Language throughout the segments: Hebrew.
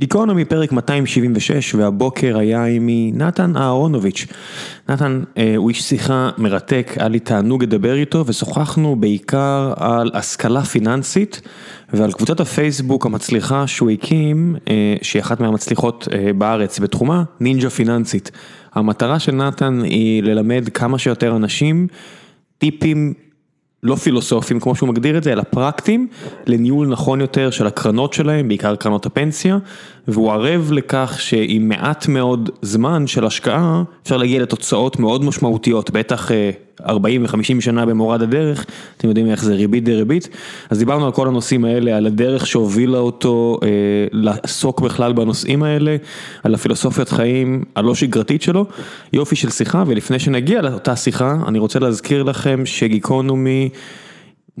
גיקונומי פרק 276 והבוקר היה עימי נתן אהרונוביץ'. נתן אה, הוא איש שיחה מרתק, היה לי תענוג לדבר איתו ושוחחנו בעיקר על השכלה פיננסית ועל קבוצת הפייסבוק המצליחה שהוא הקים, אה, שהיא אחת מהמצליחות אה, בארץ בתחומה, נינג'ה פיננסית. המטרה של נתן היא ללמד כמה שיותר אנשים טיפים לא פילוסופיים כמו שהוא מגדיר את זה, אלא פרקטיים, לניהול נכון יותר של הקרנות שלהם, בעיקר קרנות הפנסיה, והוא ערב לכך שעם מעט מאוד זמן של השקעה, אפשר להגיע לתוצאות מאוד משמעותיות, בטח 40 ו-50 שנה במורד הדרך, אתם יודעים איך זה ריבית דריבית, אז דיברנו על כל הנושאים האלה, על הדרך שהובילה אותו אה, לעסוק בכלל בנושאים האלה, על הפילוסופיית חיים הלא שגרתית שלו, יופי של שיחה, ולפני שנגיע לאותה שיחה, אני רוצה להזכיר לכם שגיקונומי,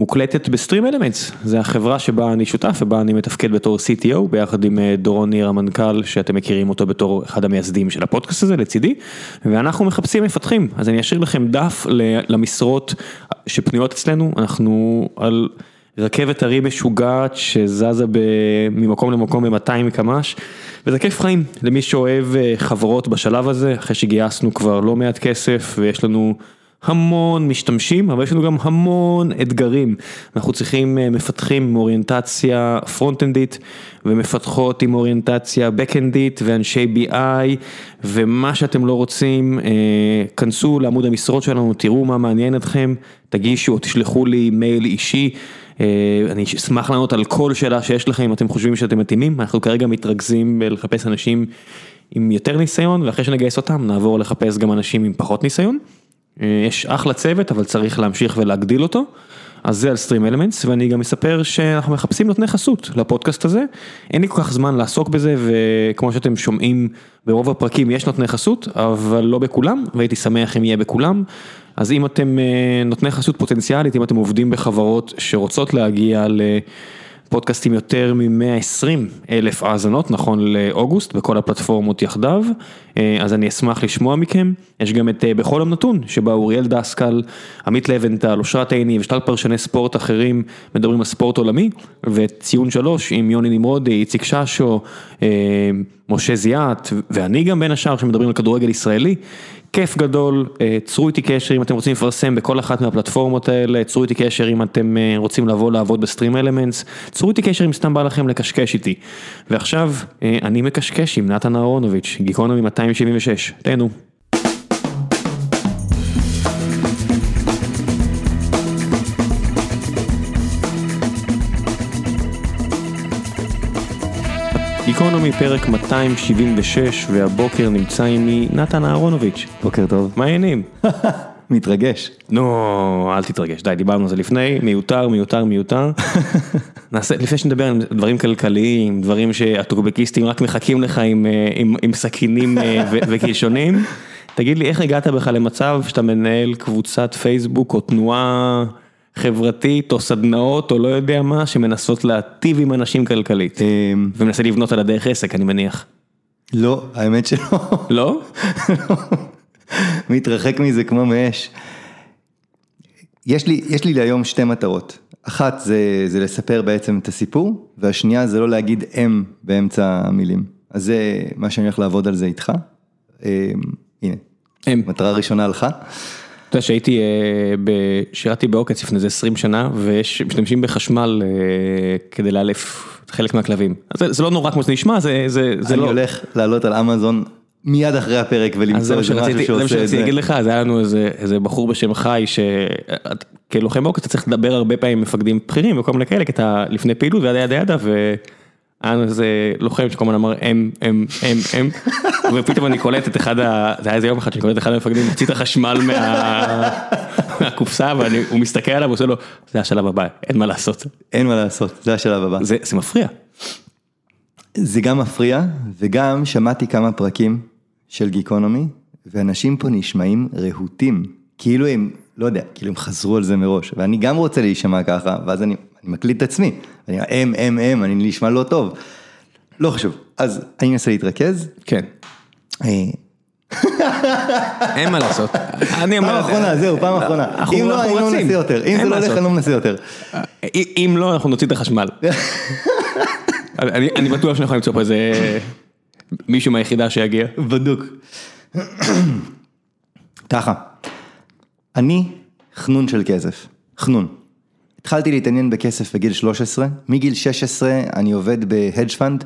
מוקלטת בסטרים אלמנטס, זה החברה שבה אני שותף ובה אני מתפקד בתור CTO ביחד עם אה, דורון ניר המנכ"ל שאתם מכירים אותו בתור אחד המייסדים של הפודקאסט הזה לצידי. ואנחנו מחפשים מפתחים. אז אני אשאיר לכם דף למשרות שפנויות אצלנו. אנחנו על רכבת הרים משוגעת שזזה ממקום למקום ב-200 קמ"ש. וזה כיף חיים למי שאוהב אה, חברות בשלב הזה אחרי שגייסנו כבר לא מעט כסף ויש לנו. המון משתמשים, אבל יש לנו גם המון אתגרים. אנחנו צריכים אה, מפתחים עם אוריינטציה פרונט-אנדית ומפתחות עם אוריינטציה בק-אנדית ואנשי BI ומה שאתם לא רוצים, אה, כנסו לעמוד המשרות שלנו, תראו מה מעניין אתכם, תגישו או תשלחו לי מייל אישי. אה, אני אשמח לענות על כל שאלה שיש לכם אם אתם חושבים שאתם מתאימים, אנחנו כרגע מתרכזים לחפש אנשים עם יותר ניסיון ואחרי שנגייס אותם נעבור לחפש גם אנשים עם פחות ניסיון. אה, יש אחלה צוות אבל צריך להמשיך ולהגדיל אותו, אז זה על סטרים אלמנטס ואני גם אספר שאנחנו מחפשים נותני חסות לפודקאסט הזה, אין לי כל כך זמן לעסוק בזה וכמו שאתם שומעים ברוב הפרקים יש נותני חסות אבל לא בכולם והייתי שמח אם יהיה בכולם, אז אם אתם אה, נותני חסות פוטנציאלית, אם אתם עובדים בחברות שרוצות להגיע ל... פודקאסטים יותר מ-120 אלף האזנות נכון לאוגוסט בכל הפלטפורמות יחדיו, אה, אז אני אשמח לשמוע מכם. יש גם את אה, בכל יום נתון, שבה אוריאל דסקל, עמית לבנטל, אושרת עיני ושלל פרשני ספורט אחרים מדברים על ספורט עולמי, וציון שלוש עם יוני נמרודי, איציק ששו, אה, משה זיאת, ואני גם בין השאר שמדברים על כדורגל ישראלי. כיף גדול, אה, צרו איתי קשר אם אתם רוצים לפרסם בכל אחת מהפלטפורמות האלה, צרו איתי קשר אם אתם אה, רוצים לבוא לעבוד בסטרים אלמנטס, צרו איתי קשר אם סתם בא לכם לקשקש איתי. ועכשיו אה, אני מקשקש עם נתן אהרונוביץ', גיקונומי 276, תהנו. גיקונומי פרק 276 והבוקר נמצא עימי נתן אהרונוביץ'. בוקר טוב. מה העניינים? מתרגש. נו, אל תתרגש, די, דיברנו על זה לפני, מיותר, מיותר, מיותר. נעשה, לפני שנדבר על דברים כלכליים, דברים שהטוקבקיסטים רק מחכים לך עם, אה, עם, עם סכינים אה, וקלשונים, תגיד לי, איך הגעת בכלל למצב שאתה מנהל קבוצת פייסבוק או תנועה חברתית או סדנאות או לא יודע מה שמנסות להטיב עם אנשים כלכלית אמ, ומנסה לבנות על הדרך עסק אני מניח. לא, האמת שלא. לא? מתרחק מזה כמו מאש. יש לי, יש לי להיום שתי מטרות. אחת זה, זה לספר בעצם את הסיפור, והשנייה זה לא להגיד אם באמצע המילים. אז זה מה שאני הולך לעבוד על זה איתך. אמ, הנה. מטרה ראשונה לך. אתה יודע שהייתי, אה, שירתי בעוקץ לפני איזה 20 שנה ומשתמשים בחשמל אה, כדי לאלף חלק מהכלבים. אז זה לא נורא כמו שזה נשמע, זה זה, זה אני לא... הולך לעלות על אמזון מיד אחרי הפרק זה ולמצוא מה איזה משהו שרציתי זה מה שעושה את שרציתי זה. להגיד לך, אז היה לנו איזה איזה בחור בשם חי, שכלוחם בעוקץ אתה צריך לדבר הרבה פעמים עם מפקדים בכירים וכל מיני כאלה, כי אתה לפני פעילות וידה ידה ידה והיה לנו איזה לוחם שכל הזמן אמר אם, אם, אם, אם, ופתאום אני קולט את אחד, ה... זה היה איזה יום אחד שאני קולט את אחד המפקדים, מוציא את החשמל מה- מהקופסה והוא מסתכל עליו ועושה לו, זה השלב הבא, אין מה לעשות. אין מה לעשות, זה השלב הבא. זה זה מפריע. זה גם מפריע, וגם שמעתי כמה פרקים של גיקונומי, ואנשים פה נשמעים רהוטים, כאילו הם, לא יודע, כאילו הם חזרו על זה מראש, ואני גם רוצה להישמע ככה, ואז אני, אני מקליט את עצמי, אני אומר, אם, אם, אם, אני נשמע לא טוב. לא חשוב, אז אני אנסה להתרכז. כן. אה, אין מה לעשות. פעם אחרונה, זהו, פעם אחרונה. אם לא, אני לא. מנסה יותר, אם זה לא הולך. אני לא מנסה יותר. אם לא אנחנו נוציא את החשמל. אני אני בטוח שאני יכול למצוא פה איזה מישהו מהיחידה שיגיע. בדוק. ככה, אני חנון של כסף, חנון. התחלתי להתעניין בכסף בגיל 13, מגיל 16 אני עובד ב hedge fund,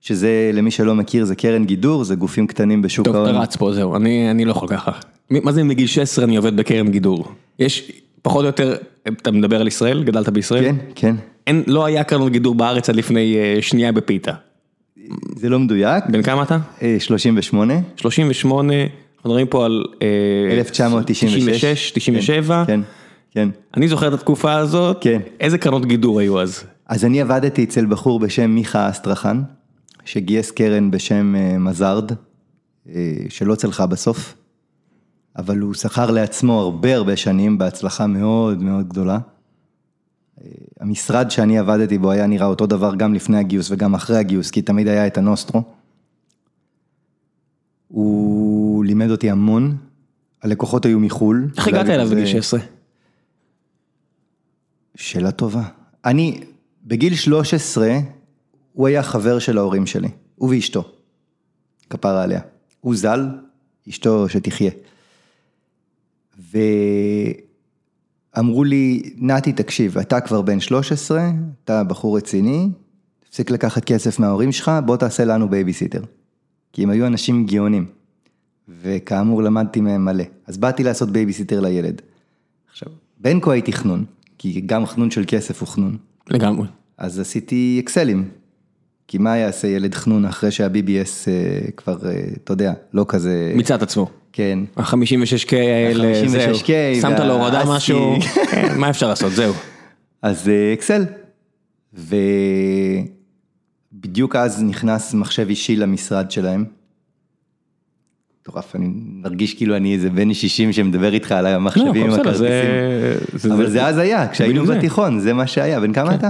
שזה למי שלא מכיר זה קרן גידור, זה גופים קטנים בשוק טוב, ההון. אתה רץ פה, זהו, אני אני לא יכול ככה. מה זה מגיל 16 אני עובד בקרן גידור? יש פחות או יותר, אתה מדבר על ישראל? גדלת בישראל? כן, כן. אין, לא היה קרנות גידור בארץ עד לפני אה, שנייה בפיתה. זה לא מדויק, בן כמה אתה? אה, 38, 38, אנחנו מדברים פה על... אה, 1996. 96, 97. כן, כן. אני זוכר את התקופה הזאת. כן. איזה קרנות גידור היו אז? אז אני עבדתי אצל בחור בשם מיכה אסטרחן, שגייס קרן בשם אה, מזארד, אה, שלא צלחה בסוף, אבל הוא שכר לעצמו הרבה הרבה שנים בהצלחה מאוד מאוד גדולה. אה, המשרד שאני עבדתי בו היה נראה אותו דבר גם לפני הגיוס וגם אחרי הגיוס, כי תמיד היה את הנוסטרו. הוא לימד אותי המון, הלקוחות היו מחו"ל. איך הגעת אליו בגיל 16? שאלה טובה. אני, בגיל 13, הוא היה חבר של ההורים שלי, הוא ואשתו, כפרה עליה. הוא ז"ל, אשתו שתחיה. ואמרו לי, נתי תקשיב, אתה כבר בן 13, אתה בחור רציני, תפסיק לקחת כסף מההורים שלך, בוא תעשה לנו בייביסיטר. כי הם היו אנשים גאונים, וכאמור למדתי מהם מלא. אז באתי לעשות בייביסיטר לילד. עכשיו, בין כה הייתי חנון, כי גם חנון של כסף הוא חנון. לגמרי. אז עשיתי אקסלים. כי מה יעשה ילד חנון אחרי שה-BBS אה, כבר, אה, אתה יודע, לא כזה... מיצה את עצו. כן. ה-56K האלה, זהו. ה-56K שמת לו הורדה. משהו, כן, מה אפשר לעשות, זהו. אז אה, אקסל. ובדיוק אז נכנס מחשב אישי למשרד שלהם. מטורף, אני מרגיש כאילו אני איזה בן 60 שמדבר איתך על לא, המחשבים הכל בסדר, הכרטיסים. זה- אבל זה אז היה, כשהיינו זה. בתיכון, זה מה שהיה. בן כמה אתה?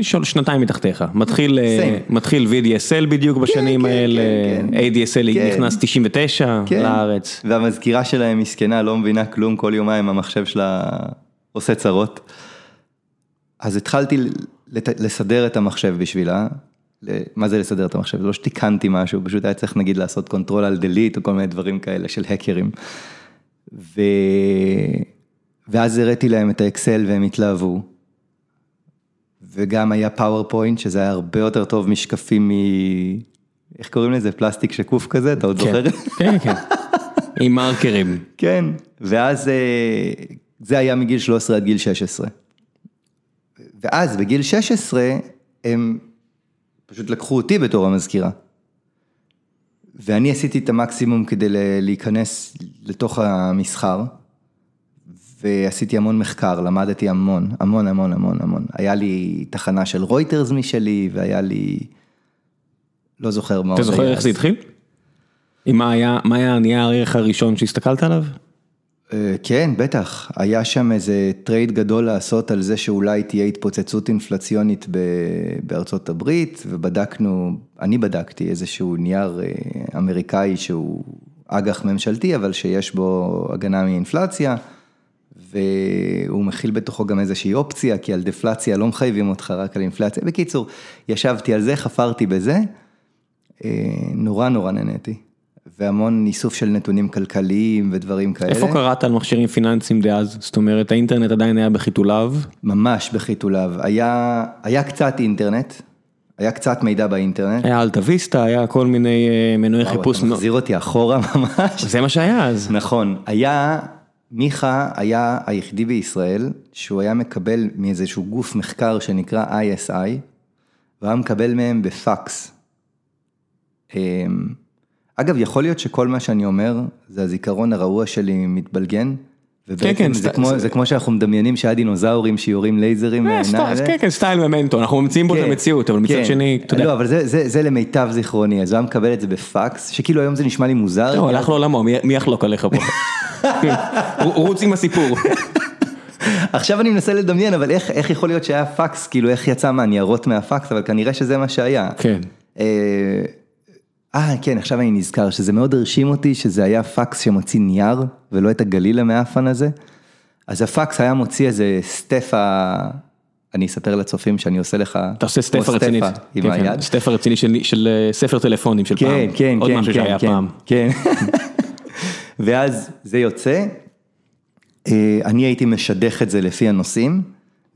של שנתיים מתחתיי, מתחיל, Same. מתחיל VDSL בדיוק בשנים כן, האלה, כן, כן. ADSL כן. נכנס 99 כן. לארץ. והמזכירה שלהם מסכנה, לא מבינה כלום, כל יומיים המחשב שלה עושה צרות. אז התחלתי לת- לסדר את המחשב בשבילה. מה זה לסדר את המחשב? זה לא שתיקנתי משהו, פשוט היה צריך נגיד לעשות control alt delete או כל מיני דברים כאלה של האקרים. ו... ואז הראיתי להם את ה Excel והם התלהבו. וגם היה PowerPoint, שזה היה הרבה יותר טוב משקפים מ... איך קוראים לזה? פלסטיק שקוף כזה? אתה עוד זוכר? כן, כן. עם מרקרים. כן, ואז אה, זה היה מגיל 13 עד גיל 16. ואז בגיל 16 הם פשוט לקחו אותי בתור המזכירה. ואני עשיתי את המקסימום כדי להיכנס לתוך המסחר, ועשיתי המון מחקר, למדתי המון, המון המון המון המון. היה לי תחנה של רויטרס משלי, והיה לי, לא זוכר מה אתה זוכר איך זה. התחיל? עם מה היה, מה היה הנייר הערך הראשון שהסתכלת עליו? אה, כן, בטח. היה שם איזה trade גדול לעשות על זה שאולי תהיה התפוצצות אינפלציונית בארצות הברית, ובדקנו, אני בדקתי איזשהו נייר אה, אמריקאי שהוא אג"ח ממשלתי, אבל שיש בו הגנה מאינפלציה, והוא מכיל בתוכו גם איזושהי אופציה, כי על דפלציה לא מחייבים אותך רק על אינפלציה. בקיצור, ישבתי על זה, חפרתי בזה, אה, נורא נורא נהניתי. והמון איסוף של נתונים כלכליים ודברים כאלה. איפה קראת על מכשירים פיננסיים דאז? זאת אומרת, האינטרנט עדיין היה בחיתוליו. ממש בחיתוליו. היה, היה קצת אינטרנט, היה קצת מידע באינטרנט. היה אלטה ויסטה, היה כל מיני אה, מנועי וואו, חיפוש. אתה מחזיר אותי אחורה ממש. זה מה שהיה אז. נכון, היה, מיכה היה היחידי בישראל שהוא היה מקבל מאיזשהו גוף מחקר שנקרא ISI, והיה מקבל מהם בפקס. אגב, יכול להיות שכל מה שאני אומר, זה הזיכרון הרעוע שלי מתבלגן, ובעצם כן, זה, סט- כמו, זה- זה כמו שאנחנו מדמיינים שהיה דינוזאורים שיורים לייזרים. אה, מהעיניים, זה- כן, כן, סטייל ממנטו, אנחנו ממציאים פה את כן, המציאות, אבל מצד כן. שני, אתה יודע, לא, אבל זה, זה, זה למיטב זיכרוני, אז הוא היה מקבל את זה בפקס, שכאילו היום זה נשמע לי מוזר. זהו, הלך לעולמו, מי- מי יחלוק עליך פה? רוץ עם הסיפור. עכשיו אני מנסה לדמיין, אבל איך, איך יכול להיות שהיה פקס, כאילו איך יצא מהניירות מהפקס, אבל כנראה שזה מה שהיה. כן. אה, כן, עכשיו אני נזכר שזה מאוד הרשים אותי שזה היה פקס שמוציא נייר, ולא את הגליל המאפן הזה. אז הפקס היה מוציא איזה סטפה אני אספר לצופים שאני עושה לך... אתה עושה סטפה רצינית. עם כן, כן, היד. סטפה רצינית של- של אה, ספר טלפונים של פעם. כן, כן, עוד כן, משהו כן, שהיה כן, פעם. כן. ואז זה יוצא, אה, אני הייתי משדך את זה לפי הנושאים,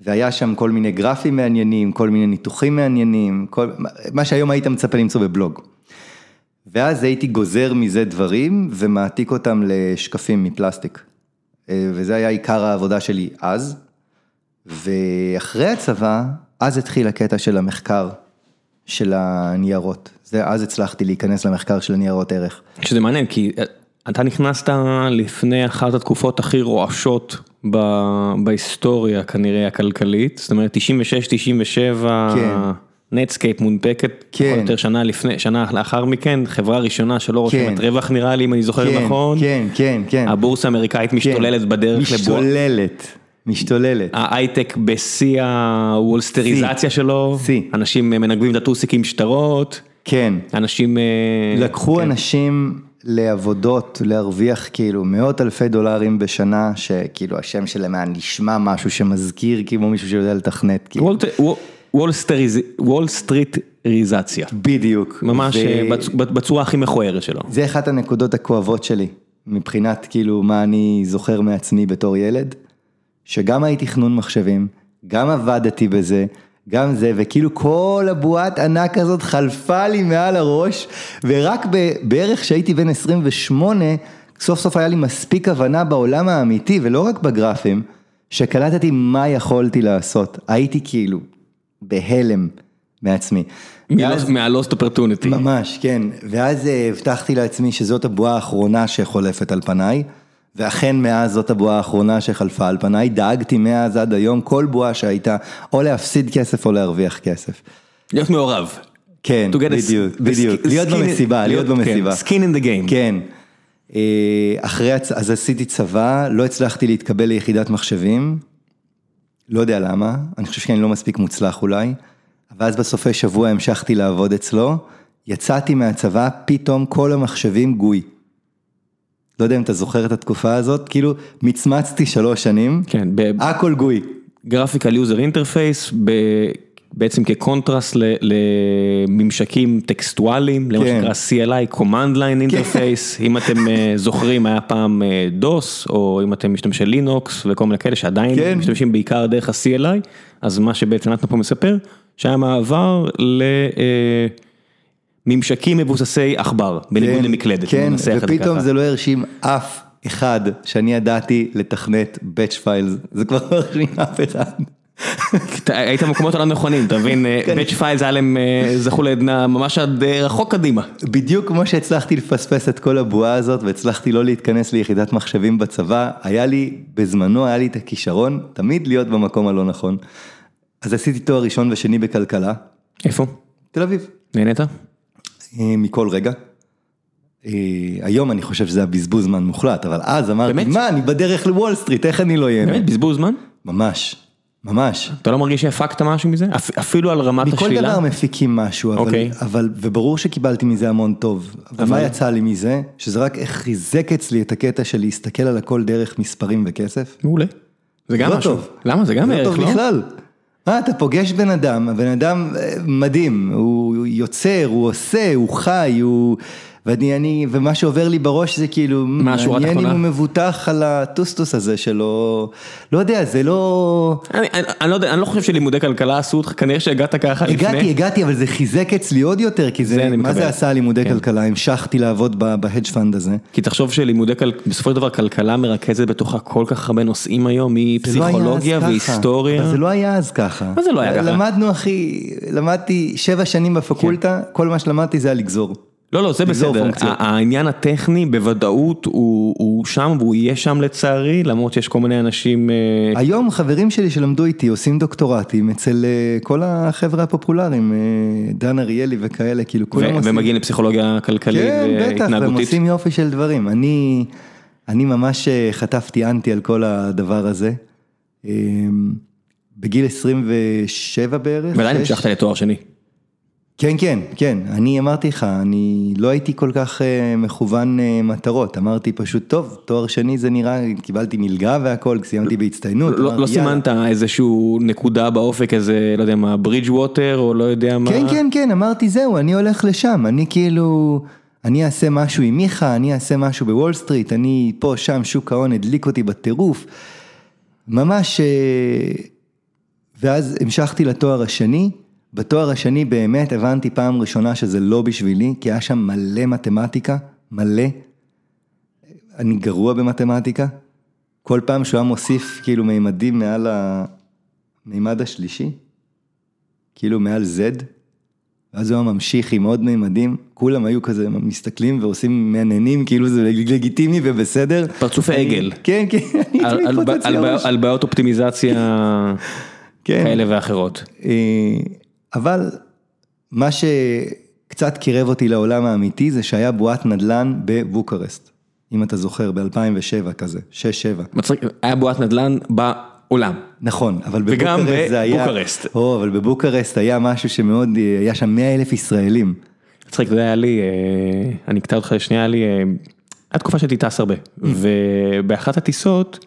והיה שם כל מיני גרפים מעניינים, כל מיני ניתוחים מעניינים, כל, מה שהיום היית מצפה למצוא בבלוג. ואז הייתי גוזר מזה דברים ומעתיק אותם לשקפים מפלסטיק. אה, וזה היה עיקר העבודה שלי אז. ואחרי הצבא, אז התחיל הקטע של המחקר של הניירות. זה, אז הצלחתי להיכנס למחקר של הניירות ערך. שזה מעניין, כי אה, אתה נכנסת לפני אחת התקופות הכי רועשות ב- בהיסטוריה כנראה הכלכלית, זאת אומרת 96, 97, כן. נטסקייפ מונפקת, כן. יותר שנה לפני, שנה לאחר מכן, חברה ראשונה שלא רושמת כן. רווח נראה לי אם אני זוכר כן, נכון, כן, כן, כן. הבורסה האמריקאית משתוללת בדרך לבועה, משתוללת, משתוללת. ההייטק בשיא הוולסטריזציה שלו, שיא. אנשים מנגבים את הטוסיק עם שטרות, כן. אנשים... אה, לקחו כן. אנשים לעבודות, להרוויח כאילו מאות אלפי דולרים בשנה, שכאילו השם שלהם היה נשמע משהו שמזכיר כמו מישהו שיודע לתכנת. כאילו. וולט- וול- וול סטריטריזציה, בדיוק. ממש ו- אה, בצ- בצורה הכי מכוערת שלו. זה אחת הנקודות הכואבות שלי, מבחינת כאילו מה אני זוכר מעצמי בתור ילד, שגם הייתי תכנון מחשבים, גם עבדתי בזה, גם זה, וכאילו כל הבועת ענק הזאת חלפה לי מעל הראש, ורק ב- בערך כשהייתי בן 28, סוף סוף היה לי מספיק הבנה בעולם האמיתי, ולא רק בגרפים, שקלטתי מה יכולתי לעשות. הייתי כאילו בהלם מעצמי. מהלוסט אופרטוניטי. ממש, כן. ואז אה, הבטחתי לעצמי שזאת הבועה האחרונה שחולפת על פניי, ואכן מאז זאת הבועה האחרונה שחלפה על פניי, דאגתי מאז עד היום כל בועה שהייתה או להפסיד כסף או להרוויח כסף. להיות מעורב. כן, בדיוק, בדיוק, להיות במסיבה, להיות כן, במסיבה. skin in the game. כן. אה, אחרי, אז עשיתי צבא, לא הצלחתי להתקבל ליחידת מחשבים, לא יודע למה, אני חושב שאני לא מספיק מוצלח אולי, ואז בסופי שבוע המשכתי לעבוד אצלו, יצאתי מהצבא, פתאום כל המחשבים גוי. לא יודע אם אתה זוכר את התקופה הזאת, כאילו מצמצתי שלוש שנים, כן, הכל גוי. ב graphical user interface, בעצם כקונטרסט לממשקים טקסטואליים, למה כן. שנקרא CLI, Command Line Interface, אם אתם אה, זוכרים היה פעם אה, DOS, או אם אתם משתמשי לינוקס וכל מיני כאלה שעדיין כן. משתמשים בעיקר דרך ה-CLI, אז מה שבעצם נתנו פה מספר, שהיה מעבר לממשקים מבוססי עכבר, בניגוד כן, למקלדת, כן, ופתאום. זה לא הרשים אף אחד שאני ידעתי לתכנת batch files, זה כבר לא הרשים אף אחד. היית במקומות הלא נכונים, אתה מבין. באץ' פיילס היה להם, זכו לעדנה ממש עד אה, רחוק קדימה. בדיוק כמו שהצלחתי לפספס את כל הבועה הזאת והצלחתי לא להתכנס ליחידת מחשבים בצבא, היה לי, בזמנו היה לי את הכישרון תמיד להיות במקום הלא נכון. אז עשיתי תואר ראשון ושני בכלכלה, איפה? תל אביב, נהנית? אה, מכל רגע. אה, היום אני חושב שזה היה בזבוז זמן מוחלט, אבל אז אמרתי? מה, אני בדרך לוול סטריט, איך אני לא אהיה? באמת, בזבוז זמן? ממש, ממש. אתה לא מרגיש שהפקת משהו מזה? אפ- אפילו על רמת מכל השלילה? דבר מפיקים משהו, אבל, אוקיי. אבל, וברור שקיבלתי מזה המון טוב. אבל מה יצא לי מזה? שזה רק חיזק אצלי את הקטע של להסתכל על הכל דרך מספרים וכסף. מעולה. זה גם לא משהו. טוב. למה? זה גם זה לא ערך, טוב לא? בכלל. מה, אתה פוגש בן אדם, הבן אדם אה, מדהים, הוא יוצר, הוא עושה, הוא חי, הוא... ואני, אני, ומה שעובר לי בראש זה כאילו, מעניין אם? הוא מבוטח על הטוסטוס הזה שלו, לא יודע, זה לא... אני, אני, אני לא יודע, אני לא חושב שלימודי כלכלה עשו אותך, כנראה שהגעת ככה לפני. הגעתי, הגעתי, אבל זה חיזק אצלי עוד יותר, כי זה זה, מה מקבל. זה עשה לימודי כן. כלכלה, המשכתי לעבוד ב hedge fund הזה. כי תחשוב שלימודי כלכלה, בסופו של דבר כלכלה מרכזת בתוכה כל כך הרבה נושאים היום, לא מפסיכולוגיה ככה, והיסטוריה. אבל זה לא היה אז ככה. מה זה לא היה ככה? למדנו אחי, למדתי שבע שנים בפקולטה, כל מה שלמדתי זה היה לגזור. לא, לא, זה בסדר. העניין הטכני בוודאות הוא, הוא שם והוא יהיה שם לצערי, למרות שיש כל מיני אנשים... אה, היום חברים שלי שלמדו איתי עושים דוקטורטים אצל אה, כל החבר'ה הפופולריים, אה, דן אריאלי וכאלה, כאילו כולם עושים. ומגיעים לפסיכולוגיה כלכלית כן, בטח, והם והתנהגותית. עושים יופי של דברים. אני, אני ממש חטפתי אנטי על כל הדבר הזה. בגיל 27 בערך. ועדיין. המשכת לתואר שני. כן, כן, כן, אני אמרתי לך, אני לא הייתי כל כך אה, מכוון אה, מטרות, אמרתי פשוט, טוב, תואר שני זה נראה, קיבלתי מלגה והכל, סיימתי בהצטיינות. לא, אמרתי, לא יאללה. סימנת איזשהו נקודה באופק, איזה, לא יודע מה, Bridgewater, או לא יודע מה. כן, כן, כן, אמרתי זהו, אני הולך לשם, אני כאילו, אני אעשה משהו עם מיכה, אני אעשה משהו בוול סטריט, אני פה, שם, שוק ההון הדליק אותי בטירוף. ממש, אה, ואז המשכתי לתואר השני, בתואר השני באמת הבנתי פעם ראשונה שזה לא בשבילי, כי היה שם מלא מתמטיקה, מלא. אני גרוע במתמטיקה, כל פעם שהוא היה מוסיף כאילו מימדים מעל המימד השלישי, כאילו מעל Z, ואז הוא היה ממשיך עם עוד מימדים, כולם היו כזה מסתכלים ועושים מעניינים, כאילו זה לגיטימי ובסדר. פרצופי עגל. כן, כן, אני הייתי מתפוצץ לי על- בעיות אופטימיזציה כן. כאלה ואחרות. אבל מה שקצת קירב אותי לעולם האמיתי זה שהיה בועת נדל"ן בבוקרשט, אם אתה זוכר, ב-2007 כזה, 6-7. מצחיק, היה בועת נדל"ן בעולם. נכון, אבל וגם בבוקרשט זה היה... בבוקרשט. או, אבל בבוקרשט היה משהו שמאוד, היה שם 100 אלף ישראלים. מצחיק, יודע, היה לי, אה, אני אקטע אותך לשנייה, היה לי, אה, היה תקופה שהייתי טס הרבה, ובאחת הטיסות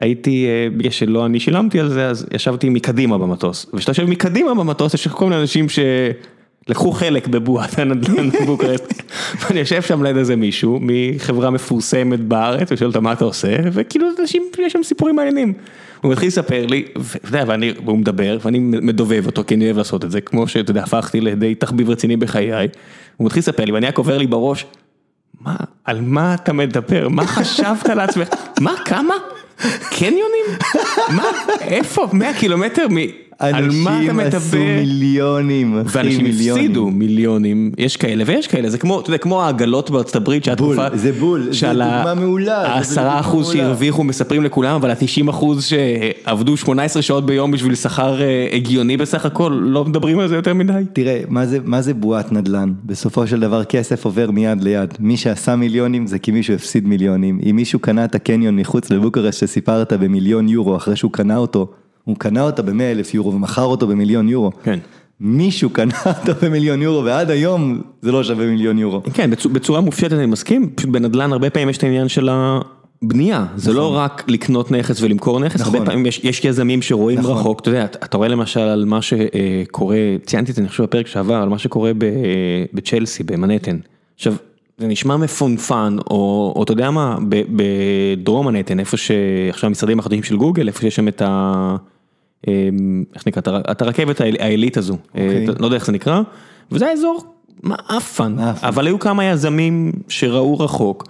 הייתי, אה, בגלל שלא אני שילמתי על זה, אז ישבתי מקדימה במטוס, וכשאתה יושב מקדימה במטוס, יש כל מיני אנשים שלקחו חלק בבועת הנדל"ן בבוקרשט, ואני יושב שם ליד איזה מישהו מחברה מפורסמת בארץ, ושואל אותה מה אתה עושה, וכאילו אנשים, יש שם סיפורים מעניינים. הוא מתחיל לספר לי, ואתה יודע, ואני, והוא מדבר, ואני מדובב אותו, כי אני אוהב לעשות את זה, כמו שאתה יודע, הפכתי לידי תחביב רציני בחיי. הוא מתחיל לספר לי, ואני רק עובר לי בראש, מה, על מה אתה מדבר? מה חשבת לעצמך? מה, כמה? קניונים? מה, איפה? 100 קילומטר מ... על מה אתה אנשים עשו? מיליונים, אחי, ואנשים מיליונים. הפסידו מיליונים, יש כאלה ויש כאלה, זה כמו, אתה יודע, כמו העגלות בארצות הברית, שהיה בול, תקופה, זה בול, זה דוגמה מעולה, העשרה אחוז. שהרוויחו מספרים לכולם, אבל ה-90 אחוז שעבדו 18 שעות ביום בשביל שכר אה, הגיוני בסך הכל, לא מדברים על זה יותר מדי. תראה, מה זה, מה זה בועת נדל"ן? בסופו של דבר כסף עובר מיד ליד. מי שעשה מיליונים זה כי מישהו הפסיד מיליונים. אם מישהו קנה את הקניון מחוץ לבוקרשט שסיפרת במיליון יורו אחרי שהוא קנה אותו, הוא קנה אותה ב-100 אלף יורו ומכר אותו במיליון יורו. כן. מישהו קנה אותו במיליון יורו ועד היום זה לא שווה מיליון יורו. כן, בצ- בצורה מופשטת אני מסכים, פשוט בנדל"ן הרבה פעמים יש את העניין של הבנייה, זה לא רק לקנות נכס ולמכור נכס, נכון. הרבה פעמים יש, יש יזמים שרואים נכון. רחוק, אתה יודע, אתה רואה למשל על מה שקורה, ציינתי את זה אני חושב בפרק שעבר, על מה שקורה ב- בצ'לסי, במנהטן. עכשיו, זה נשמע מפונפן, או, או אתה יודע מה, ב- בדרום מנהטן, איפה שעכשיו המשרדים החדשים של גוגל, איפה שיש שם את ה... אמ, איך נקרא, את הר- את הרכבת העילית הזו, אוקיי. אה, לא יודע איך זה נקרא, וזה האזור מעפן. אבל היו כמה יזמים שראו רחוק.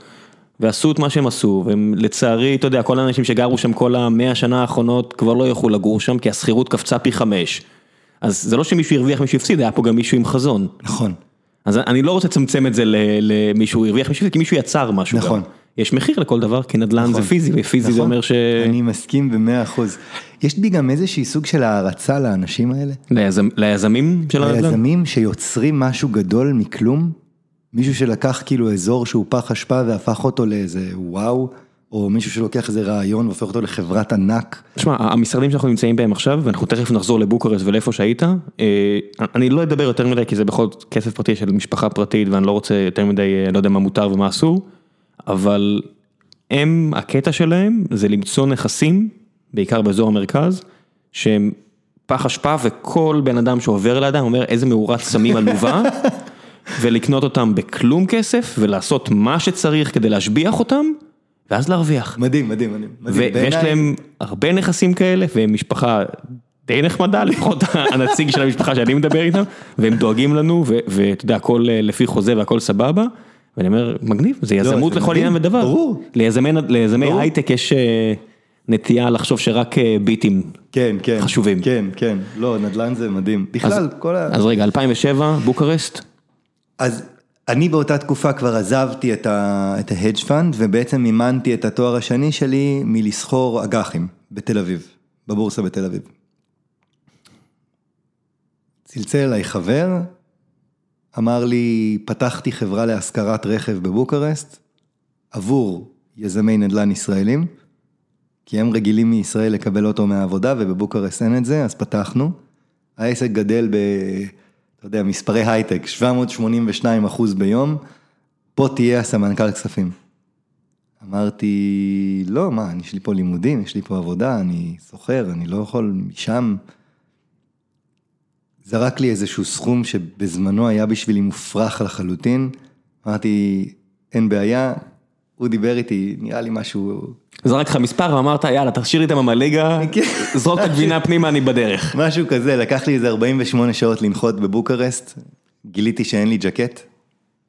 ועשו את מה שהם עשו, והם לצערי, אתה יודע, כל האנשים שגרו שם כל המאה השנה האחרונות כבר לא יוכלו לגור שם, כי השכירות קפצה פי חמש. אז זה לא שמישהו הרוויח, מישהו הפסיד, היה פה גם מישהו עם חזון. נכון. אז אני לא רוצה לצמצם את זה למישהו הרוויח, מישהו, כי מישהו יצר משהו. נכון. גם. יש מחיר לכל דבר, כי נדל"ן נכון. זה פיזי, ופיזי זה נכון. אומר ש... אני מסכים במאה אחוז. יש בי גם איזושהי סוג של הערצה לאנשים האלה. ליזמ- ליזמים של הנדל"ן? היזמים שיוצרים משהו גדול מכלום, מישהו שלקח כאילו אזור שהוא פח אשפה והפך אותו לאיזה וואו, או מישהו שלוקח איזה רעיון והופך אותו לחברת ענק. תשמע, המשרדים שאנחנו נמצאים בהם עכשיו, ואנחנו תכף נחזור לבוקרשט ולאיפה שהיית, אה, אני לא אדבר יותר מדי, כי זה בכל זאת כסף פרטי של משפחה פרטית, ואני לא רוצה יותר מדי, אה, לא יודע מה מותר ומה אסור, אבל הם, הקטע שלהם זה למצוא נכסים, בעיקר באזור המרכז, שהם פח אשפה, וכל בן אדם שעובר לידם אומר איזה מאורת סמים עלובה, ולקנות אותם בכלום כסף, ולעשות מה שצריך כדי להשביח אותם, ואז להרוויח. מדהים, מדהים, מדהים. ו-. ויש להם הרבה נכסים כאלה, והם משפחה די נחמדה, לפחות הנציג של המשפחה שאני מדבר איתם, והם דואגים לנו, ואתה יודע, הכל אה, לפי חוזה והכל סבבה, ואני אומר, מגניב, זה יזמות זה לכל עניין ודבר. ברור. ליזמי, ליזמי ברור. הייטק יש אה, נטייה לחשוב שרק אה, ביטים. כן, כן. חשובים. כן, כן. לא, נדל"ן זה מדהים. בכלל, כל ה... אז רגע, 2007, בוקרשט, אז אני באותה תקופה כבר עזבתי את את ה hedge fund, ובעצם מימנתי את התואר השני שלי מלסחור אג"חים בתל אביב, בבורסה בתל אביב. צלצל אליי חבר, אמר לי, פתחתי חברה להשכרת רכב בבוקרשט, עבור יזמי נדל"ן ישראלים, כי הם רגילים מישראל לקבל אוטו מהעבודה, ובבוקרשט אין את זה, אז פתחנו. העסק גדל ב... אתה יודע, מספרי הייטק, 782 אחוז ביום, פה תהיה הסמנכ"ל כספים. אמרתי, לא, מה, יש לי פה לימודים, יש לי פה עבודה, אני סוחר, אני לא יכול משם. זרק לי איזשהו סכום שבזמנו היה בשבילי מופרך לחלוטין. אמרתי, אין בעיה, הוא דיבר איתי, נראה לי משהו... זרק לך מספר ואמרת, יאללה, תשאיר איתם במליגה, זרוק את הגבינה פנימה, אני בדרך. משהו כזה, לקח לי איזה 48 שעות לנחות בבוקרשט, גיליתי שאין לי ג'קט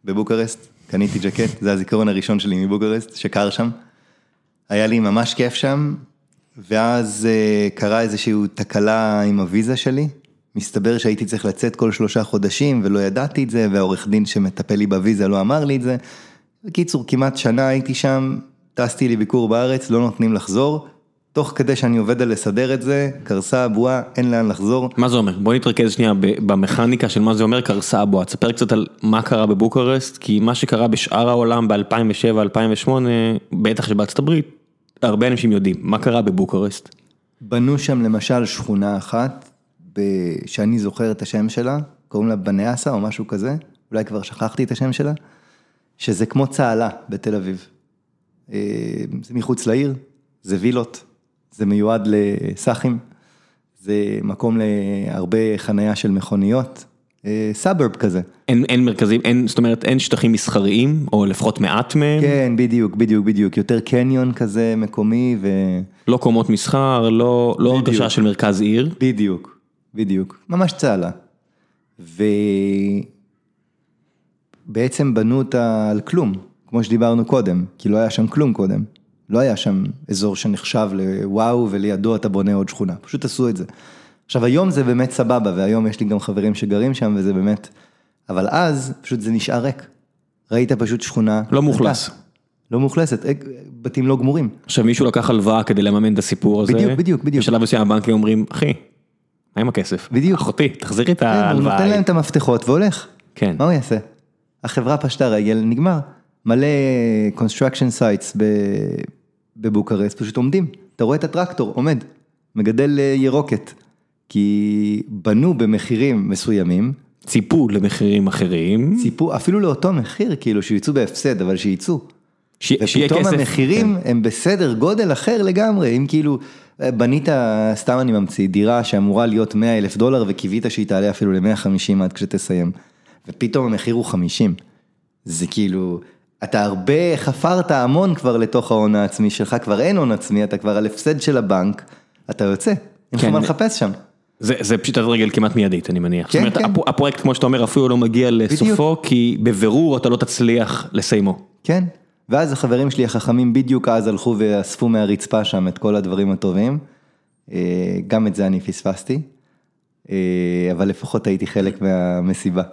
בבוקרשט, קניתי ג'קט, זה הזיכרון הראשון שלי מבוקרשט, שקר שם. היה לי ממש כיף שם, ואז uh, קרה איזושהי תקלה עם הוויזה שלי. מסתבר שהייתי צריך לצאת כל שלושה חודשים ולא ידעתי את זה, והעורך דין שמטפל לי בוויזה לא אמר לי את זה. בקיצור, כמעט שנה הייתי שם, טסתי לביקור בארץ, לא נותנים לחזור. תוך כדי שאני עובד על לסדר את זה, קרסה הבועה, אין לאן לחזור. מה זה אומר? בוא נתרכז שנייה במכניקה של מה זה אומר קרסה הבועה. תספר קצת על מה קרה בבוקרסט, כי מה שקרה בשאר העולם ב-2007-2008, בטח שבארצות הברית, הרבה אנשים יודעים. מה קרה בבוקרסט? בנו שם למשל שכונה אחת, שאני זוכר את השם שלה, קוראים לה בניאסה או משהו כזה, אולי כבר שכחתי את השם שלה, שזה כמו צהלה בתל אביב. אה, זה מחוץ לעיר, זה וילות, זה מיועד לסאחים, זה מקום להרבה חנייה של מכוניות, סאברב כזה. אין, אין מרכזים, אין, זאת אומרת אין שטחים מסחריים, או לפחות מעט מהם? כן, בדיוק, בדיוק, בדיוק, יותר קניון כזה מקומי ו... לא קומות מסחר, לא, לא הרגשה של מרכז עיר? בדיוק, בדיוק, ממש צהלה. ובעצם בנו אותה על כלום, כמו שדיברנו קודם, כי לא היה שם כלום קודם. לא היה שם אזור שנחשב לוואו ולידו אתה בונה עוד שכונה, פשוט עשו את זה. עכשיו היום זה באמת סבבה והיום יש לי גם חברים שגרים שם וזה באמת, אבל אז פשוט זה נשאר ריק. ראית פשוט שכונה. לא מאוכלס. לא מאוכלסת, אה, בתים לא גמורים. עכשיו מישהו לקח הלוואה כדי לממן את הסיפור הזה. בדיוק, בדיוק, בדיוק. בשלב מסוים הבנקים אומרים, אחי, מה עם הכסף? בדיוק. אחותי, תחזירי את כן, ההלוואה. הוא נותן להם את המפתחות והולך. כן. מה הוא יעשה? החברה פשטה רגל, נגמר. מלא construction sites בבוקרסט פשוט עומדים. אתה רואה את הטרקטור עומד, מגדל אה, ירוקת. כי בנו במחירים מסוימים. ציפו למחירים אחרים. ציפו אפילו לאותו מחיר, כאילו שיצאו בהפסד, אבל שיצאו. ש... שיהיה ופתאום כסף. המחירים כן. הם בסדר גודל אחר לגמרי, אם כאילו בנית, סתם אני ממציא, דירה שאמורה להיות 100 אלף דולר וקיווית שהיא תעלה אפילו ל-150 עד כשתסיים, ופתאום המחיר הוא 50. זה כאילו, אתה הרבה חפרת המון כבר לתוך ההון העצמי שלך, כבר אין הון עצמי, אתה כבר על הפסד של הבנק, אתה יוצא, אין לך כן. מה לחפש שם. זה, זה פשיטת רגל כמעט מיידית, אני מניח. כן, זאת אומרת, כן. הפ, הפרויקט, כמו שאתה אומר, אפילו לא מגיע לסופו, כי בבירור אתה לא תצליח לסיימו. כן, ואז החברים שלי החכמים בדיוק אז הלכו ואספו מהרצפה שם את כל הדברים הטובים, אה, גם את זה אני פספסתי, אה, אבל לפחות הייתי חלק מהמסיבה.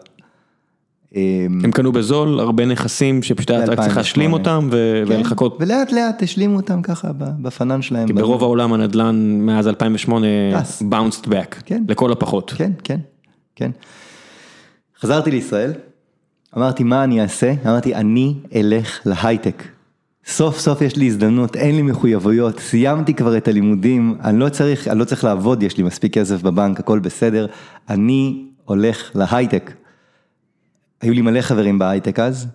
אה, הם קנו בזול הרבה נכסים שפשוט היה רק צריך להשלים אותם ו- כן, ולחכות. ולאט לאט השלימו אותם ככה בפנן שלהם. כי ברוב העולם הנדל"ן מאז 2008 טס. bounced back, כן. לכל הפחות. כן, כן, כן. חזרתי לישראל, אמרתי מה אני אעשה? אמרתי אני אלך להייטק. סוף סוף יש לי הזדמנות, אין לי מחויבויות, סיימתי כבר את הלימודים, אני לא צריך, אני לא צריך לעבוד, יש לי מספיק כסף בבנק, הכל בסדר, אני הולך להייטק. היו לי מלא חברים בהייטק אז,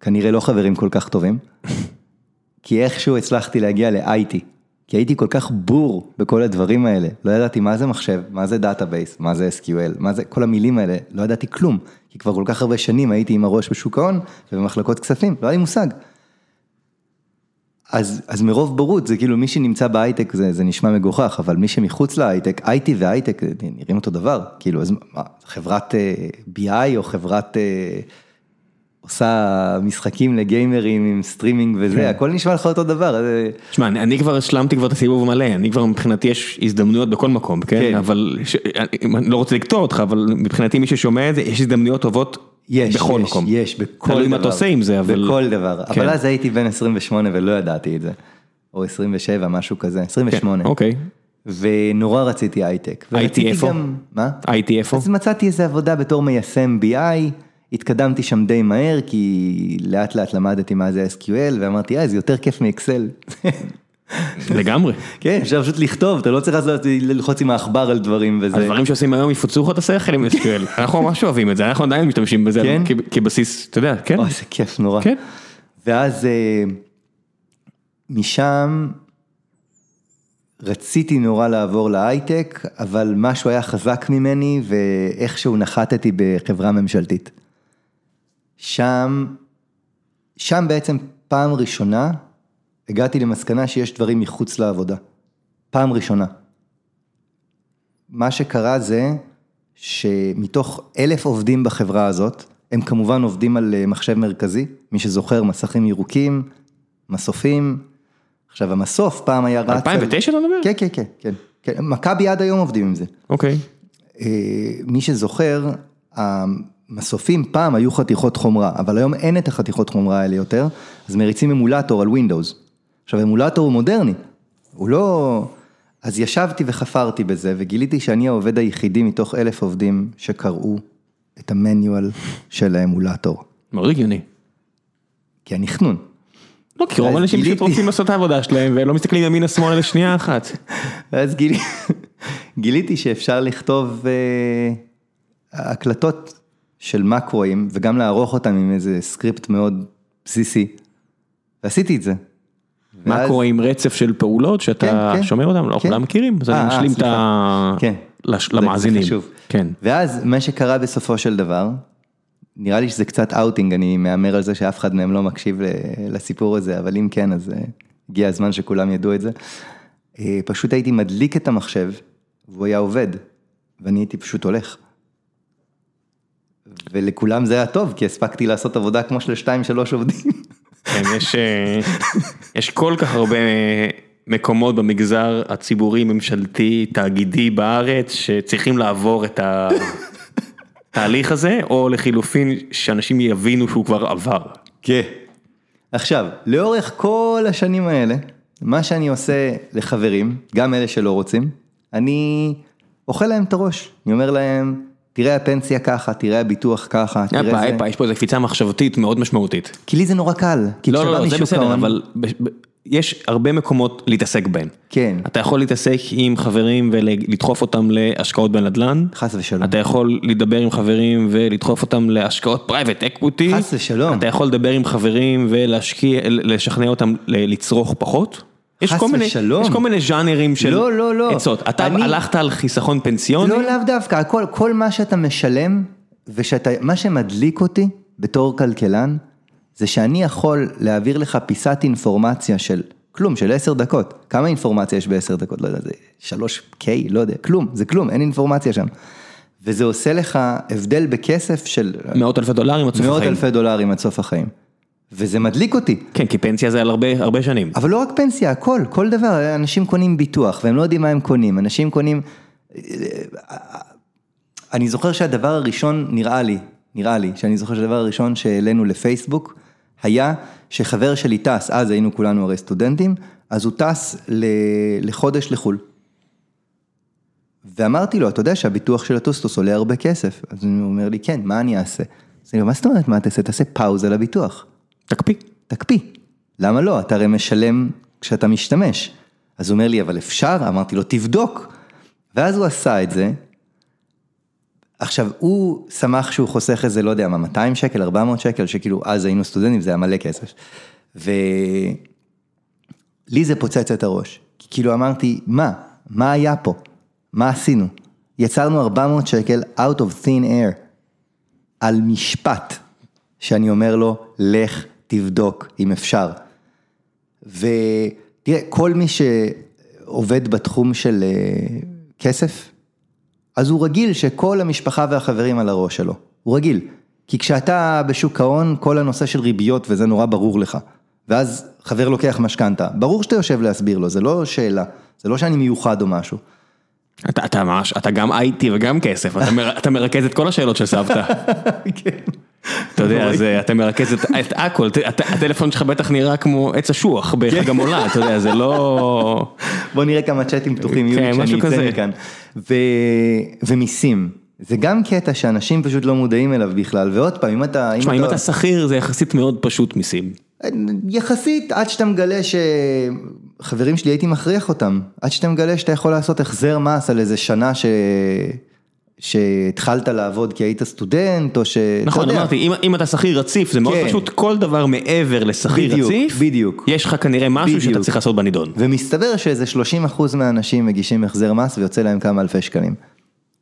כנראה לא חברים כל כך טובים, כי איכשהו הצלחתי להגיע ל-IT, כי הייתי כל כך בור בכל הדברים האלה, לא ידעתי מה זה מחשב, מה זה database, מה זה SQL, מה זה, כל המילים האלה, לא ידעתי כלום, כי כבר כל כך הרבה שנים הייתי עם הראש בשוק ההון ובמחלקות כספים, לא היה לי מושג. אז, אז מרוב בורות זה כאילו מי שנמצא בהייטק זה, זה נשמע מגוחך, אבל מי שמחוץ להייטק, IT והייטק נראים אותו דבר, כאילו אז מה, חברת אה, BI או חברת אה, עושה משחקים לגיימרים עם סטרימינג וזה, כן. הכל נשמע לך אותו דבר. תשמע, אני, אני כבר השלמתי כבר את הסיבוב מלא, אני כבר מבחינתי יש הזדמנויות בכל מקום, כן? כן. אבל, ש... אני, אני לא רוצה לקטוע אותך, אבל מבחינתי מי ששומע את זה, יש הזדמנויות טובות יש, בכל יש, מקום. יש, בכל דבר. תלוי מה אתה עושה עם זה, אבל... בכל דבר, כן. אבל אז הייתי בן 28 ולא ידעתי את זה, או 27, משהו כזה, 28. כן, אוקיי. ונורא רציתי הייטק. הייתי איפה? גם- מה? הייתי איפה? אז מצאתי איזה עבודה בתור מיישם BI, התקדמתי שם די מהר, כי לאט לאט למדתי מה זה SQL, ואמרתי, אה, זה יותר כיף מאקסל. לגמרי. כן, אפשר פשוט לכתוב, אתה לא צריך אז ללחוץ עם העכבר על דברים וזה. הדברים שעושים היום יפוצו לך את השכל עם SQL, אנחנו ממש אוהבים את זה, אנחנו עדיין משתמשים בזה כן? כבסיס, אתה יודע, כן, אוי, איזה כיף נורא. כן. ואז אה, משם רציתי נורא לעבור להייטק, אבל משהו היה חזק ממני ואיכשהו נחתתי בחברה ממשלתית. שם, שם בעצם פעם ראשונה הגעתי למסקנה שיש דברים מחוץ לעבודה. פעם ראשונה. מה שקרה זה שמתוך אלף עובדים בחברה הזאת, הם כמובן עובדים על אה, מחשב מרכזי, מי שזוכר מסכים ירוקים, מסופים. עכשיו המסוף פעם היה רץ... על- 2009 אתה מדבר? כן, כן, כן, כן. כן. מכבי עד היום עובדים עם זה. אוקיי. אה, מי שזוכר, המסופים פעם היו חתיכות חומרה, אבל היום אין את החתיכות חומרה האלה יותר, אז מריצים אמולטור על Windows. עכשיו אמולטור הוא מודרני, הוא לא... אז ישבתי וחפרתי בזה, וגיליתי שאני העובד היחידי מתוך אלף עובדים שקראו את המניואל של האמולטור. מאוד הגיוני. כי הנכנון. לא, כי רוב האנשים פשוט רוצים לעשות את העבודה שלהם ולא מסתכלים ימינה שמאלה לשנייה אחת. ואז גילי, גיליתי שאפשר לכתוב אה, הקלטות של מקרואים וגם לערוך אותם עם איזה סקריפט מאוד בסיסי. ועשיתי את זה. מה ואז- קורה עם רצף של פעולות שאתה כן, כן. שומע אותם? לא כן. כולם מכירים, אז אה, אני אה, משלים את. ה... כן. לש- למאזינים. כן. ואז מה שקרה בסופו של דבר, נראה לי שזה קצת אאוטינג, אני מהמר על זה שאף אחד מהם לא מקשיב לסיפור הזה, אבל אם כן, אז אה, הגיע הזמן שכולם ידעו את זה. אה, פשוט הייתי מדליק את המחשב, והוא היה עובד, ואני הייתי פשוט הולך. ולכולם זה היה טוב, כי הספקתי לעשות עבודה כמו של שתיים שלוש עובדים. כן, יש, אה, יש כל כך הרבה מקומות במגזר הציבורי, ממשלתי, תאגידי בארץ, שצריכים לעבור את התהליך הזה, או לחילופין, שאנשים יבינו שהוא כבר עבר. כן. עכשיו, לאורך כל השנים האלה, מה שאני עושה לחברים, גם אלה שלא רוצים, אני אוכל להם את הראש. אני אומר להם, תראה הפנסיה ככה, תראה הביטוח ככה, תראה הפה, זה. הפה, יש פה איזו קפיצה מחשבתית מאוד משמעותית. כי לי זה נורא קל. לא, לא, לא, זה בסדר, אבל יש הרבה מקומות להתעסק בהם. כן, אתה יכול להתעסק עם חברים ולדחוף אותם להשקעות בנדל"ן. חס ושלום. אתה יכול לדבר עם חברים ולדחוף אותם להשקעות private equity. חס ושלום. אתה יכול לדבר עם חברים ולהשקיע, לשכנע אותם לצרוך פחות. יש כל מיני. יש כל מיני ז'אנרים של לא, לא, לא. עצות. אתה אני- הלכת על חיסכון פנסיוני? לא לאו דווקא, הכל, כל מה שאתה משלם, ושאתה, מה שמדליק אותי בתור כלכלן, זה שאני יכול להעביר לך פיסת אינפורמציה של כלום, של עשר דקות. כמה אינפורמציה יש בעשר דקות? לא יודע, זה שלוש K, לא יודע, כלום, זה כלום, אין אינפורמציה שם. וזה עושה לך הבדל בכסף של מאות אלפי דולרים עד סוף מאות החיים. אלפי דולרים עד סוף החיים. וזה מדליק אותי. כן, כי פנסיה זה על הרבה, הרבה שנים. אבל לא רק פנסיה, הכל, כל דבר, אנשים קונים ביטוח והם לא יודעים מה הם קונים, אנשים קונים... אני זוכר שהדבר הראשון, נראה לי, נראה לי, שאני זוכר שהדבר הראשון שהעלינו לפייסבוק, היה שחבר שלי טס, אז היינו כולנו הרי סטודנטים, אז הוא טס ל- לחודש לחו"ל. ואמרתי לו, אתה יודע שהביטוח של הטוסטוס עולה הרבה כסף. אז הוא אומר לי, כן, מה אני אעשה? אז אני אומר, מה זאת אומרת, מה תעשה? תעשה פאוזה לביטוח. תקפיא. תקפיא. למה לא? אתה הרי משלם כשאתה משתמש. אז הוא אומר לי, אבל אפשר? אמרתי לו, תבדוק. ואז הוא עשה את זה. עכשיו, הוא שמח שהוא חוסך איזה, לא יודע מה, 200 שקל, 400 שקל, שכאילו, אז היינו סטודנטים, זה היה מלא כסף. ולי זה פוצץ את הראש. כי כאילו אמרתי, מה? מה היה פה? מה עשינו? יצרנו 400 שקל out of thin air. על משפט, שאני אומר לו, לך תבדוק אם אפשר. ותראה, כל מי שעובד בתחום של אה, כסף, אז הוא רגיל שכל המשפחה והחברים על הראש שלו, הוא רגיל. כי כשאתה בשוק ההון, כל הנושא של ריביות וזה נורא ברור לך. ואז חבר לוקח משכנתה, ברור שאתה יושב להסביר לו, זה לא שאלה, זה לא שאני מיוחד או משהו. אתה, אתה ממש, אתה גם IT וגם כסף, אתה, מר, אתה מרכז את כל השאלות של סבתא. כן. אתה יודע, זה, אתה מרכז את, הכל, הטלפון שלך בטח נראה כמו עץ אשוח בחג המולד, אתה יודע, זה לא... בוא נראה כמה צ'אטים פתוחים יהיו כן, כשאני אצא. מכאן. ומיסים. זה גם קטע שאנשים פשוט לא מודעים אליו בכלל, ועוד פעם, אם אתה... תשמע, אם אתה שכיר זה יחסית מאוד פשוט מיסים. יחסית, עד שאתה מגלה חברים שלי הייתי מכריח אותם, עד שאתה מגלה שאתה יכול לעשות החזר מס על איזה שנה ש... שהתחלת לעבוד כי היית סטודנט, או ש... נכון. אמרתי, אם, אם אתה שכיר רציף, זה מאוד כן. פשוט, כל דבר מעבר לשכיר בדיוק, רציף, בדיוק. יש לך כנראה משהו שאתה בדיוק. צריך לעשות בנידון. ומסתבר שאיזה 30% מהאנשים מגישים החזר מס ויוצא להם כמה אלפי שקלים.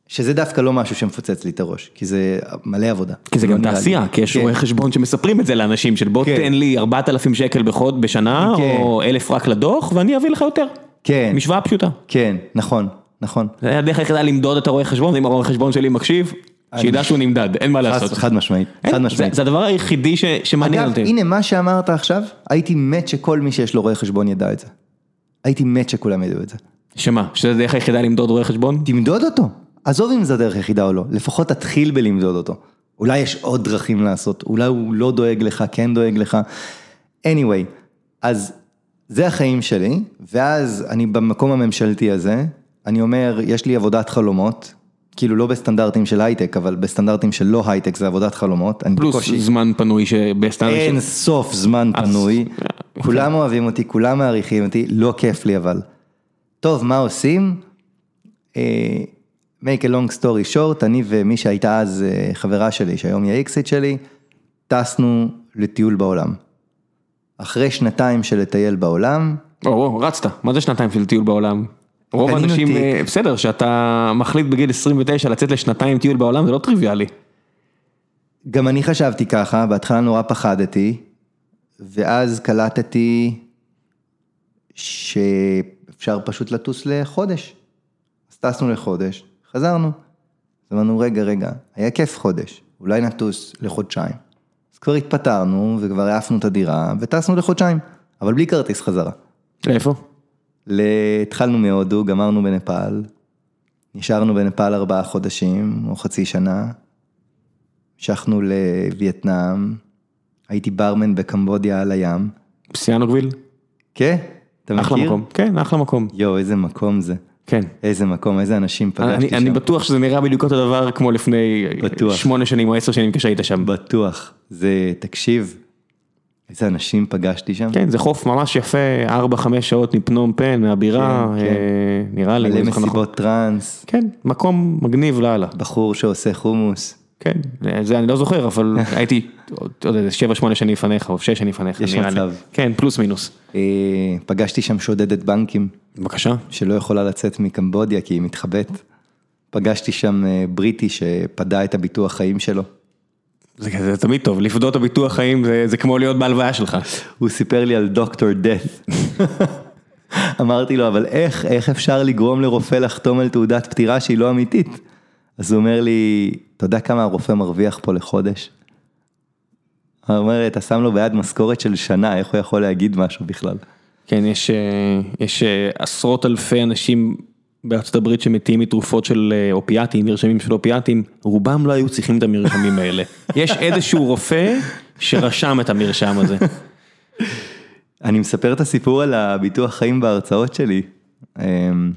שזה דווקא לא משהו שמפוצץ לי את הראש, כי זה מלא עבודה. כי זה לא גם לי. תעשייה, כי יש כן. רואי חשבון שמספרים את זה לאנשים, של בוא כן. תן לי 4,000 שקל בחוד בשנה, כן. או 1,000 רק לדוח, ואני אביא לך יותר. כן, משוואה פשוטה. כן, נכון, נכון. זה הדרך היחידה למדוד את הרואה חשבון, אם הרואה חשבון שלי מקשיב, שידע שהוא נמדד, אין מה לעשות. חד, משמעית, חד משמעית. זה הדבר היחידי שמעניין אגב, אותי. הנה מה שאמרת עכשיו, הייתי מת שכל מי שיש לו רואה חשבון ידע את זה. הייתי מת שכולם ידעו את זה. שמה? שזה הדרך היחידה למדוד רואה חשבון? תמדוד אותו. עזוב אם זו הדרך היחידה או לא, לפחות תתחיל בלמדוד אותו. אולי יש עוד דרכים לעשות, אולי הוא לא דואג לך, כן דואג לך. anyway, אז זה החיים שלי, ואז אני במקום הממשלתי הזה, אני אומר, יש לי עבודת חלומות, כאילו לא בסטנדרטים של הייטק, אבל בסטנדרטים של לא הייטק זה עבודת חלומות. אני פלוס בקושי- זמן פנוי שבסטנדרט אין סוף זמן אז- פנוי, כן. כולם אוהבים אותי, כולם מעריכים אותי, לא כיף לי אבל. טוב, מה עושים? אה, make a long story short, אני ומי שהייתה אז אה, חברה שלי, שהיום היא האקסיט שלי, טסנו לטיול בעולם. אחרי שנתיים של לטייל בעולם, או, או, רצת, מה זה שנתיים של טיול בעולם? רוב האנשים. אה, בסדר, שאתה מחליט בגיל 29 לצאת לשנתיים טיול בעולם, זה לא טריוויאלי. גם אני חשבתי ככה, בהתחלה נורא פחדתי, ואז קלטתי שאפשר פשוט לטוס לחודש. אז טסנו לחודש, חזרנו. אז אמרנו, רגע, רגע, היה כיף חודש, אולי נטוס לחודשיים. אז כבר התפטרנו, וכבר העפנו את הדירה, וטסנו לחודשיים, אבל בלי כרטיס חזרה. לאיפה? התחלנו מהודו, גמרנו בנפאל, נשארנו בנפאל ארבעה חודשים או חצי שנה, המשכנו לווייטנאם, הייתי ברמן בקמבודיה על הים. סיאנוגוויל? כן? אתה מכיר? אחלה מקום. כן, אחלה מקום. יואו, איזה מקום זה. כן. איזה מקום, איזה אנשים אני, פגשתי אני שם. בטוח שזה נראה בדיוק אותו דבר כמו לפני בטוח. שמונה שנים או עשר שנים כשהיית שם. בטוח. זה, תקשיב, איזה אנשים פגשתי שם. כן, זה חוף ממש יפה, 4-5 שעות מפנום פן, מהבירה, כן, כן. אה, נראה לי. מלא נכון. מסיבות טראנס, כן, מקום מגניב לאללה. בחור שעושה חומוס. כן, זה אני לא זוכר, אבל הייתי, אתה יודע, 7-8 שנים לפניך, או 6 שנים לפניך, יש נראה לי. מצב. כן, פלוס מינוס. אה, פגשתי שם שודדת בנקים. בבקשה. שלא יכולה לצאת מקמבודיה כי היא מתחבאת. פגשתי שם אה, בריטי שפדה את הביטוח חיים שלו. זה, זה תמיד טוב, לפדות הביטוח חיים זה, זה כמו להיות בהלוויה שלך. הוא סיפר לי על דוקטור דאט. אמרתי לו, אבל איך, איך אפשר לגרום לרופא לחתום על תעודת פטירה שהיא לא אמיתית? אז הוא אומר לי, אתה יודע כמה הרופא מרוויח פה לחודש? הוא אומר, אתה שם לו ביד משכורת של שנה, איך הוא יכול להגיד משהו בכלל? כן, יש, אה, יש אה, עשרות אלפי אנשים בארצות הברית שמתים מתרופות של אה, אופיאטים, מרשמים של אופיאטים, רובם לא היו צריכים את המרשמים האלה. יש איזשהו רופא שרשם את המרשם הזה. אני מספר את הסיפור על הביטוח חיים בהרצאות שלי. אמ,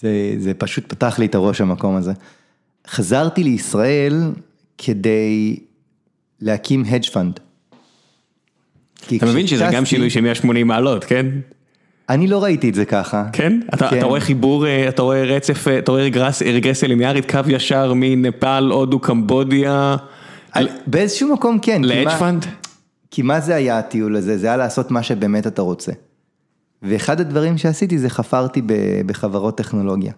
זה, זה פשוט פתח לי את הראש המקום הזה. חזרתי לישראל כדי להקים hedge fund. אתה מבין שזה גם שינוי של 180 מעלות, כן? אני לא ראיתי את זה ככה. כן? אתה, כן. אתה רואה חיבור, אה, אתה רואה רצף, אה, אתה רואה רגרס, רגרסיה ליניארית, קו ישר מנפאל, הודו, קמבודיה, על- באיזשהו מקום כן. מה- fund? כי מה זה היה הטיול הזה? זה היה לעשות מה שבאמת אתה רוצה. ואחד הדברים שעשיתי זה חפרתי ב- בחברות טכנולוגיה.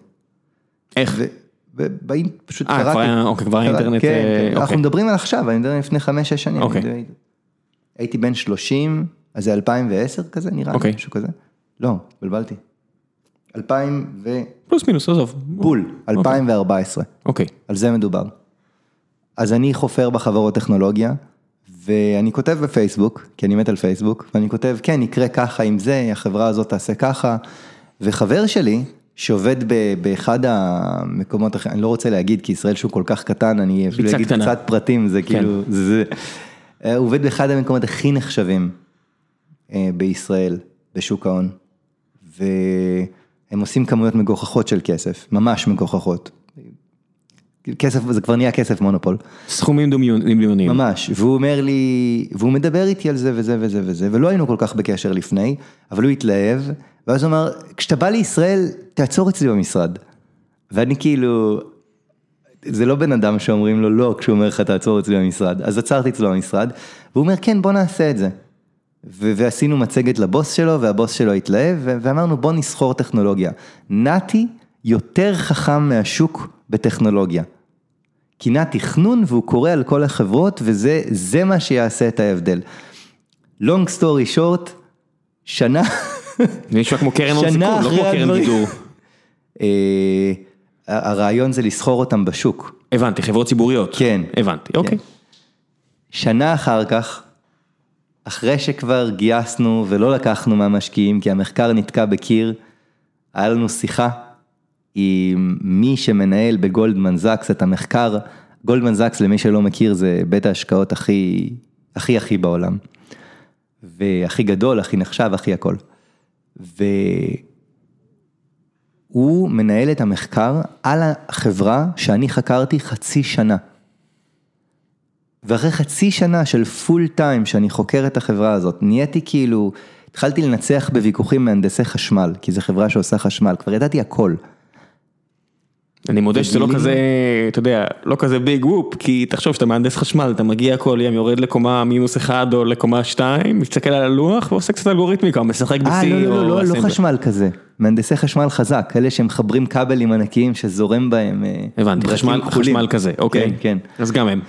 איך? ו- ובאינ- פשוט אה, קראתי. כבר היה- אוקיי, כבר היה קרא- אינטרנט, כן, אה, כן, אוקיי. אנחנו מדברים על עכשיו, אני מדבר לפני חמש-שש שנים. אוקיי. הייתי בן 30, אז זה 2010 כזה נראה לי, אוקיי. משהו כזה. לא, בלבלתי. 2000 ו... פלוס מינוס, עזוב. בול, 2014, אוקיי. על זה מדובר. אז אני חופר בחברות טכנולוגיה, ואני כותב בפייסבוק, כי אני מת על פייסבוק, ואני כותב, כן, יקרה ככה עם זה, החברה הזאת תעשה ככה, וחבר שלי, שעובד ב- באחד המקומות, אני לא רוצה להגיד, כי ישראל שהוא כל כך קטן, אני אפילו אגיד קטנה. קצת פרטים, זה כאילו, זה, זה, אה, הוא עובד באחד המקומות הכי נחשבים אה, בישראל, בשוק ההון, והם עושים כמויות מגוחכות של כסף, ממש מגוחכות. כסף, זה כבר נהיה כסף מונופול. סכומים דמיוניים. ממש, והוא אומר לי, והוא מדבר איתי על זה וזה וזה וזה, ולא היינו כל כך בקשר לפני, אבל הוא התלהב, ואז הוא אמר, כשאתה בא לישראל, תעצור אצלי במשרד. ואני כאילו, זה לא בן אדם שאומרים לו לא כשהוא אומר לך תעצור אצלי במשרד, אז עצרתי אצלו במשרד, והוא אומר כן בוא נעשה את זה. ועשינו מצגת לבוס שלו והבוס שלו התלהב ואמרנו בוא נסחור טכנולוגיה. נתי יותר חכם מהשוק בטכנולוגיה. כי נע תכנון והוא קורא על כל החברות וזה מה שיעשה את ההבדל. long story short, שנה, נשמע כמו קרן הון סיכון, לא כמו קרן גידור. אה, הרעיון זה לסחור אותם בשוק. הבנתי, חברות ציבוריות. כן. הבנתי, אוקיי. שנה אחר כך, אחרי שכבר גייסנו ולא לקחנו מהמשקיעים כי המחקר נתקע בקיר, היה לנו שיחה עם מי שמנהל בגולדמן זקס את המחקר, גולדמן זקס למי שלא מכיר זה בית ההשקעות הכי הכי הכי בעולם. והכי גדול, הכי נחשב, הכי הכל. והוא מנהל את המחקר על החברה שאני חקרתי חצי שנה. ואחרי חצי שנה של פול טיים שאני חוקר את החברה הזאת, נהייתי כאילו, התחלתי לנצח בוויכוחים מהנדסי חשמל, כי זו חברה שעושה חשמל, כבר ידעתי הכל. אני מודה שזה לא כזה, אתה יודע, לא כזה ביג וופ, כי תחשוב שאתה מהנדס חשמל, אתה מגיע כל יום, יורד לקומה מינוס אחד או לקומה שתיים, מסתכל על הלוח ועושה קצת אלגוריתמיקה, משחק ב-C אה, לא, לא, לא, לא, לא אסמבל. חשמל כזה, מהנדסי חשמל חזק, אלה שמחברים כבלים ענקיים שזורם בהם. אה, הבנתי. חשמל כזה, אוקיי. כן, כן. אז גם הם.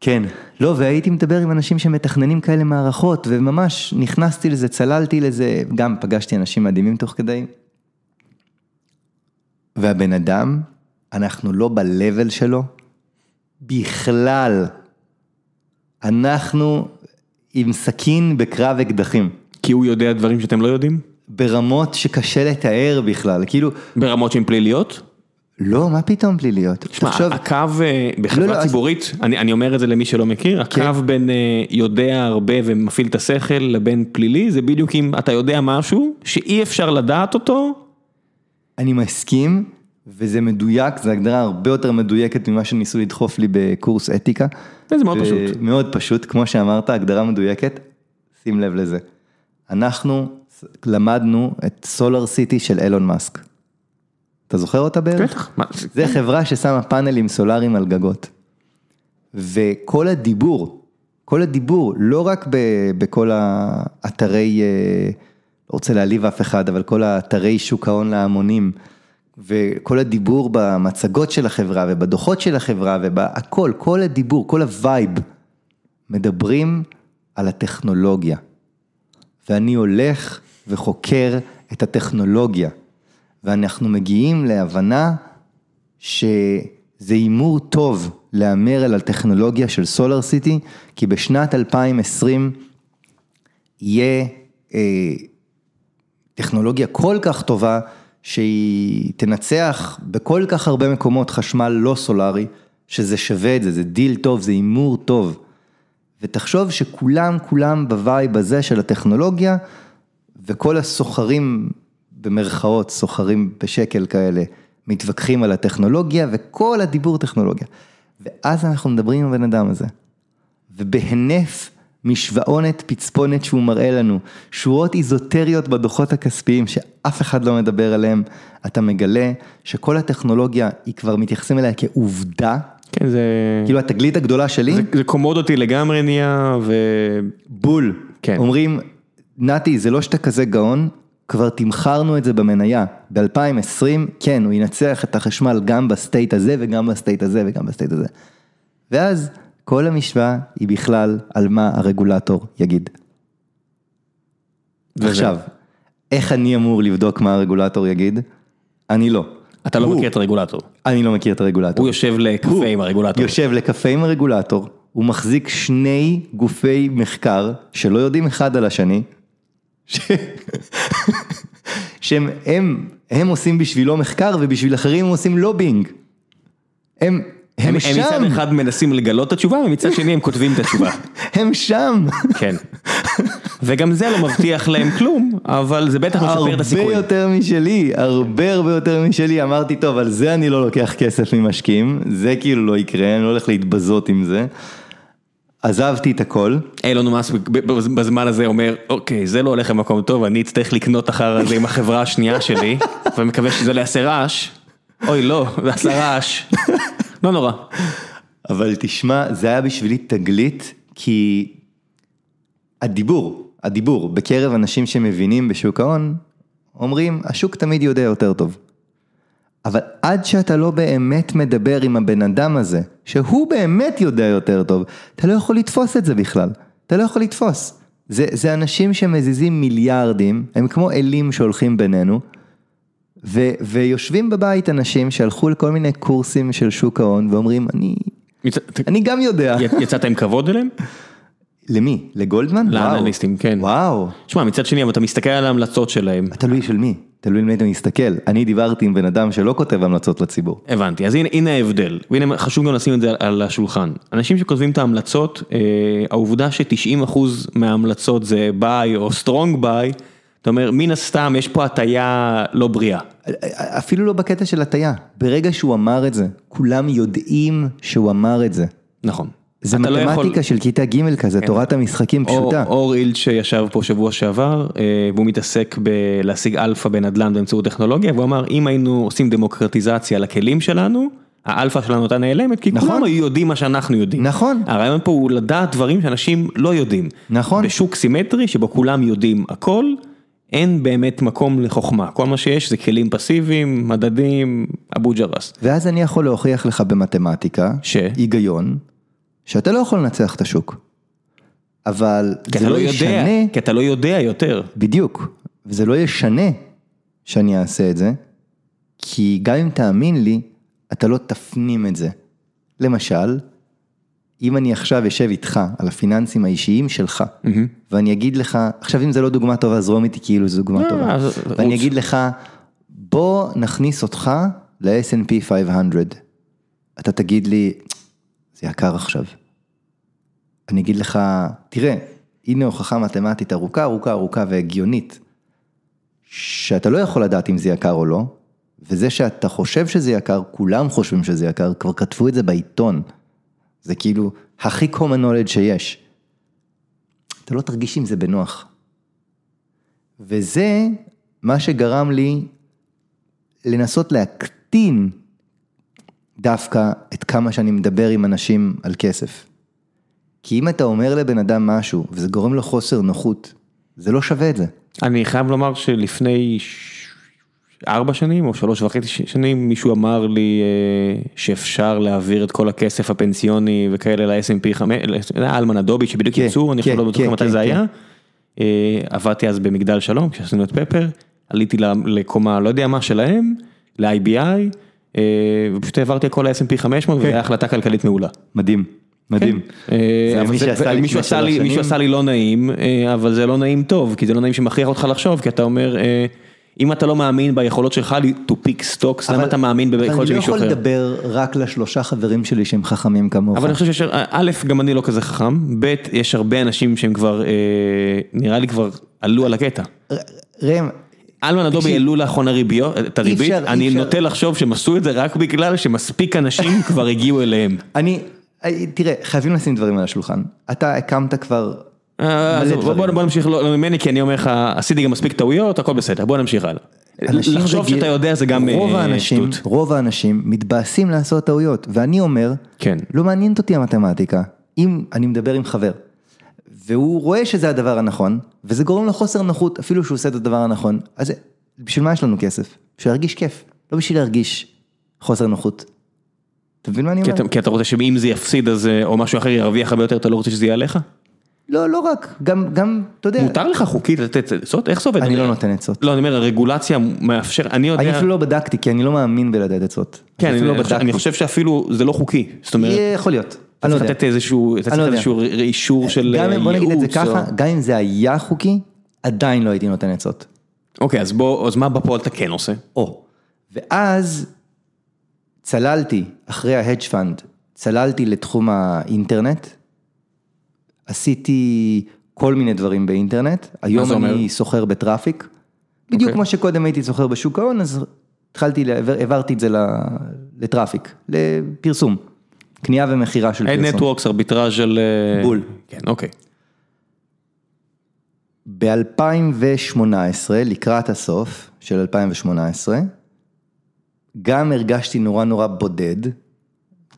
כן, לא, והייתי מדבר עם אנשים שמתכננים כאלה מערכות, וממש נכנסתי לזה, צללתי לזה, גם פגשתי אנשים מדהימים תוך כדי. והבן אדם, אנחנו לא ב-level שלו, בכלל. אנחנו עם סכין בקרב אקדחים, כי הוא יודע דברים שאתם לא יודעים? ברמות שקשה לתאר בכלל, כאילו, ברמות שהן פליליות? לא, מה פתאום פליליות? תשמע, תחשוב, הקו אה, לא, בחברה לא, אז- ציבורית, אני אני אומר את זה למי שלא מכיר, כן. הקו בין אה, יודע הרבה ומפעיל את השכל לבין פלילי, זה בדיוק אם אתה יודע משהו שאי אפשר לדעת אותו, אני מסכים, וזה מדויק, זו הגדרה הרבה יותר מדויקת ממה שניסו לדחוף לי בקורס אתיקה. וזה מאוד ו- פשוט. מאוד פשוט, כמו שאמרת, הגדרה מדויקת, שים לב לזה. אנחנו למדנו את SolarCity של אילון מאסק. אתה זוכר אותה בערך? בטח. זה חברה ששמה פאנלים סולאריים על גגות. וכל הדיבור, כל הדיבור, לא רק ב- בכל האתרי, אה, לא רוצה להעליב אף אחד, אבל כל האתרי שוק ההון להמונים, וכל הדיבור במצגות של החברה ובדוחות של החברה ובהכל, כל הדיבור, כל ה vibe, מדברים על הטכנולוגיה. ואני הולך וחוקר את הטכנולוגיה, ואנחנו מגיעים להבנה שזה הימור טוב להמר על הטכנולוגיה של סולר סיטי, כי בשנת 2020 יהיה אה, טכנולוגיה כל כך טובה, שהיא תנצח בכל כך הרבה מקומות חשמל לא סולארי, שזה שווה את זה, זה דיל טוב, זה הימור טוב. ותחשוב שכולם, כולם ב vibe הזה של הטכנולוגיה, וכל הסוחרים, במרכאות, סוחרים בשקל כאלה, מתווכחים על הטכנולוגיה, וכל הדיבור טכנולוגיה. ואז אנחנו מדברים עם הבן אדם הזה. ובהינף משוואות פצפונת שהוא מראה לנו, שורות איזוטריות בדוחות הכספיים שאף אחד לא מדבר עליהם, אתה מגלה שכל הטכנולוגיה, היא כבר מתייחסים אליה כעובדה, כן, זה... כאילו התגלית הגדולה שלי, זה- זה commodity לגמרי נהיה, ו... בול. כן. אומרים, נתי, זה לא שאתה כזה גאון, כבר תמחרנו את זה במניה. ב-2020, כן, הוא ינצח את החשמל גם ב state הזה וגם ב state הזה וגם ב state הזה. ואז כל המשוואה היא בכלל על מה הרגולטור יגיד. וזה- עכשיו, איך אני אמור לבדוק מה הרגולטור יגיד? אני לא. אתה לא הוא- מכיר את הרגולטור. אני לא מכיר את הרגולטור. הוא יושב לקפה הוא עם הרגולטור. יושב לקפה עם הרגולטור, הוא מחזיק שני גופי מחקר שלא יודעים אחד על השני. שהם הם, הם עושים בשבילו מחקר ובשביל אחרים הם עושים לובינג. הם, הם, הם הם שם, מצד אחד מנסים לגלות את התשובה, ומצד שני הם כותבים את התשובה. הם שם. כן. וגם זה לא מבטיח להם כלום, אבל זה בטח משפר את הסיכוי. הרבה יותר משלי, הרבה הרבה יותר משלי, אמרתי טוב, על זה אני לא לוקח כסף ממשקיעים, זה כאילו לא יקרה, אני לא הולך להתבזות עם זה. עזבתי את הכל. אילון מאסק בזמן הזה אומר, אוקיי, זה לא הולך למקום טוב, אני אצטרך לקנות אחר הזה עם החברה השנייה שלי, ומקווה שזה לא יעשה רעש. אוי לא, זה עשה רעש. לא נורא. אבל תשמע, זה היה בשבילי תגלית, כי הדיבור, הדיבור בקרב אנשים שמבינים בשוק ההון, אומרים, השוק תמיד יודע יותר טוב. אבל עד שאתה לא באמת מדבר עם הבן אדם הזה, שהוא באמת יודע יותר טוב, אתה לא יכול לתפוס את זה בכלל. אתה לא יכול לתפוס. זה, זה אנשים שמזיזים מיליארדים, הם כמו אלים שהולכים בינינו, ו, ויושבים בבית אנשים שהלכו לכל מיני קורסים של שוק ההון ואומרים, אני, יצא- אני גם יודע. יצאת עם כבוד אליהם? למי? לגולדמן? לאנליסטים, כן. וואו. תשמע, מצד שני, אבל אתה מסתכל על ההמלצות שלהם. תלוי של מי, תלוי למי אתה מסתכל. אני דיברתי עם בן אדם שלא כותב המלצות לציבור. הבנתי, אז הנה, הנה ההבדל, והנה חשוב גם לשים את זה על- השולחן. אנשים שכותבים את ההמלצות, אה, העובדה ש-90% מההמלצות זה buy או strong buy, אתה אומר, מן הסתם יש פה הטיה לא בריאה. אפילו לא בקטע של הטיה, ברגע שהוא אמר את זה, כולם יודעים שהוא אמר את זה. נכון. זה אתה לא יכול- מתמטיקה של כיתה ג' כזה, תורת המשחקים פשוטה. אור- אור אילד שישב פה שבוע שעבר, אה, והוא מתעסק בלהשיג אלפא בנדל"ן באמצעות טכנולוגיה, והוא אמר, אם היינו עושים דמוקרטיזציה לכלים שלנו, האלפא שלנו הייתה נעלמת, כי נכון. כולם היו יודעים מה שאנחנו יודעים. נכון. הרעיון פה הוא לדעת דברים שאנשים לא יודעים. נכון. בשוק סימטרי שבו כולם יודעים הכל, אין באמת מקום לחוכמה. כל מה שיש זה כלים פסיביים, מדדים, אבו ג'רס. ואז אני יכול להוכיח לך במתמטיקה, ש? היגיון, שאתה לא יכול לנצח את השוק. אבל זה לא לא יודע, ישנה, כי אתה לא יודע יותר. בדיוק, וזה לא ישנה שאני אעשה את זה, כי גם אם תאמין לי, אתה לא תפנים את זה. למשל, אם אני עכשיו אשב איתך על הפיננסים האישיים שלך, ואני אגיד לך, עכשיו אם זה לא דוגמה טובה, זרום איתי כאילו זו דוגמה אה, טובה, ואני. אגיד לך, בוא נכניס אותך ל-S&P 500, אתה תגיד לי, זה יקר עכשיו. אני אגיד לך, תראה, הנה הוכחה מתמטית ארוכה, ארוכה, ארוכה והגיונית, שאתה לא יכול לדעת אם זה יקר או לא, וזה שאתה חושב שזה יקר, כולם חושבים שזה יקר, כבר כתבו את זה בעיתון. זה כאילו הכי common knowledge שיש. אתה לא תרגיש עם זה בנוח. וזה מה שגרם לי לנסות להקטין דווקא את כמה שאני מדבר עם אנשים על כסף. כי אם אתה אומר לבן אדם משהו וזה גורם לו חוסר נוחות, זה לא שווה את זה. אני חייב לומר שלפני ארבע שנים או שלוש וחצי שנים מישהו אמר לי אה, שאפשר להעביר את כל הכסף הפנסיוני וכאלה ל-S&P 5, אלמן אדובי שבדיוק כן, יצאו, אני כן, חושב לא בטוח כן, מתי זה. היה. אה, עבדתי אז במגדל שלום כשעשינו את פפר, עליתי לקומה לא יודע מה שלהם, ל-IBI, אה, ופשוט העברתי הכל ל-S&P 500 וזו הייתה החלטה כלכלית מעולה. מדהים, מדהים. אה, ו- לי מישהו עשה לי, לא נעים, אה, אבל זה לא נעים טוב, כי זה לא נעים שמכריח אותך לחשוב, כי אתה אומר, אה, אם אתה לא מאמין ביכולות שלך to pick stocks, למה אתה מאמין ביכולת של מישהו אבל אני לא אחר? יכול לדבר רק לשלושה חברים שלי שהם חכמים כמוך. אבל אני חושב שיש, א', גם אני לא כזה חכם, ב', יש הרבה אנשים שהם כבר, אה, נראה לי כבר עלו על הקטע. ראם, אלמן אדובי. העלו לאחרונה ריביות, את הריבית, אני. נוטה לחשוב שהם עשו את זה רק בגלל שמספיק אנשים כבר הגיעו אליהם. אני, תראה, חייבים לשים דברים על השולחן. אתה הקמת כבר אה, בוא נמשיך לא לא ממני כי אני אומר לך עשיתי גם מספיק טעויות הכל בסדר בוא נמשיך הלאה. לחשוב שאתה יודע זה גם רוב אה, האנשים, שטות. רוב האנשים מתבאסים לעשות טעויות, ואני אומר, כן. לא מעניינת אותי המתמטיקה, אם אני מדבר עם חבר, והוא רואה שזה הדבר הנכון, וזה גורם לו חוסר נוחות, אפילו שהוא עושה את הדבר הנכון, אז בשביל מה יש לנו כסף? בשביל להרגיש כיף, לא בשביל להרגיש חוסר נוחות. אתה מבין מה אני כי אומר? אתה- כי אתה רוצה שאם זה יפסיד אז אה, או משהו אחר ירוויח הרבה יותר אתה לא רוצה שזה יהיה עליך? לא, לא רק, גם, גם, אתה יודע, מותר לך חוקית לתת עצות איך זה עובד? אני לא נותן עצות. לא אני אומר הרגולציה מאפשר אני יודע. אני אפילו לא בדקתי, כי אני לא מאמין בלתת עצות. כן, אני לא חושב- בדקתי. אני חושב שאפילו זה לא חוקי. זאת אומרת, יכול להיות, אתה לא צריך יודע. לתת איזשהו, לא אישור של גם אם, בוא נגיד את זה ייעוץ ככה, גם אם זה היה חוקי, עדיין לא הייתי נותן עצות. אוקיי, אז בוא, אז מה בפועל אתה כן עושה? או. ואז צללתי, אחרי ה hedge fund, צללתי לתחום האינטרנט, עשיתי כל מיני דברים באינטרנט, היום? אני סוחר ב traffic, בדיוק אוקיי. כמו שקודם הייתי סוחר בשוק ההון, אז התחלתי, העברתי את זה ל traffic, לפרסום, קנייה ומכירה של Ad פרסום. Networks, ארביטראז' של... אה, בול. כן, אוקיי. ב-2018, לקראת הסוף של 2018, גם הרגשתי נורא נורא בודד,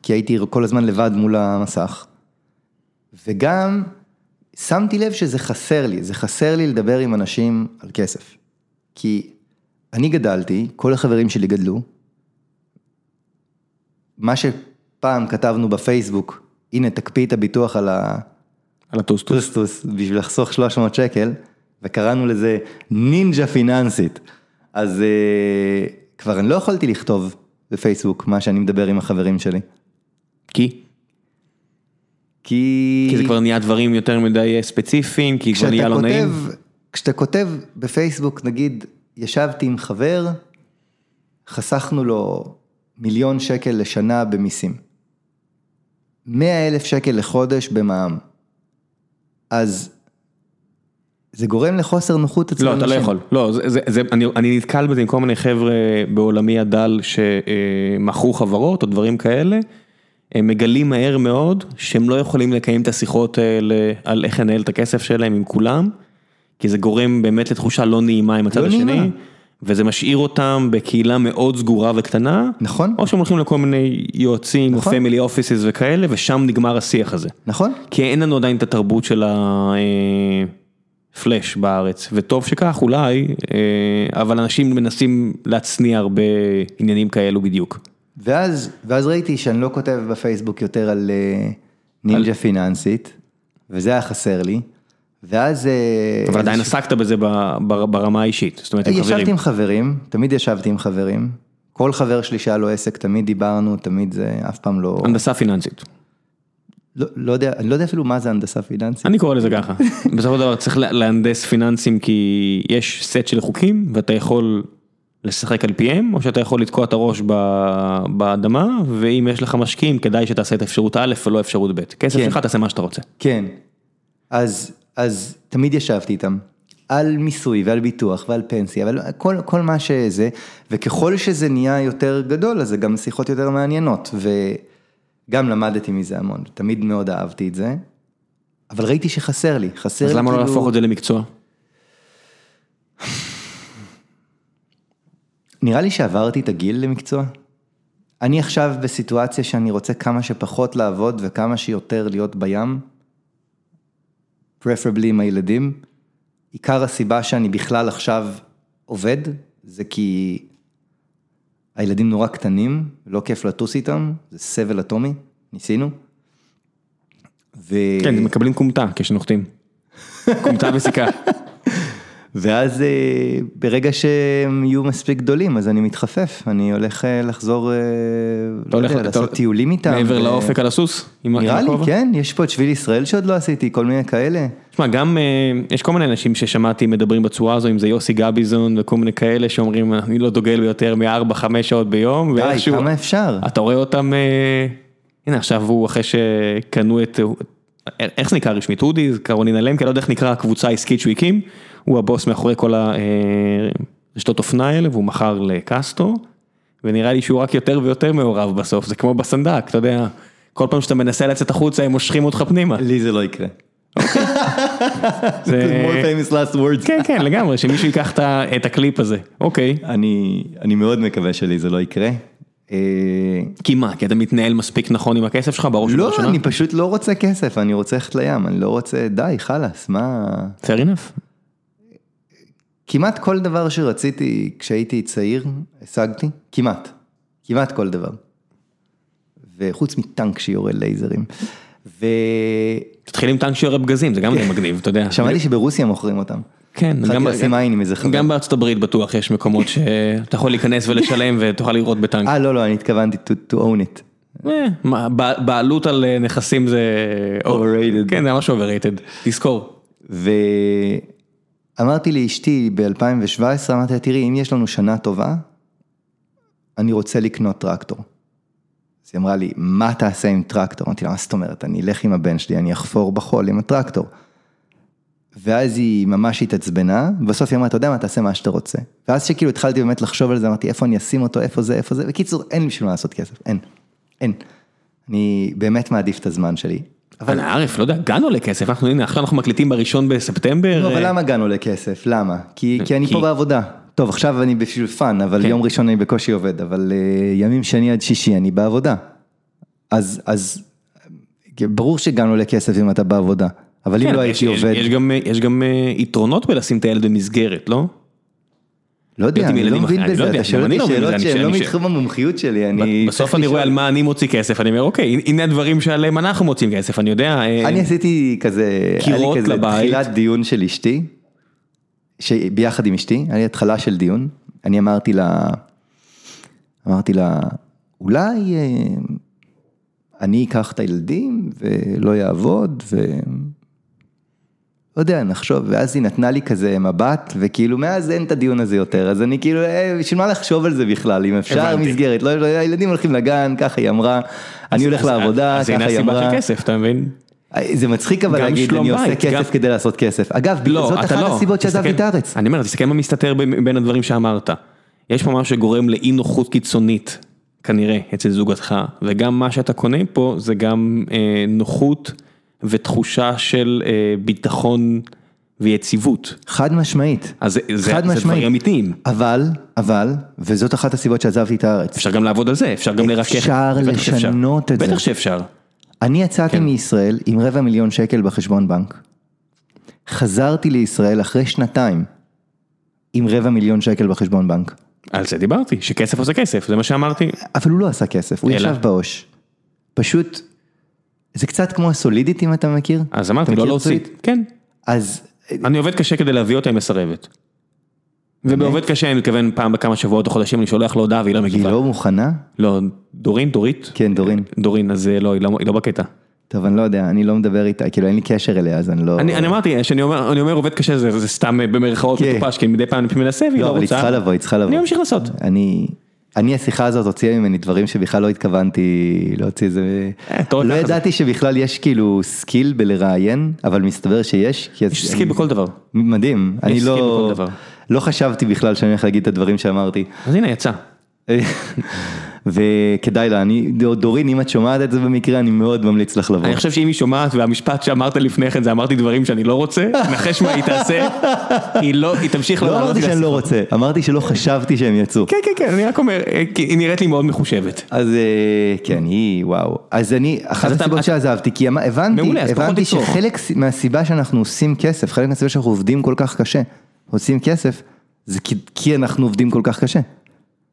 כי הייתי כל הזמן לבד מול המסך, וגם שמתי לב שזה חסר לי, זה חסר לי לדבר עם אנשים על כסף. כי אני גדלתי, כל החברים שלי גדלו, מה שפעם כתבנו בפייסבוק, הנה תקפיא את הביטוח על ה... על הטוסטוס. טוסטוס בשביל לחסוך 300 שקל, וקראנו לזה נינג'ה פיננסית. אז אה, כבר אני לא יכולתי לכתוב בפייסבוק מה שאני מדבר עם החברים שלי. כי? כי... כי זה כבר נהיה דברים יותר מדי אה, ספציפיים, כי כבר נהיה לא נעים. כותב, כשאתה כותב בפייסבוק, נגיד, ישבתי עם חבר, חסכנו לו מיליון שקל לשנה במיסים. 100 אלף שקל לחודש במע"מ. אז זה גורם לחוסר נוחות אצל לא, אנשים. אתה לא יכול. לא, זה, זה, זה, אני, אני נתקל בזה עם כל מיני חבר'ה בעולמי הדל שמכרו חברות או דברים כאלה. הם מגלים מהר מאוד שהם לא יכולים לקיים את השיחות האלה על איך לנהל את הכסף שלהם עם כולם, כי זה גורם באמת לתחושה לא נעימה עם הצד לא השני, נעימה. וזה משאיר אותם בקהילה מאוד סגורה וקטנה, נכון. או שהם הולכים לכל מיני יועצים נכון. פמילי אופיסס וכאלה, ושם נגמר השיח הזה. נכון? כי אין לנו עדיין את התרבות של הפלאש בארץ, וטוב שכך אולי, אה, אבל אנשים מנסים להצניע הרבה עניינים כאלו בדיוק. ואז, ואז ראיתי שאני לא כותב בפייסבוק יותר על אה, נינג'ה פיננסית, וזה היה חסר לי. ואז... אה, אבל עדיין עסקת בזה ברמה האישית, זאת אומרת עם חברים. ישבתי עם חברים, תמיד ישבתי עם חברים. כל חבר שלי שהיה לו עסק, תמיד דיברנו, תמיד זה אף פעם לא... הנדסה פיננסית, לא, לא יודע, אני לא יודע אפילו מה זה הנדסה פיננסית. אני קורא לזה ככה. בסופו של דבר צריך לה- להנדס פיננסים כי יש סט של חוקים ואתה יכול לשחק על פיהם, או שאתה יכול לתקוע את הראש ב- באדמה, ואם יש לך משקיעים כדאי שתעשה את אפשרות א' ולא אפשרות ב'. כסף כן. שלך תעשה מה שאתה רוצה. כן. אז, אז תמיד ישבתי איתם. על מיסוי ועל ביטוח ועל פנסיה ועל כל, כל מה שזה, וככל שזה נהיה יותר גדול, אז זה גם שיחות יותר מעניינות, וגם למדתי מזה המון, תמיד מאוד אהבתי את זה, אבל ראיתי שחסר לי, חסר אז לי למה לא כאילו- להפוך את זה למקצוע? נראה לי שעברתי את הגיל למקצוע. אני עכשיו בסיטואציה שאני רוצה כמה שפחות לעבוד וכמה שיותר להיות בים, preferably עם הילדים. עיקר הסיבה שאני בכלל עכשיו עובד, זה כי הילדים נורא קטנים, לא כיף לטוס איתם, זה סבל אטומי, ניסינו. ו... כן, מקבלים כומתה כשנוחתים. כומתה וסיכה. ואז אה, ברגע שהם יהיו מספיק גדולים, אז אני מתחפף, אני הולך אה, לחזור, אה, לא יודע, לעשות טיולים איתם. מעבר לאופק על הסוס? נראה לי? כן, יש פה את שביל ישראל שעוד לא עשיתי, כל מיני כאלה. תשמע, גם יש כל מיני אנשים ששמעתי מדברים בצורה הזו, אם זה יוסי גביזון וכל מיני כאלה שאומרים, אני לא דוגל ביותר מ-4-5 שעות ביום, די, כמה אפשר? אתה רואה אותם, הנה עכשיו הוא אחרי שקנו את, איך זה נקרא רשמית, אודי, קרולינה למקה, לא יודע איך נקרא הקבוצה העסקית שהוא הקים, הוא הבוס מאחורי כל הרשתות אופנה האלה, והוא מכר לקסטרו, ונראה לי שהוא רק יותר ויותר מעורב בסוף, זה כמו בסנדק, אתה יודע, כל פעם שאתה מנסה לצאת החוצה הם מושכים אותך פנימה. לי זה לא יקרה. זה- more famous last words. כן, כן, לגמרי, שמישהו ייקח את הקליפ הזה, אוקיי. אני, מאוד מקווה שלי זה לא יקרה. אה, כי מה, כי אתה מתנהל מספיק נכון עם הכסף שלך בראש לא, ובראשונה? אני פשוט לא רוצה כסף, אני רוצה ללכת לים, אני לא רוצה, די, חלאס, מה... fair enough. כמעט כל דבר שרציתי כשהייתי צעיר, השגתי, כמעט, כמעט כל דבר. וחוץ מטנק שיורה לייזרים. תתחיל עם טנק שיורה פגזים, זה גם די מגניב, אתה יודע. ושמעתי שברוסיה מוכרים אותם. כן, גם-. גם בארצות הברית בטוח יש מקומות שאתה יכול להיכנס ולשלם ותוכל לראות בטנק. אה, לא, לא, אני התכוונתי to, to own it. אה, בעלות על אה, נכסים זה... Overrated. כן, זה ממש overrated, תזכור. ואמרתי לאשתי ב-2017, אמרתי לה, תראי, אם יש לנו שנה טובה, אני רוצה לקנות טרקטור. אז היא אמרה לי, מה תעשה עם טרקטור? אמרתי לה, מה זאת אומרת, אני אלך עם הבן שלי, אני אחפור בחול עם הטרקטור. ואז היא ממש התעצבנה, ובסוף היא אמרה, אתה יודע מה, תעשה מה שאתה רוצה. ואז שכאילו התחלתי באמת לחשוב על זה, אמרתי, איפה אני אשים אותו, איפה זה, איפה זה, בקיצור, אין לי בשביל מה לעשות כסף, אין, אין. אני באמת מעדיף את הזמן שלי. אבל ערף, לא יודע, גן עולה כסף, אנחנו הנה, עכשיו אנחנו מקליטים בראשון בספטמבר. לא, אבל אה, למה גן עולה כסף? למה? כי, כי אני כי- פה בעבודה. טוב, עכשיו אני בשביל fun, אבל כן. יום ראשון אני בקושי עובד, אבל אה, ימים שני עד שישי אני בעבודה. אז, אז אה, ברור שגן עולה כסף אם אתה בעבודה, אבל אם כן, לא יש- הייתי עובד, יש גם, יש גם אה, יתרונות בלשים את הילד במסגרת, לא? לא יודע, אני לא מבין לא בזה, יודע, אתה שואל אותי לא שאלות שהן לא מתחום המומחיות שלי, אני... בסוף אני רואה. על מה אני מוציא כסף, אני אומר, אוקיי, הנה הדברים שעליהם אנחנו מוצאים כסף, אני יודע. אה, אני עשיתי כזה, היה לי קירות כזה לבית. תחילת דיון של אשתי, ביחד עם אשתי, היה לי התחלה של דיון, אני אמרתי לה, אמרתי לה, אולי אה, אני אקח את הילדים ולא יעבוד, ו... לא יודע, נחשוב, ואז היא נתנה לי כזה מבט, וכאילו מאז אין את הדיון הזה יותר, אז אני כאילו, אה, בשביל מה לחשוב על זה בכלל, אם אפשר הבנתי. מסגרת, לא, לא, הילדים הולכים לגן, ככה היא אמרה, אני הולך אז- לעבודה, אז הנה ככה היא הסיבה אמרה. של כסף, אתה מבין? זה מצחיק אבל להגיד, אני עושה בית, כסף גם- כדי לעשות כסף. אגב, לא, זאת אחת לא. הסיבות שעזבתי את הארץ. אני אומר, תסתכל מה מסתתר בין הדברים שאמרת. יש פה משהו שגורם לאי נוחות קיצונית, כנראה, אצל זוגתך, וגם מה שאתה קונה פה זה גם אה, נוחות ותחושה של אה, ביטחון ויציבות. חד משמעית. אז זה- חד זה משמעית. דברים אמיתיים. אבל, אבל, וזאת אחת הסיבות שעזבתי את הארץ. אפשר גם לעבוד על זה, אפשר גם לרכך. אפשר בטח שאפשר. לשנות את זה. בטח שאפשר. אני יצאתי כן. מישראל עם רבע מיליון שקל בחשבון בנק. חזרתי לישראל אחרי שנתיים עם רבע מיליון שקל בחשבון בנק. על זה דיברתי, שכסף עושה כסף, זה מה שאמרתי. אבל הוא לא עשה כסף, הוא אלא? ישב בעו"ש. פשוט, זה קצת כמו הסולידית אם אתה מכיר. אז אמרתי, לא מכיר להוציא. סולידית? כן. אז אני עובד קשה כדי להביא אותה, היא מסרבת. ובעובד קשה אני מתכוון פעם בכמה שבועות או חודשים אני שולח לו הודעה והיא לא היא מגיבה. לא מוכנה? לא, דורין, דורית? כן, דורין. דורין, אז אה, לא, היא לא, היא לא בקטע. טוב, אני לא יודע, אני לא מדבר איתה, כאילו אין לי קשר אליה, אז אני לא... אני, אני אמרתי, שאני אומר, אני אומר עובד קשה זה, זה סתם אה, במרכאות כן. מטופש, כי מדי פעם אני מנסה והיא לא, לא אבל היא רוצה. צריכה לבוא, היא צריכה לבוא. אני ממשיך לעשות. אני, אני השיחה הזאת הוציאה ממני דברים שבכלל לא התכוונתי להוציא איזה... אה, לא. ידעתי שבכלל יש כאילו skill בלראיין, אבל מסתבר שיש. יש skill בכל דבר. מדהים, אני לא... לא חשבתי בכלל שאני הולך להגיד את הדברים שאמרתי. אז הנה יצא. וכדאי לה, אני, דורין, אם את שומעת את זה במקרה, אני מאוד ממליץ לך לבוא. אני חושב שאם היא שומעת והמשפט שאמרת לפני כן זה אמרתי דברים שאני לא רוצה, נחש מה היא תעשה, היא לא, היא תמשיך לא אמרתי שאני לא. רוצה, אמרתי שלא חשבתי שהם יצאו. כן, כן, כן, אני רק אומר, אה, היא נראית לי מאוד מחושבת. אז אה, כן, היא, וואו. אז אני, אחת הסיבות שעזבתי, כי אמ- הבנתי. שחלק מהסיבה שאנחנו עושים כסף, חלק מהסיבה שאנחנו עובדים כל כך קשה, עושים כסף, זה כי אנחנו עובדים כל כך קשה.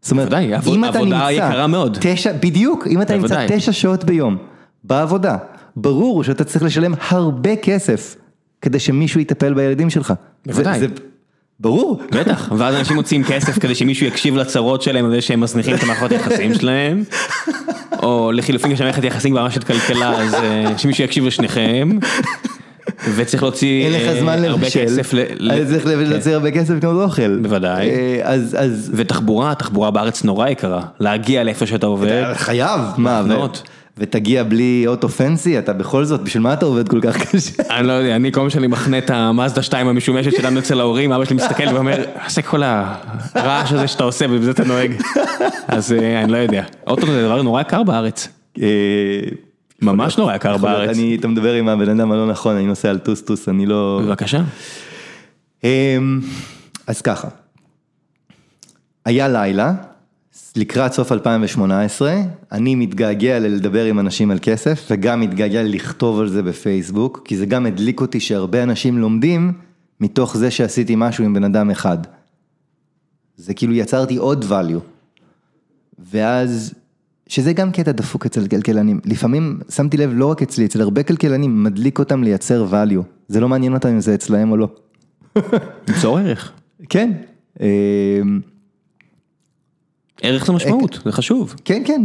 זאת אומרת, בוודאי, עבוד- אם אתה עבודה נמצא, יקרה מאוד. תשע, בדיוק, אם אתה נמצא בוודאי. תשע שעות ביום בעבודה, ברור שאתה צריך לשלם הרבה כסף כדי שמישהו יטפל בילדים שלך. זה- בוודאי. זה- ברור. בטח, ואז אנשים מוצאים כסף כדי שמישהו יקשיב לצרות שלהם על זה שהם מזניחים את המערכות היחסים שלהם, או לחילופין יש מערכת יחסים ברמה של כלכלה, אז אה, שמישהו יקשיב לשניכם, וצריך להוציא אין לך זמן הרבה כסף, צריך להוציא הרבה כסף לקנות אוכל. בוודאי. אה, אז, אז, ותחבורה, התחבורה בארץ נורא יקרה, להגיע לאיפה שאתה עובד, חייב, מה. ותגיע בלי אוטו פנסי, אתה בכל זאת, בשביל מה אתה עובד כל כך קשה? אני לא יודע, אני כל פעם שאני מחנה את המאזדה 2 המשומשת שלנו אצל ההורים, אבא שלי מסתכל ואומר, עושה כל הרעש הזה שאתה עושה ובזה אתה נוהג, אז אה, אני לא יודע, אוטו זה דבר נורא יקר בארץ, אה, ממש נורא יקר בארץ, אני, אתה מדבר עם הבן אדם הלא נכון, אני נוסע על טוסטוס, אני לא... בבקשה. אמ, אז ככה, היה לילה, לקראת סוף 2018, אני מתגעגע ללדבר עם אנשים על כסף, וגם מתגעגע לכתוב על זה בפייסבוק, כי זה גם הדליק אותי שהרבה אנשים לומדים מתוך זה שעשיתי משהו עם בן אדם אחד. זה כאילו יצרתי עוד value. ואז, שזה גם קטע דפוק אצל כלכלנים, לפעמים, שמתי לב, לא רק אצלי, אצל הרבה כלכלנים, מדליק אותם לייצר value. זה לא מעניין אותם אם זה אצלהם או לא. ליצור ערך, כן. אמ, ערך זה משמעות, זה חשוב. כן, כן,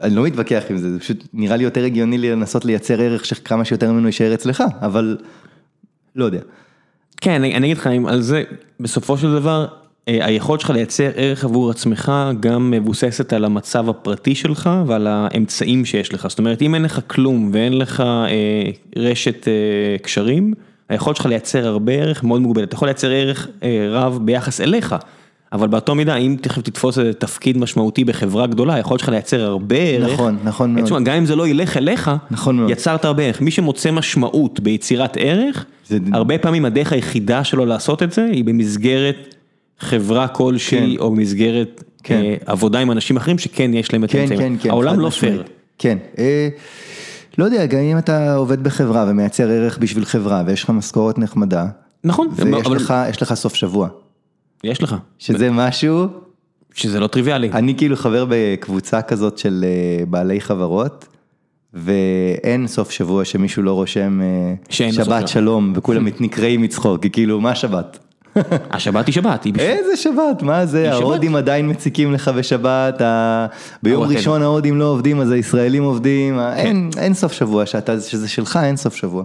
אני לא מתווכח עם זה, זה פשוט נראה לי יותר הגיוני לי לנסות לייצר ערך שכמה שיותר ממנו יישאר אצלך, אבל לא יודע. כן, אני, אגיד לך, על זה, בסופו של דבר, אה, היכולת שלך לייצר ערך עבור עצמך גם מבוססת על המצב הפרטי שלך ועל האמצעים שיש לך. זאת אומרת, אם אין לך כלום ואין לך אה, רשת אה, קשרים, היכולת שלך לייצר הרבה ערך מאוד מוגבלת, אתה יכול לייצר ערך אה, רב ביחס אליך, אבל באותו מידה, אם תכף תתפוס איזה תפקיד משמעותי בחברה גדולה, היכולת שלך לייצר הרבה ערך, נכון, נכון מאוד. תשמע, גם אם זה לא ילך אליך, נכון מאוד. יצרת הרבה ערך, מי שמוצא משמעות ביצירת ערך, זה- הרבה פעמים הדרך היחידה שלו לעשות את זה, היא במסגרת חברה כלשהי, כן. או במסגרת כן. אה, עבודה עם אנשים אחרים שכן יש להם את כן, האמצעים. כן, כן. העולם לא. פייר. כן. אה, לא יודע, גם אם אתה עובד בחברה ומייצר ערך בשביל חברה ויש לך משכורת נחמדה, נכון, ויש אבל לך, יש לך סוף שבוע, יש לך, שזה משהו, שזה לא טריוויאלי. אני כאילו חבר בקבוצה כזאת של אה, בעלי חברות, ואין סוף שבוע שמישהו לא רושם אה, שבת. שלום, וכולם נקראים מצחוק, כי כאילו, מה שבת? השבת היא שבת. איזה שבת, מה זה. ההודים עדיין מציקים לך בשבת, ה- ביום אבל ראשון ההודים לא עובדים, אז הישראלים עובדים, כן. אין, אין סוף שבוע, שאתה, שזה שלך אין סוף שבוע,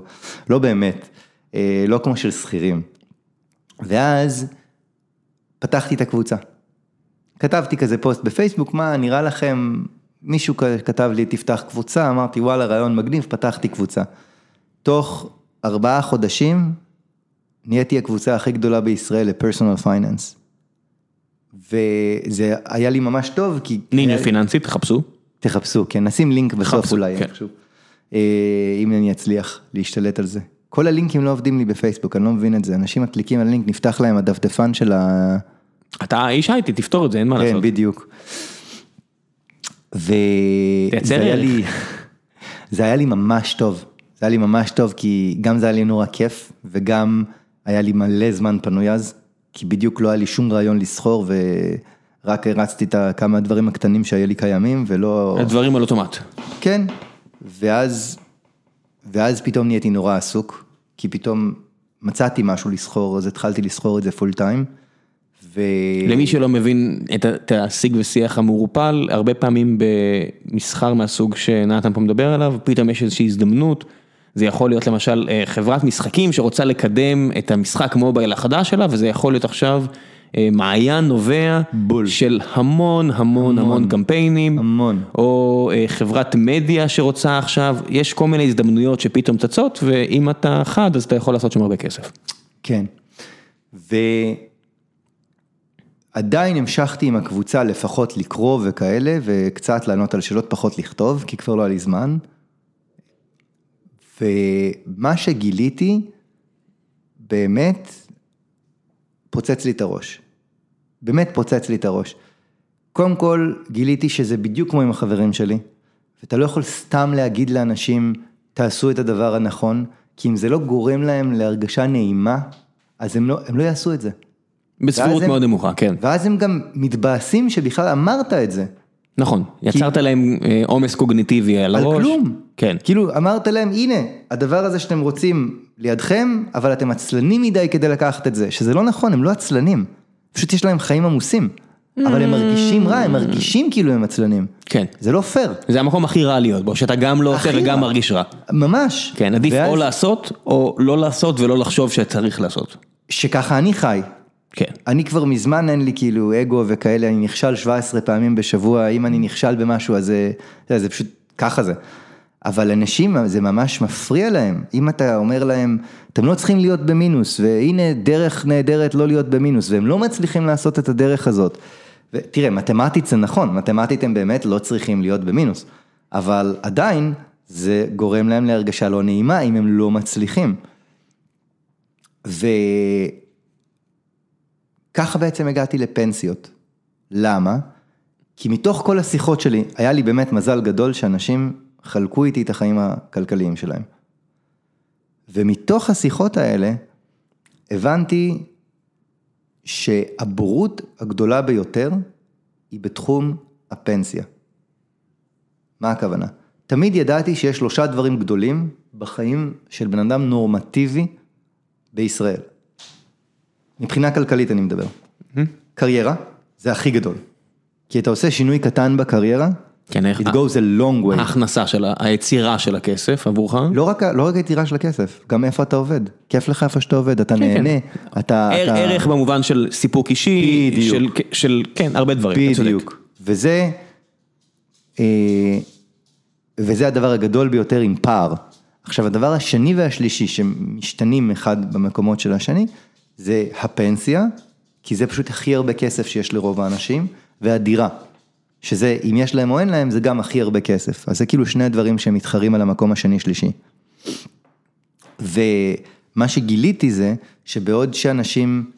לא באמת, אה, לא כמו של שכירים. ואז פתחתי את הקבוצה. כתבתי כזה פוסט בפייסבוק, מה נראה לכם, מישהו כתב לי תפתח קבוצה, אמרתי וואלה רעיון מגניב, פתחתי קבוצה. תוך ארבעה חודשים נהייתי הקבוצה הכי גדולה בישראל ל personal finance. וזה היה לי ממש טוב כי... נינה היה- פיננסית, תחפשו. תחפשו, כן, נשים לינק בסוף חפשו, אולי, כן. איכשהו. אה, אם אני אצליח להשתלט על זה. כל הלינקים לא עובדים לי בפייסבוק, אני לא מבין את זה, אנשים מקליקים על לינק, נפתח להם הדפדפן של ה... אתה איש הייטי, תפתור את זה, אין מה כן, לעשות. בדיוק. וזה תייצר היה. לי, זה היה לי ממש טוב, זה היה לי ממש טוב כי גם זה היה לי נורא כיף וגם היה לי מלא זמן פנוי אז, כי בדיוק לא היה לי שום רעיון לסחור ורק הרצתי את כמה דברים הקטנים שהיו לי קיימים ולא... הדברים על אוטומט. כן, ואז, ואז פתאום נהייתי נורא עסוק, כי פתאום מצאתי משהו לסחור, אז התחלתי לסחור את זה פול טיים. ו... למי שלא מבין את השיג ושיח המעורפל, הרבה פעמים במסחר מהסוג שנתן פה מדבר עליו, פתאום יש איזושהי הזדמנות, זה יכול להיות למשל אה, חברת משחקים שרוצה לקדם את המשחק מובייל החדש שלה, וזה יכול להיות עכשיו אה, מעיין נובע בול. של המון המון המון קמפיינים, המון. או אה, חברת מדיה שרוצה עכשיו, יש כל מיני הזדמנויות שפתאום צצות, ואם אתה חד אז אתה יכול לעשות שם הרבה כסף. כן. ועדיין המשכתי עם הקבוצה לפחות לקרוא וכאלה, וקצת לענות על שאלות, פחות לכתוב, כי כבר לא היה לי זמן. ומה שגיליתי, באמת פוצץ לי את הראש. באמת פוצץ לי את הראש. קודם כל, גיליתי שזה בדיוק כמו עם החברים שלי, ואתה לא יכול סתם להגיד לאנשים, תעשו את הדבר הנכון, כי אם זה לא גורם להם להרגשה נעימה, אז הם לא, הם לא יעשו את זה. בסבירות מאוד נמוכה, כן. ואז הם גם מתבאסים שבכלל אמרת את זה. נכון, יצרת להם אה, עומס קוגניטיבי על על הראש. כלום. כן. כאילו אמרת להם, הנה, הדבר הזה שאתם רוצים לידכם, אבל אתם עצלנים מדי כדי לקחת את זה, שזה לא נכון, הם לא עצלנים. פשוט יש להם חיים עמוסים. אבל הם מרגישים רע, הם מרגישים כאילו הם עצלנים. כן. זה לא פייר. זה המקום הכי רע להיות בו, שאתה גם לא עושה וגם. מרגיש רע. ממש. כן, עדיף ואז- או לעשות, או לא לעשות ולא לחשוב שצריך לעשות. שככה אני חי. כן. אני כבר מזמן אין לי כאילו אגו וכאלה, אני נכשל 17 פעמים בשבוע, אם אני נכשל במשהו אז זה, יודע, זה פשוט ככה זה. אבל אנשים זה ממש מפריע להם, אם אתה אומר להם, אתם לא צריכים להיות במינוס, והנה דרך נהדרת לא להיות במינוס, והם לא מצליחים לעשות את הדרך הזאת. ותראה, מתמטית זה נכון, מתמטית הם באמת לא צריכים להיות במינוס, אבל עדיין זה גורם להם להרגשה לא נעימה אם הם לא מצליחים. ו... ככה בעצם הגעתי לפנסיות. למה? כי מתוך כל השיחות שלי, היה לי באמת מזל גדול שאנשים חלקו איתי את החיים הכלכליים שלהם. ומתוך השיחות האלה, הבנתי שהבורות הגדולה ביותר היא בתחום הפנסיה. מה הכוונה? תמיד ידעתי שיש שלושה דברים גדולים בחיים של בן אדם נורמטיבי בישראל. מבחינה כלכלית אני מדבר. קריירה זה הכי גדול. כי אתה עושה שינוי קטן בקריירה, כן, איך- it goes a long way. ההכנסה של היצירה של הכסף עבורך. לא רק, לא רק היצירה של הכסף, גם איפה אתה עובד. כיף לך איפה שאתה עובד, אתה כן. נהנה, אתה... ער- אתה... ערך במובן של סיפוק אישי, בדיוק. של- של, כן, הרבה דברים. בדיוק. וזה, אה, וזה הדבר הגדול ביותר עם פער. עכשיו הדבר השני והשלישי שמשתנים אחד במקומות של השני, זה הפנסיה, כי זה פשוט הכי הרבה כסף שיש לרוב האנשים, והדירה, שזה אם יש להם או אין להם, זה גם הכי הרבה כסף. אז זה כאילו שני הדברים שמתחרים על המקום השני-שלישי. ומה שגיליתי זה, שבעוד שאנשים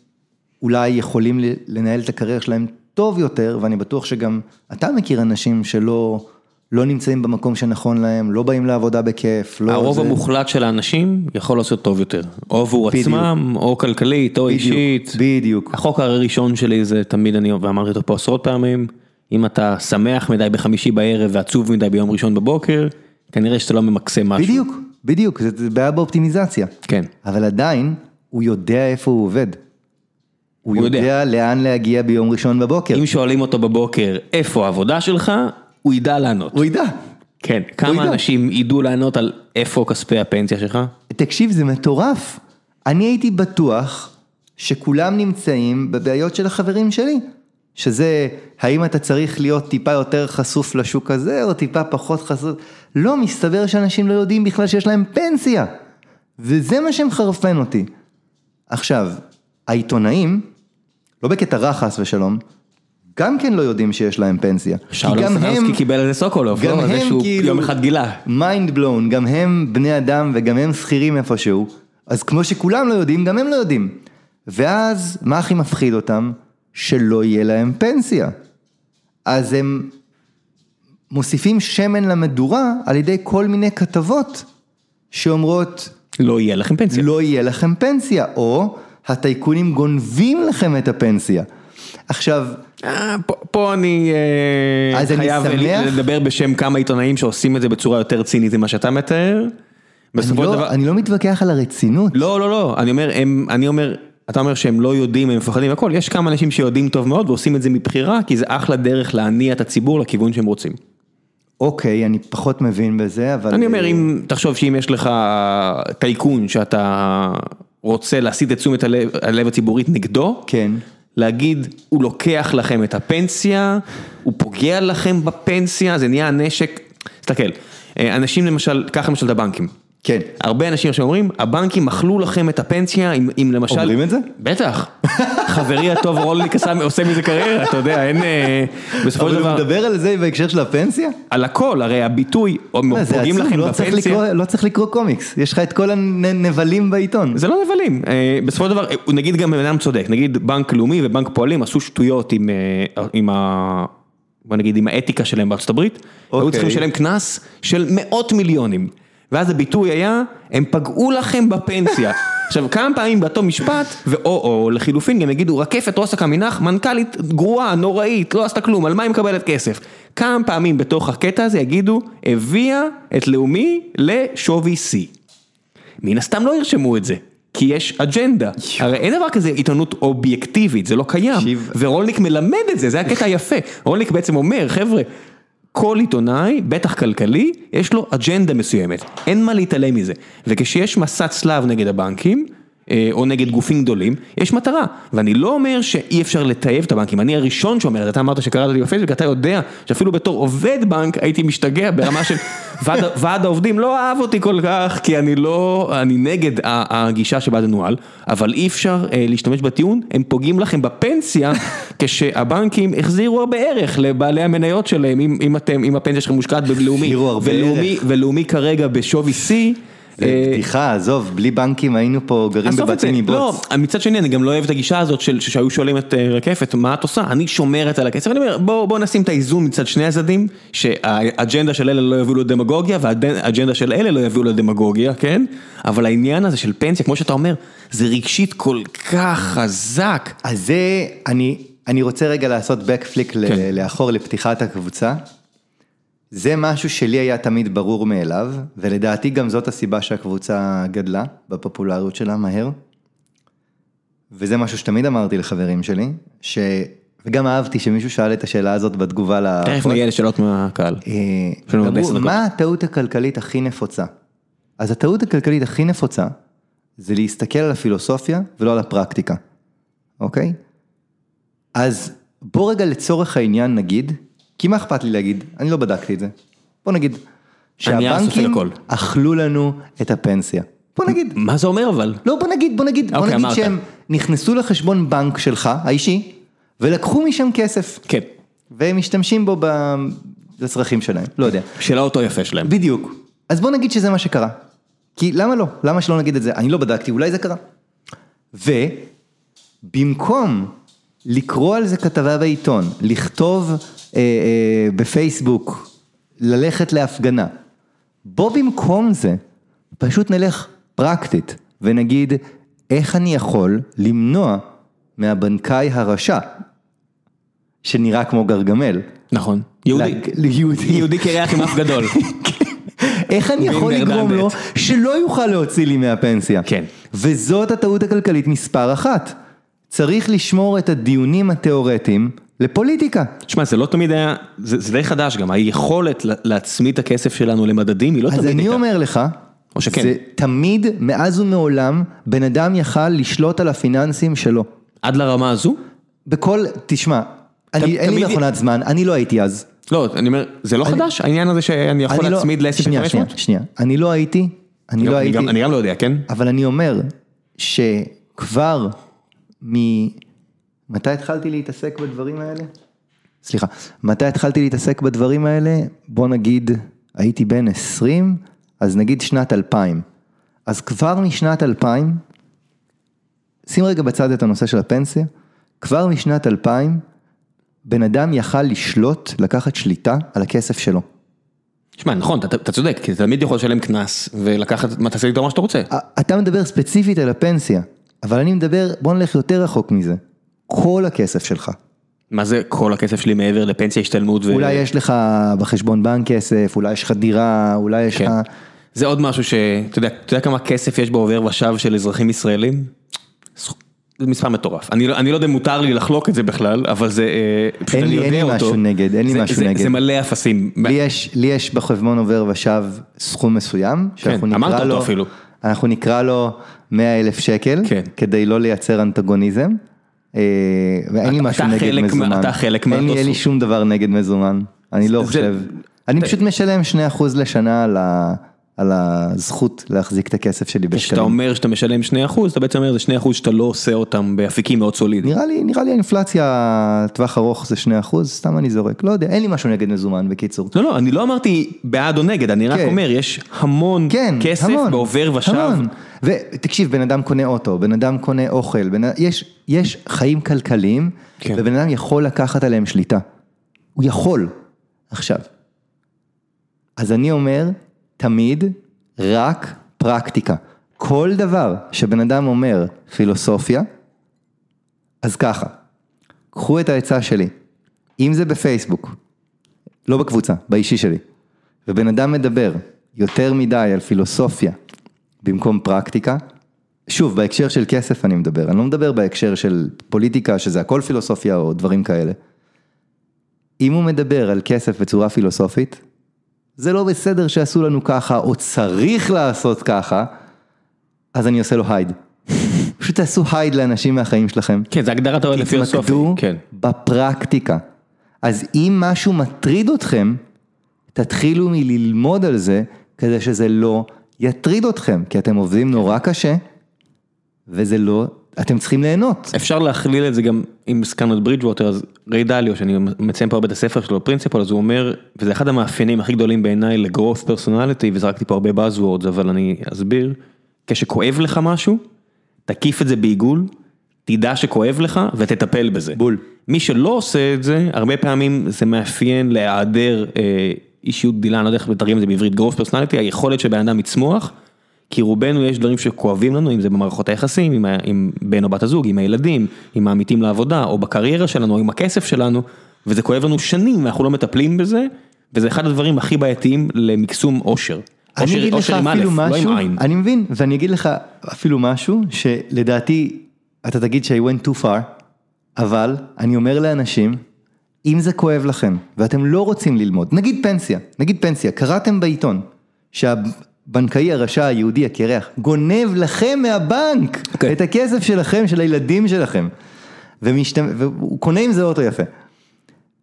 אולי יכולים לנהל את הקריירה שלהם טוב יותר, ואני בטוח שגם אתה מכיר אנשים שלא... לא נמצאים במקום שנכון להם, לא באים לעבודה בכיף, לא הרוב זה... המוחלט של האנשים יכול לעשות טוב יותר, או עבור בדיוק. עצמם, או כלכלית, או בדיוק, אישית. בדיוק. החוק הראשון שלי זה תמיד אני, ואמרתי אותו פה עשרות פעמים, אם אתה שמח מדי בחמישי בערב ועצוב מדי ביום ראשון בבוקר, כנראה שאתה לא ממקסם משהו. בדיוק, בדיוק, זה בעיה באופטימיזציה. כן. אבל עדיין, הוא יודע איפה הוא עובד. הוא הוא יודע. יודע לאן להגיע ביום ראשון בבוקר. אם שואלים אותו בבוקר, איפה העבודה שלך, הוא ידע לענות. הוא ידע. כן. כמה ידע. אנשים ידעו לענות על איפה כספי הפנסיה שלך? תקשיב, זה מטורף. אני הייתי בטוח שכולם נמצאים בבעיות של החברים שלי. שזה, האם אתה צריך להיות טיפה יותר חשוף לשוק הזה, או טיפה פחות חשוף? לא, מסתבר שאנשים לא יודעים בכלל שיש להם פנסיה. וזה מה שמחרפן אותי. עכשיו, העיתונאים, לא בקטע רע חס ושלום, גם כן לא יודעים שיש להם פנסיה. שאול סטרנסקי קיבל על זה סוקולוב, גם לא? הם שהוא כאילו, יום אחד גילה. מיינד בלון, גם הם בני אדם וגם הם שכירים איפשהו, אז כמו שכולם לא יודעים, גם הם לא יודעים. ואז, מה הכי מפחיד אותם? שלא יהיה להם פנסיה. אז הם מוסיפים שמן למדורה על ידי כל מיני כתבות שאומרות, לא יהיה לכם פנסיה. לא יהיה לכם פנסיה, או הטייקונים גונבים לכם את הפנסיה. עכשיו, פה- פה אני אה, חייב. לדבר בשם כמה עיתונאים שעושים את זה בצורה יותר צינית ממה שאתה מתאר. אני לא, אני לא מתווכח על הרצינות. לא לא לא, אני אומר, אני אומר, אתה אומר שהם לא יודעים, הם מפחדים הכל, יש כמה אנשים שיודעים טוב מאוד ועושים את זה מבחירה, כי זה אחלה דרך להניע את הציבור לכיוון שהם רוצים. אוקיי, אני פחות מבין בזה, אבל... אני אומר, אם, תחשוב שאם יש לך טייקון שאתה רוצה להסיט את תשומת הלב, הלב הציבורית נגדו, כן. להגיד, הוא לוקח לכם את הפנסיה, הוא פוגע לכם בפנסיה, זה נהיה הנשק, תסתכל, אה, אנשים למשל, קח למשל את הבנקים. כן. הרבה אנשים עכשיו אומרים, הבנקים אכלו לכם את הפנסיה, אם, אם למשל... אומרים את זה? בטח. חברי הטוב רולניק עושה מזה קריירה, אתה יודע, אין... אה, בסופו אבל של הוא דבר, מדבר על זה בהקשר של הפנסיה? על הכל, הרי הביטוי, פוגעים לכם לא צריך בפנסיה. לקרוא- לא צריך לקרוא קומיקס, יש לך את כל הנבלים בעיתון. זה לא נבלים, אה, בסופו של דבר, אה, נגיד גם בן אדם צודק, נגיד בנק לאומי ובנק פועלים עשו שטויות עם, עם ה... בוא נגיד עם האתיקה שלהם בארצות הברית, היו אוקיי. צריכים לשלם קנס של מאות מיליונים, ואז הביטוי היה, הם פגעו לכם בפנסיה. עכשיו כמה פעמים באותו משפט, ואו או לחילופין גם יגידו רקפת רוסה קמינח, מנכ"לית גרועה, נוראית, לא עשתה כלום, על מה היא מקבלת כסף? כמה פעמים בתוך הקטע הזה יגידו, הביאה את לאומי לשווי שיא. מן הסתם לא ירשמו את זה, כי יש אג'נדה. הרי אין דבר כזה עיתונות אובייקטיבית, זה לא קיים. תקשיב. ורולניק מלמד את זה, זה הקטע היפה. רולניק בעצם אומר, חבר'ה, כל עיתונאי, בטח כלכלי, יש לו אג'נדה מסוימת. אין מה להתעלם מזה. וכשיש מסע צלב נגד הבנקים, או נגד גופים גדולים, יש מטרה. ואני לא אומר שאי אפשר לטייב את הבנקים, אני הראשון שאומר אתה אמרת שקראת אותי בפייסבוק, אתה יודע שאפילו בתור עובד בנק הייתי משתגע ברמה של ועד, ועד העובדים לא אהב אותי כל כך, כי אני לא, אני נגד הגישה שבה זה נוהל, אבל אי אפשר אה, להשתמש בטיעון, הם פוגעים לכם בפנסיה, כשהבנקים החזירו הרבה ערך לבעלי המניות שלהם, אם, אם אתם, אם הפנסיה שלכם מושקעת בלאומי, ולאומי. ולאומי כרגע בשווי שיא. זה אה, בדיחה, עזוב, בלי בנקים היינו פה גרים בבתים לא, מבוץ. מצד שני אני גם לא אוהב את הגישה הזאת שהיו שואלים את אה, רקפת מה את עושה, אני שומרת על הכסף, אני אומר בוא בוא נשים את האיזון מצד שני הצדדים, שהאג'נדה של אלה לא יביאו לדמגוגיה והאג'נדה של אלה לא יביאו לדמגוגיה, כן? אבל העניין הזה של פנסיה, כמו שאתה אומר, זה רגשית כל כך חזק. אז זה, אני, אני רוצה רגע לעשות backflick כן. לאחור לפתיחת הקבוצה. זה משהו שלי היה תמיד ברור מאליו, ולדעתי גם זאת הסיבה שהקבוצה גדלה בפופולריות שלה מהר. וזה משהו שתמיד אמרתי לחברים שלי, ש... וגם אהבתי שמישהו שאל את השאלה הזאת בתגובה ל... תכף נגיע לשאלות מהקהל. אה. מה הטעות הכלכלית הכי נפוצה? אז הטעות הכלכלית הכי נפוצה זה להסתכל על הפילוסופיה ולא על הפרקטיקה, אוקיי? אז בוא רגע לצורך העניין נגיד, כי מה אכפת לי להגיד? אני לא בדקתי את זה. בוא נגיד, שהבנקים. אכלו לנו את הפנסיה. בוא נגיד, מה זה אומר אבל? לא בוא נגיד, בוא נגיד, בוא אוקיי, נגיד. שהם נכנסו לחשבון בנק שלך, האישי, ולקחו משם כסף, כן, והם משתמשים בו לצרכים שלהם, לא יודע. של האוטו יפה שלהם. בדיוק. אז בוא נגיד שזה מה שקרה. כי למה לא? למה שלא נגיד את זה? אני לא בדקתי, אולי זה קרה. ובמקום לקרוא על זה כתבה בעיתון, לכתוב אה, אה, בפייסבוק, ללכת להפגנה, בוא במקום זה, פשוט נלך פרקטית ונגיד, איך אני יכול למנוע מהבנקאי הרשע, שנראה כמו גרגמל, נכון. יהודי. ליהודי. יהודי קרח עם אף גדול. איך אני יכול לגרום לו. שלא יוכל להוציא לי מהפנסיה? כן. וזאת הטעות הכלכלית מספר אחת. צריך לשמור את הדיונים התיאורטיים לפוליטיקה. תשמע, זה לא תמיד היה, זה זה די חדש גם, היכולת לה- להצמיד את הכסף שלנו למדדים היא לא אז תמיד אני הייתה. אומר לך, או שכן. זה תמיד, מאז ומעולם, בן אדם יכל לשלוט על הפיננסים שלו. עד לרמה הזו? בכל, תשמע, אני, אין לי מכונת זמן, אני לא הייתי אז. לא, אני אומר, זה לא חדש העניין הזה שאני יכול אני לא- להצמיד ל-S&P שנייה, 500? שנייה, שנייה, אני לא הייתי, אני לא אני הייתי. גם- אני גם לא יודע, כן? אבל אני אומר שכבר מ... מתי התחלתי להתעסק בדברים האלה? סליחה, מתי התחלתי להתעסק בדברים האלה? בוא נגיד, הייתי בן 20, אז נגיד שנת 2000. אז כבר משנת 2000, שים רגע בצד את הנושא של הפנסיה, כבר משנת 2000, בן אדם יכל לשלוט, לקחת שליטה על הכסף שלו. שמע, נכון, אתה- אתה צודק, כי אתה תמיד יכול לשלם קנס ולקחת, מה תעשה איתו מה שאתה רוצה. אתה מדבר ספציפית על הפנסיה, אבל אני מדבר, בוא נלך יותר רחוק מזה. כל הכסף שלך. מה זה כל הכסף שלי מעבר לפנסיה השתלמות ו... אולי יש לך בחשבון בנק כסף, אולי יש לך דירה, אולי יש לך... כן. זה עוד משהו ש... אתה יודע, אתה יודע כמה כסף יש בעובר ושב של אזרחים ישראלים? זה מספר מטורף. אני לא אני לא יודע אם מותר לי לחלוק את זה בכלל, אבל זה... אה, פשוט אין אני לי- אין לי אותו. משהו נגד, אין לי זה- משהו זה- נגד. זה מלא אפסים. לי יש, לי יש בחשבון עובר ושב סכום מסוים, שאנחנו כן, נקרא לו, אפילו. אנחנו נקרא לו 100 אלף שקל, כן. כדי לא לייצר אנטגוניזם, ואין לי משהו נגד מזומן, אתה חלק אין לי- מאותו אין לי. שום דבר נגד מזומן, אני לא חושב, אני פשוט משלם 2% לשנה על ה- על הזכות להחזיק את הכסף שלי כשאתה בשקלים. אומר שאתה משלם 2%, אתה בעצם אומר זה 2% שאתה לא עושה אותם באפיקים מאוד סולידיים. נראה לי, נראה לי האינפלציה טווח ארוך זה 2%, סתם אני זורק, לא יודע, אין לי משהו נגד מזומן בקיצור. לא, לא, אני לא אמרתי בעד או נגד, אני רק כן. אומר, יש המון כן, כסף המון, בעובר ושב. המון. ותקשיב, בן אדם קונה אוטו, בן אדם קונה אוכל, בן... יש, יש חיים כלכליים, כן. ובן אדם יכול לקחת עליהם שליטה. הוא יכול. עכשיו, אז אני אומר, תמיד רק פרקטיקה. כל דבר שבן אדם אומר פילוסופיה, אז ככה, קחו את העצה שלי, אם זה בפייסבוק, לא בקבוצה, באישי שלי, ובן אדם מדבר יותר מדי על פילוסופיה במקום פרקטיקה, שוב, בהקשר של כסף אני מדבר, אני לא מדבר בהקשר של פוליטיקה, שזה הכל פילוסופיה או דברים כאלה. אם הוא מדבר על כסף בצורה פילוסופית, זה לא בסדר שעשו לנו ככה, או צריך לעשות ככה, אז אני עושה לו הייד. פשוט תעשו הייד לאנשים מהחיים שלכם. כן, זה הגדרת האוהד לפילוסופי. תתמקדו כן. בפרקטיקה. אז אם משהו מטריד אתכם, תתחילו מללמוד על זה, כדי שזה לא יטריד אתכם, כי אתם עובדים נורא קשה, וזה לא, אתם צריכים ליהנות. אפשר להכליל את זה גם, הזכרנו את ברידג'ווטר, אז ריי דליו, שאני מציין פה הרבה את הספר שלו, פרינציפול, אז הוא אומר, וזה אחד המאפיינים הכי גדולים בעיניי ל-growth personality, וזרקתי פה הרבה buzzwords, אבל אני אסביר, כשכואב לך משהו, תקיף את זה בעיגול, תדע שכואב לך ותטפל בזה. בול. מי שלא עושה את זה, הרבה פעמים זה מאפיין להיעדר אה, אישיות גדילה, אני לא יודע איך לתרגם את זה בעברית, growth personality, היכולת של בן אדם לצמוח, כי רובנו יש דברים שכואבים לנו, אם זה במערכות היחסים, עם, עם בן או בת הזוג, עם הילדים, עם העמיתים לעבודה, או בקריירה שלנו, או עם הכסף שלנו, וזה כואב לנו שנים, ואנחנו לא מטפלים בזה, וזה אחד הדברים הכי בעייתיים למקסום אושר. אני אגיד לך אפילו לא משהו. אני מבין, ואני אגיד לך אפילו משהו שלדעתי, אתה תגיד ש- I went too far, אבל אני אומר לאנשים, אם זה כואב לכם ואתם לא רוצים ללמוד, נגיד פנסיה, נגיד פנסיה, קראתם בעיתון שהבנקאי הרשע היהודי הקרח גונב לכם מהבנק אוקיי. את הכסף שלכם, של הילדים שלכם, ומשתמ... והוא קונה עם זה אוטו יפה,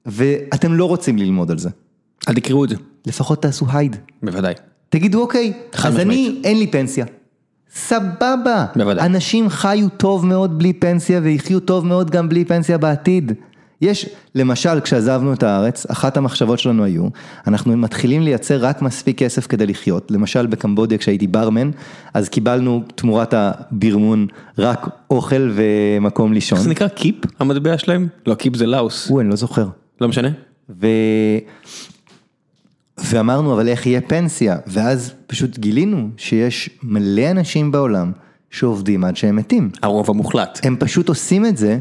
ואתם לא רוצים ללמוד על זה. אל תקראו את זה. לפחות תעשו הייד. בוודאי. תגידו אוקיי, אז. אני, אין לי פנסיה. סבבה. בוודאי. אנשים חיו טוב מאוד בלי פנסיה ויחיו טוב מאוד גם בלי פנסיה בעתיד. יש, למשל, כשעזבנו את הארץ, אחת המחשבות שלנו היו, אנחנו מתחילים לייצר רק מספיק כסף כדי לחיות. למשל בקמבודיה כשהייתי ברמן, אז קיבלנו תמורת הבירמון רק אוכל ומקום לישון. איך זה נקרא קיפ המטבע שלהם? לא, קיפ זה לאוס. הוא, אני לא זוכר. לא משנה. ו... ואמרנו, אבל איך יהיה פנסיה? ואז פשוט גילינו שיש מלא אנשים בעולם שעובדים עד שהם מתים. הרוב המוחלט. הם פשוט עושים את זה,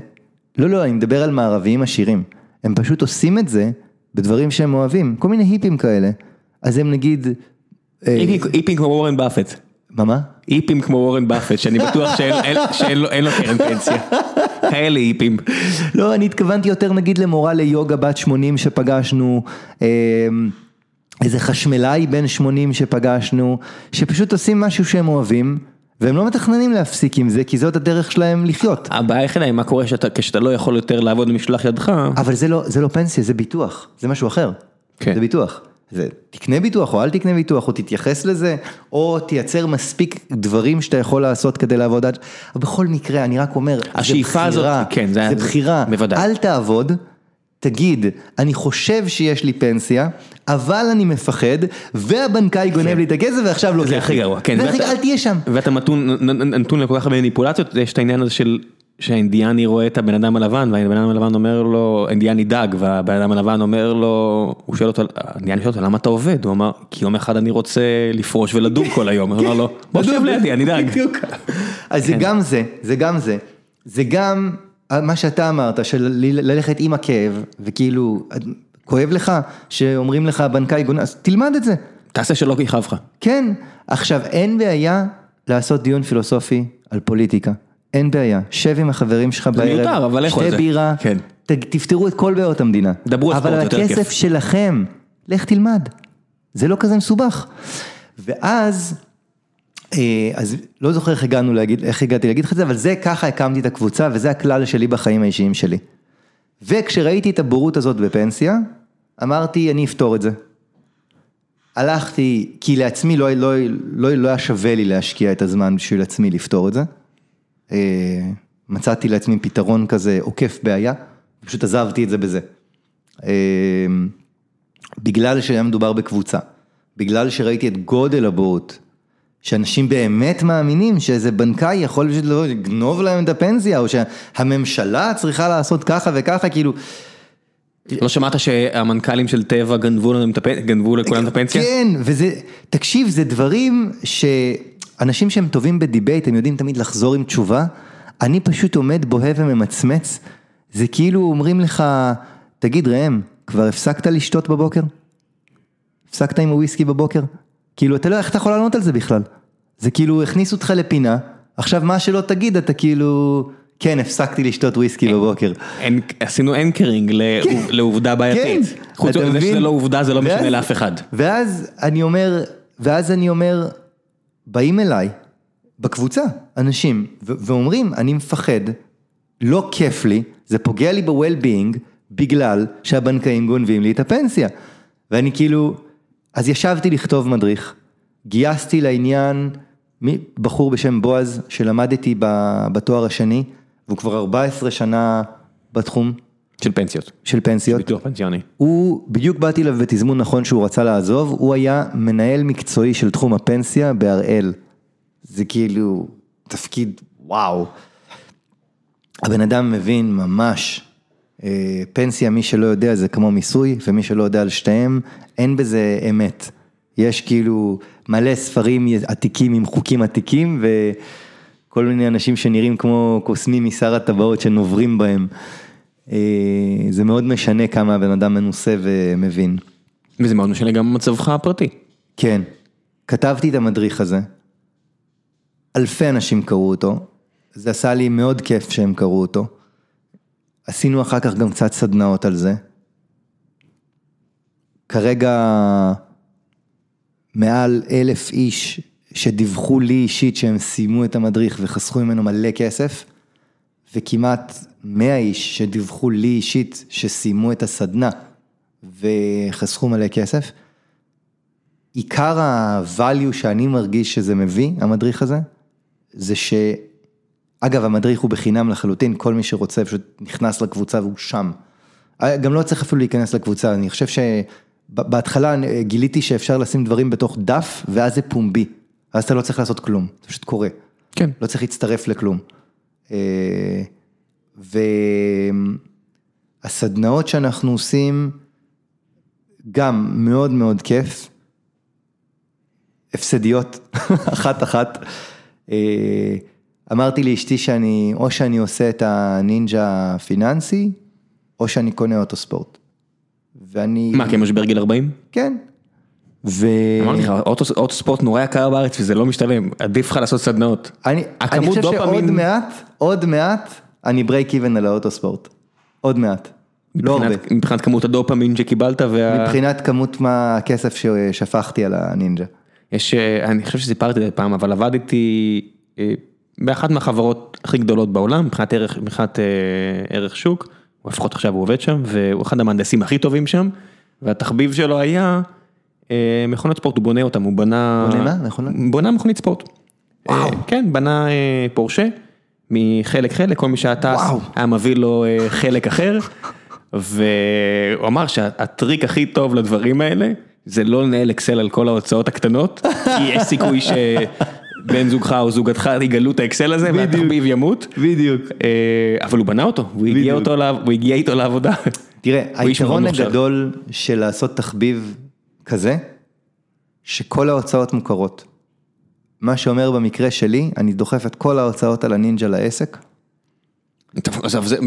לא, לא, אני מדבר על מערביים עשירים. הם פשוט עושים את זה בדברים שהם אוהבים, כל מיני היפים כאלה. אז הם נגיד... אה, היפים- כמו וורן באפט. מה מה? היפים כמו וורן באפט, שאני בטוח שאין אין- שאין לו אין לו קרן פנסיה. כאלה היפים. לא, אני התכוונתי יותר נגיד למורה ליוגה בת 80 שפגשנו, אה, איזה חשמלאי בן 80 שפגשנו, שפשוט עושים משהו שהם אוהבים, והם לא מתכננים להפסיק עם זה, כי זאת הדרך שלהם לחיות. הבעיה היחידה היא מה קורה שאתה- כשאתה לא יכול יותר לעבוד במשלח ידך. אבל זה לא, זה לא פנסיה, זה ביטוח, זה משהו אחר. כן. זה ביטוח. זה, תקנה ביטוח או אל תקנה ביטוח, או תתייחס לזה, או תייצר מספיק דברים שאתה יכול לעשות כדי לעבוד עד... בכל מקרה, אני רק אומר, השאיפה זה הזאת, בחירה, כן, זה- זה בחירה. בוודאי. אל תעבוד, תגיד, אני חושב שיש לי פנסיה, אבל אני מפחד, והבנקאי גונב לי את הכסף ועכשיו לוקח. זה הכי. גרוע, כן. זה הכי- ואתה- אל תהיה שם. ואתה נתון נ- נתון לכל כך הרבה מניפולציות, יש את העניין הזה של שהאינדיאני רואה את הבן אדם הלבן, והבן אדם הלבן אומר לו, אינדיאני דג, והבן אדם הלבן אומר לו, הוא שואל אותו, האינדיאני שואל אותו, למה אתה עובד? הוא אמר, כי יום אחד אני רוצה לפרוש ולדוג כל היום, הוא אמר לו, בוא שב לידי, אני דג. אז כן. זה גם זה, זה גם זה. זה גם מה שאתה אמרת, של ללכת עם הכאב, וכאילו, כואב לך שאומרים לך הבנקאי גונב, אז תלמד את זה. תעשה שלא יכאב לך. כן, עכשיו אין בעיה לעשות דיון פילוסופי על פוליטיקה. אין בעיה, שב עם החברים שלך בערב, מיותר, אבל לכו על שתה זה. בירה, כן. ת- תפתרו את כל בעיות המדינה. דברו על אבל ספורט, יותר הכסף כיף. שלכם, לך תלמד. זה לא כזה מסובך. ואז, אז לא זוכר איך הגענו להגיד, איך הגעתי להגיד לך את זה, אבל זה ככה הקמתי את הקבוצה, וזה הכלל שלי בחיים האישיים שלי. וכשראיתי את הבורות הזאת בפנסיה, אמרתי, אני אפתור את זה. הלכתי, כי לעצמי לא, לא, לא, לא היה שווה לי להשקיע את הזמן בשביל עצמי לפתור את זה. אה, מצאתי לעצמי פתרון כזה עוקף בעיה, פשוט עזבתי את זה בזה. אה, בגלל שהיה מדובר בקבוצה, בגלל שראיתי את גודל הבורות, שאנשים באמת מאמינים שאיזה בנקאי יכול פשוט לגנוב להם את הפנסיה, או שהממשלה צריכה לעשות ככה וככה, כאילו, לא שמעת שהמנכ"לים של טבע גנבו הפ- גנבו לכולם את הפנסיה? כן, וזה, תקשיב, זה דברים שאנשים שהם טובים בדיבייט, הם יודעים תמיד לחזור עם תשובה. אני פשוט עומד בוהה וממצמץ, זה כאילו אומרים לך, תגיד ראם, כבר הפסקת לשתות בבוקר? הפסקת עם הוויסקי בבוקר? כאילו, אתה לא, איך אתה יכול לענות על זה בכלל? זה כאילו, הכניסו אותך לפינה, עכשיו מה שלא תגיד, אתה כאילו, כן, הפסקתי לשתות וויסקי בבוקר. אין- עשינו anchoring לעוב- לעובדה בעייתית. כן, חוץ מזה? שזה לא עובדה זה לא משנה לאף אחד. ואז אני אומר, ואז אני אומר, באים אליי, בקבוצה, אנשים, ואומרים, אני מפחד, לא כיף לי, זה פוגע לי ב-well-being, בגלל שהבנקאים גונבים לי את הפנסיה. ואני כאילו, אז ישבתי לכתוב מדריך, גייסתי לעניין בחור בשם בועז, שלמדתי בתואר השני, והוא כבר 14 שנה בתחום של פנסיות. של פנסיות. ביטוח פנסיוני. הוא, בדיוק באתי אליו בתזמון נכון שהוא רצה לעזוב, הוא היה מנהל מקצועי של תחום הפנסיה בהראל. זה כאילו תפקיד וואו. הבן אדם מבין ממש, פנסיה מי שלא יודע זה כמו מיסוי, ומי שלא יודע על שתיהם, אין בזה אמת. יש כאילו מלא ספרים עתיקים עם חוקים עתיקים, וכל מיני אנשים שנראים כמו קוסמים משר הטבעות שנוברים בהם. אה, זה מאוד משנה כמה הבן אדם מנוסה ומבין. וזה מאוד משנה גם במצבך הפרטי. כן, כתבתי את המדריך הזה, אלפי אנשים קראו אותו, זה עשה לי מאוד כיף שהם קראו אותו. עשינו אחר כך גם קצת סדנאות על זה. כרגע מעל אלף איש שדיווחו לי אישית שהם סיימו את המדריך וחסכו ממנו מלא כסף, וכמעט 100 איש שדיווחו לי אישית שסיימו את הסדנה וחסכו מלא כסף. עיקר ה-value שאני מרגיש שזה מביא, המדריך הזה, זה ש... אגב, המדריך הוא בחינם לחלוטין, כל מי שרוצה פשוט נכנס לקבוצה והוא שם. גם לא צריך אפילו להיכנס לקבוצה, אני חושב שבהתחלה גיליתי שאפשר לשים דברים בתוך דף, ואז זה פומבי. ואז אתה לא צריך לעשות כלום, זה פשוט קורה. כן. לא צריך להצטרף לכלום. אה, והסדנאות שאנחנו עושים, גם מאוד מאוד כיף. הפסדיות, אחת אחת. אה, אמרתי לאשתי שאני, או שאני עושה את הנינג'ה הפיננסי, או שאני קונה אוטוספורט. ואני... מה, כמשבר גיל 40? כן. ו... אמרתי לך, אוטוספורט נורא יקר בארץ וזה לא משתלם, עדיף לך לעשות סדנאות. אני, אני חושב שעוד מעט, עוד מעט, אני break even על האוטוספורט. עוד מעט. לא הרבה. מבחינת כמות הדופמין שקיבלת וה... מבחינת כמות מה הכסף ששפכתי על הנינג'ה. יש, אני חושב שסיפרתי את זה פעם, אבל עבדתי באחת מהחברות הכי גדולות בעולם, מבחינת ערך, מבחינת ערך שוק, לפחות עכשיו הוא עובד שם, והוא אחד המהנדסים הכי טובים שם, והתחביב שלו היה מכונות ספורט, הוא בונה אותם, הוא בנה... בונה מה? מכונה? בונה מכונית ספורט. וואו. כן, בנה פורשה, מחלק חלק, כל מי שהיה טס, היה מביא לו חלק אחר, והוא אמר שהטריק הכי טוב לדברים האלה, זה לא לנהל אקסל על כל ההוצאות הקטנות, כי יש סיכוי שבן זוגך או זוגתך יגלו את האקסל הזה, והתחביב ימות. בדיוק. אבל הוא בנה אותו, הוא הגיע איתו לעבודה. תראה, היתרון הגדול של לעשות תחביב כזה, שכל ההוצאות מוכרות. מה שאומר במקרה שלי, אני דוחף את כל ההוצאות על הנינג'ה לעסק.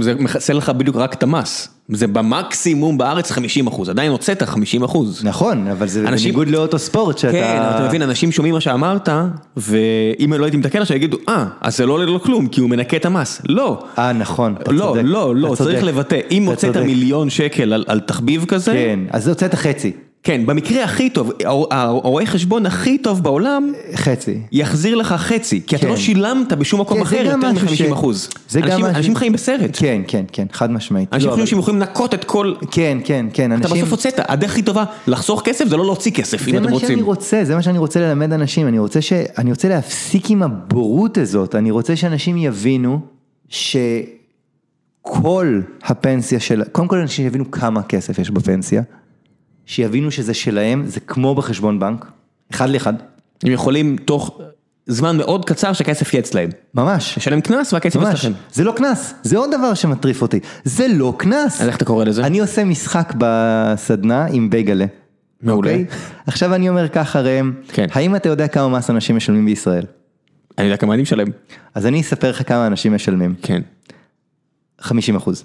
זה מכסה לך בדיוק רק את המס, זה במקסימום בארץ 50 אחוז, עדיין הוצאת 50 אחוז. נכון, אבל זה בניגוד לאוטו ספורט שאתה... כן, אתה מבין, אנשים שומעים מה שאמרת, ואם לא הייתי מתקן עכשיו יגידו, אה, אז זה לא עולה לו כלום, כי הוא מנקה את המס. לא. אה, נכון, אתה לא, צודק. לא, לא, צריך לבטא, אם הוצאת מיליון שקל על תחביב כזה... כן, אז הוצאת חצי. כן, במקרה הכי טוב, הרואה חשבון הכי טוב בעולם, חצי, יחזיר לך חצי, כי אתה לא שילמת בשום מקום אחר יותר מ-50 אחוז. אנשים חיים בסרט. כן, כן, כן, חד משמעית. אנשים חושבים שהם יכולים לנקות את כל... כן, כן, כן, אתה בסוף הוצאת, הדרך הכי טובה לחסוך כסף זה לא להוציא כסף, אם אתם רוצים. זה מה שאני רוצה, זה מה שאני רוצה ללמד אנשים, אני רוצה להפסיק עם הבורות הזאת, אני רוצה שאנשים יבינו שכל הפנסיה של... קודם כל אנשים יבינו כמה כסף יש בפנסיה. שיבינו שזה שלהם, זה כמו בחשבון בנק, אחד לאחד. הם יכולים תוך זמן מאוד קצר שהכסף יהיה אצלהם. ממש. לשלם קנס והכסף אצלכם. זה לא קנס, זה עוד דבר שמטריף אותי, זה לא קנס. אז איך אתה קורא לזה? אני עושה משחק בסדנה עם בייגלה. מעולה. אוקיי? עכשיו אני אומר ככה ראם, כן. האם אתה יודע כמה מס אנשים משלמים בישראל? אני יודע כמה אני משלם. אז אני אספר לך כמה אנשים משלמים. כן. 50 אחוז.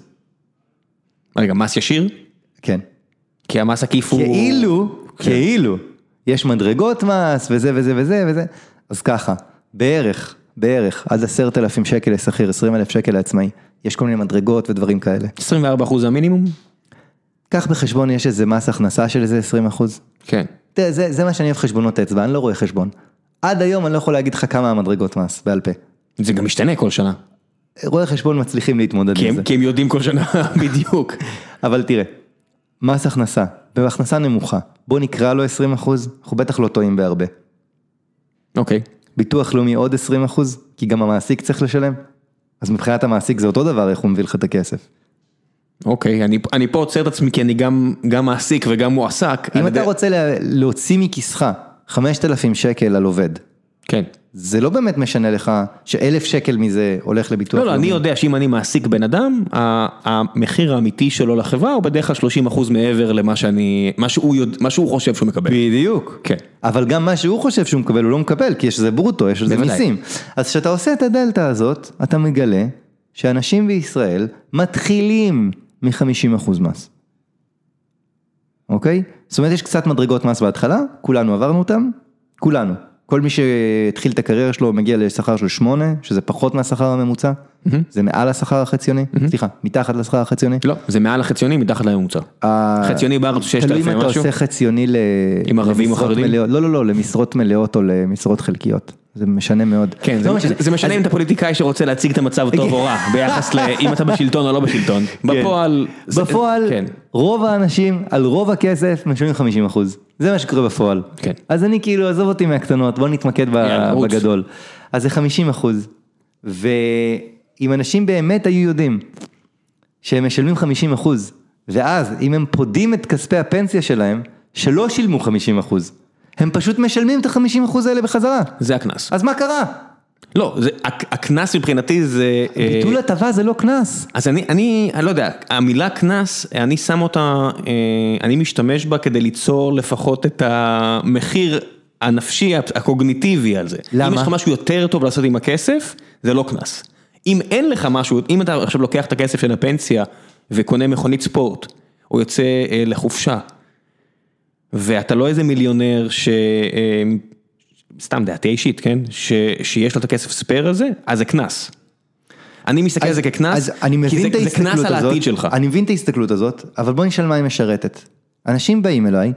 רגע, מס ישיר? כן. כי המס עקיף הוא... כאילו, כן. כאילו, יש מדרגות מס וזה וזה וזה וזה, אז ככה, בערך, בערך, עד עשרת אלפים שקל לשכיר, עשרים אלף שקל לעצמאי, יש כל מיני מדרגות ודברים כאלה. 24 אחוז המינימום? קח בחשבון, יש איזה מס הכנסה של איזה 20 אחוז. כן. תראה, זה, זה מה שאני אוהב חשבונות אצבע, אני לא רואה חשבון. עד היום אני לא יכול להגיד לך כמה המדרגות מס, בעל פה. זה גם משתנה כל שנה. רואי חשבון מצליחים להתמודד עם זה. כי הם יודעים כל שנה בדיוק. אבל תראה, מס הכנסה, בהכנסה נמוכה, בוא נקרא לו 20 אחוז, אנחנו בטח לא טועים בהרבה. אוקיי. ביטוח לאומי עוד 20 אחוז, כי גם המעסיק צריך לשלם. אז מבחינת המעסיק זה אותו דבר איך הוא מביא לך את הכסף. אוקיי, אני, אני פה עוצר את עצמי כי אני גם, גם מעסיק וגם מועסק. אם אתה יודע- רוצה לה- להוציא מכיסך 5,000 שקל על עובד, כן. זה לא באמת משנה לך שאלף שקל מזה הולך לביטוח לא, לא, אני יודע שאם אני מעסיק בן אדם, המחיר האמיתי שלו לחברה הוא בדרך כלל 30 אחוז מעבר למה שאני, מה שהוא, יודע, מה שהוא חושב שהוא מקבל. בדיוק. כן. אבל גם מה שהוא חושב שהוא מקבל הוא לא מקבל, כי יש לזה ברוטו, יש לזה. מיסים. אז כשאתה עושה את הדלתא הזאת, אתה מגלה שאנשים בישראל מתחילים מ-50% מס. אוקיי? זאת אומרת, יש קצת מדרגות מס בהתחלה, כולנו עברנו אותם, כולנו. כל מי שהתחיל את הקריירה שלו מגיע לשכר של 8, שזה פחות מהשכר הממוצע, זה מעל השכר החציוני, סליחה, מתחת לשכר החציוני. לא, זה מעל החציוני, מתחת לממוצע. חציוני בארץ הוא 6,000 תלוי אם אתה משהו. עושה חציוני ל... עם ערבים או חרדים? לא, לא, לא, למשרות מלאות או למשרות חלקיות. זה משנה מאוד. כן, זה, לא משנה. זה משנה אם אתה פוליטיקאי שרוצה להציג את המצב טוב או רע, ביחס לאם אתה בשלטון או לא בשלטון. בפועל... זה- בפועל, כן. רוב האנשים על רוב הכסף משלמים 50 אחוז. זה מה שקורה בפועל. כן. אז אני כאילו, עזוב אותי מהקטנות, בוא נתמקד ב-. בגדול. אז זה 50 אחוז. ואם אנשים באמת היו יודעים שהם משלמים 50 אחוז, ואז אם הם פודים את כספי הפנסיה שלהם, שלא שילמו 50 אחוז, הם פשוט משלמים את ה-50 אחוז האלה בחזרה. זה הקנס. אז מה קרה? לא, זה- הק- הקנס מבחינתי זה... אה, ביטול הטבה זה לא קנס. אז אני, אני, אני לא יודע, המילה קנס, אני שם אותה, אה, אני משתמש בה כדי ליצור לפחות את המחיר הנפשי, הקוגניטיבי על זה. למה? אם יש לך משהו יותר טוב לעשות עם הכסף, זה לא קנס. אם אין לך משהו, אם אתה עכשיו לוקח את הכסף של הפנסיה וקונה מכונית ספורט, או יוצא אה, לחופשה, ואתה לא איזה מיליונר ש... אה, סתם דעתי אישית, כן? ש, שיש לו את הכסף ספייר הזה, אז זה קנס. אני מסתכל על זה כקנס, כי זה- זה קנס על העתיד שלך. אני מבין את ההסתכלות הזאת, אבל בוא נשאל מה היא משרתת. אנשים באים אליי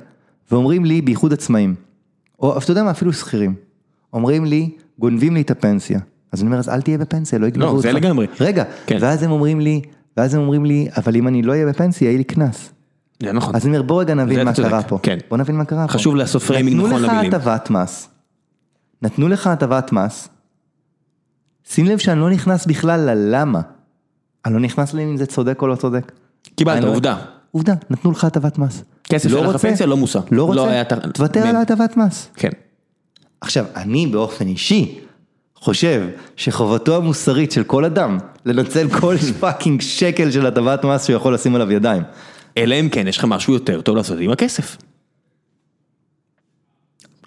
ואומרים לי, בייחוד עצמאים, או אתה יודע מה, אפילו שכירים, אומרים לי, גונבים לי את הפנסיה. אז אני אומר, אז אל תהיה בפנסיה, לא יגנבו לא, אותך. זה לגמרי. רגע, כן. ואז הם אומרים לי, ואז הם אומרים לי, אבל אם אני לא אהיה בפנסיה, יהיה לי קנס. זה נכון. אז אני אומר, בוא רגע נבין מה קרה פה. כן. בוא נבין מה קרה פה. חשוב לעשות framing נכון נתנו למילים. לך הטבת מס, נתנו לך הטבת מס, שים לב שאני לא נכנס בכלל ללמה. אני לא נכנס לאם זה צודק או לא צודק. קיבלת, לא- עובדה. עובדה, נתנו לך הטבת מס. כסף לא שלך? פנסיה לא מוסה. לא לא רוצה, ת- תוותר על ההטבת מס. כן. עכשיו, אני באופן אישי חושב שחובתו המוסרית של כל אדם לנצל כל fucking שקל של הטבת מס שהוא יכול לשים עליו ידיים. אלא אם כן יש לך משהו יותר טוב לעשות עם הכסף.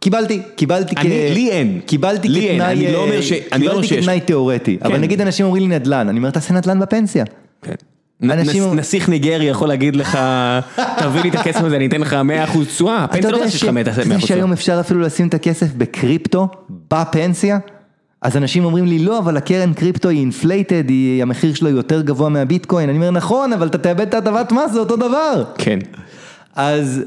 קיבלתי, קיבלתי אני- לי אין. קיבלתי לי אין, כתנאי, אני לא אומר ש- לא קיבלתי. כתנאי תיאורטי, אבל כן. נגיד אנשים אומרים לי נדל"ן, אני אומר תעשה נדל"ן בפנסיה. כן. אנשים- נס- נסיך ניגרי יכול להגיד לך, תביא לי את הכסף הזה, אני אתן לך 100% תשואה, אתה הפנסיה לא יודע תעשה לך 100% ש- תשואה. שהיום אפשר אפילו לשים את הכסף בקריפטו, בפנסיה? אז אנשים אומרים לי לא, אבל הקרן קריפטו היא inflated, היא- המחיר שלו יותר גבוה מהביטקוין, אני אומר נכון, אבל אתה תאבד את ההטבת מס, זה אותו דבר. כן. אז,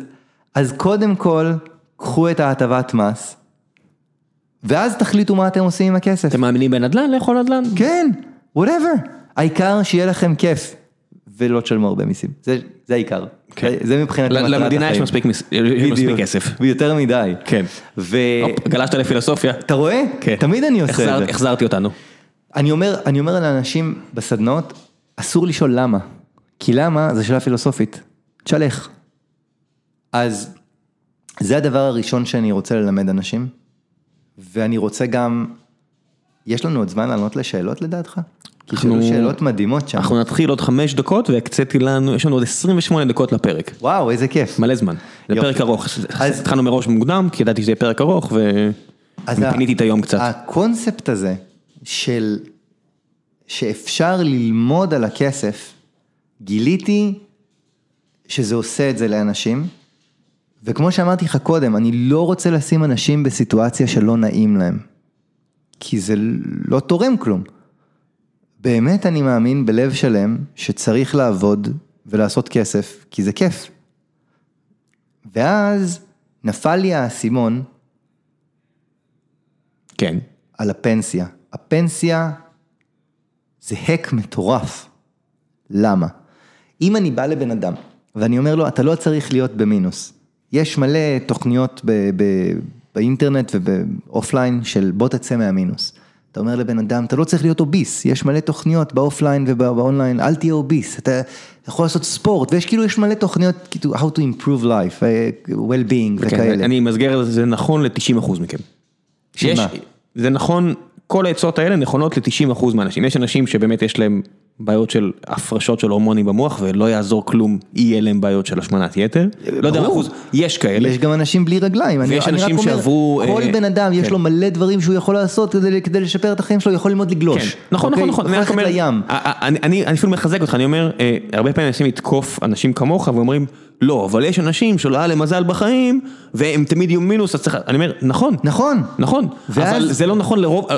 אז קודם כל, קחו את ההטבת מס, ואז תחליטו מה אתם עושים עם הכסף. אתם מאמינים בנדל"ן? לכו לנדל"ן? כן, whatever. העיקר שיהיה לכם כיף, ולא תשלמו הרבה מיסים. זה, זה העיקר. כן. זה, זה מבחינתי ל- מטרת למדינה יש החיים. מספיק מס- יש מספיק. כסף. ויותר מדי. כן. ואתה הופ, גלשת לפילוסופיה. רואה? כן. תמיד אני עושה את החזרת- זה. החזרתי אותנו. אני אומר, אני אומר לאנשים בסדנאות, אסור לשאול למה. כי למה זה שאלה פילוסופית. תשאל איך. אז זה הדבר הראשון שאני רוצה ללמד אנשים, ואני רוצה גם, יש לנו עוד זמן לענות לשאלות לדעתך? כי אנחנו- שאלו שאלות מדהימות שם. אנחנו נתחיל עוד חמש דקות והקציתי לנו, יש לנו עוד 28 דקות לפרק. וואו, איזה כיף. מלא זמן. זה. פרק ארוך. אז- התחלנו מראש מוקדם, כי ידעתי שזה יהיה פרק ארוך אז ה- ופיניתי את היום קצת. הקונספט הזה של שאפשר ללמוד על הכסף, גיליתי שזה עושה את זה לאנשים, וכמו שאמרתי לך קודם, אני לא רוצה לשים אנשים בסיטואציה שלא נעים להם, כי זה לא תורם כלום. באמת אני מאמין בלב שלם שצריך לעבוד ולעשות כסף, כי זה כיף. ואז נפל לי האסימון כן. על הפנסיה. הפנסיה זה הק מטורף. למה? אם אני בא לבן אדם ואני אומר לו, אתה לא צריך להיות במינוס. יש מלא תוכניות ב- ב- באינטרנט וב offline של בוא תצא מהמינוס. אתה אומר לבן אדם, אתה לא צריך להיות obese, יש מלא תוכניות ב offline וב online, אל תהיה obese, אתה יכול לעשות ספורט, ויש כאילו, יש מלא תוכניות, כאילו, how to improve life, אה, well-being כן, וכאלה. אני אסגור את זה, זה נכון ל-90% מכם. שיש? זה נכון, כל העצות האלה נכונות ל-90% מהאנשים. יש אנשים שבאמת יש להם בעיות של הפרשות של הורמונים במוח ולא יעזור כלום, יהיה להם בעיות של השמנת יתר. לא יודע מה. אחוז, יש כאלה. יש גם אנשים בלי רגליים, ויש אני אנשים שעברו, כל אה, בן אדם יש כן. לו מלא דברים שהוא יכול לעשות כדי, כדי לשפר את החיים שלו, יכול ללמוד לגלוש. כן, נכון, אוקיי? נכון, נכון, ללכת לים. אני- אני אני אפילו מחזק אותך, אני אומר, אה, הרבה פעמים מנסים לתקוף אנשים כמוך ואומרים, לא, אבל יש אנשים שלא היה להם מזל בחיים, והם תמיד יהיו מינוס, אז צריך, אני אומר, נכון, נכון. נכון, ואז- אבל זה לא נכון לרוב, אה,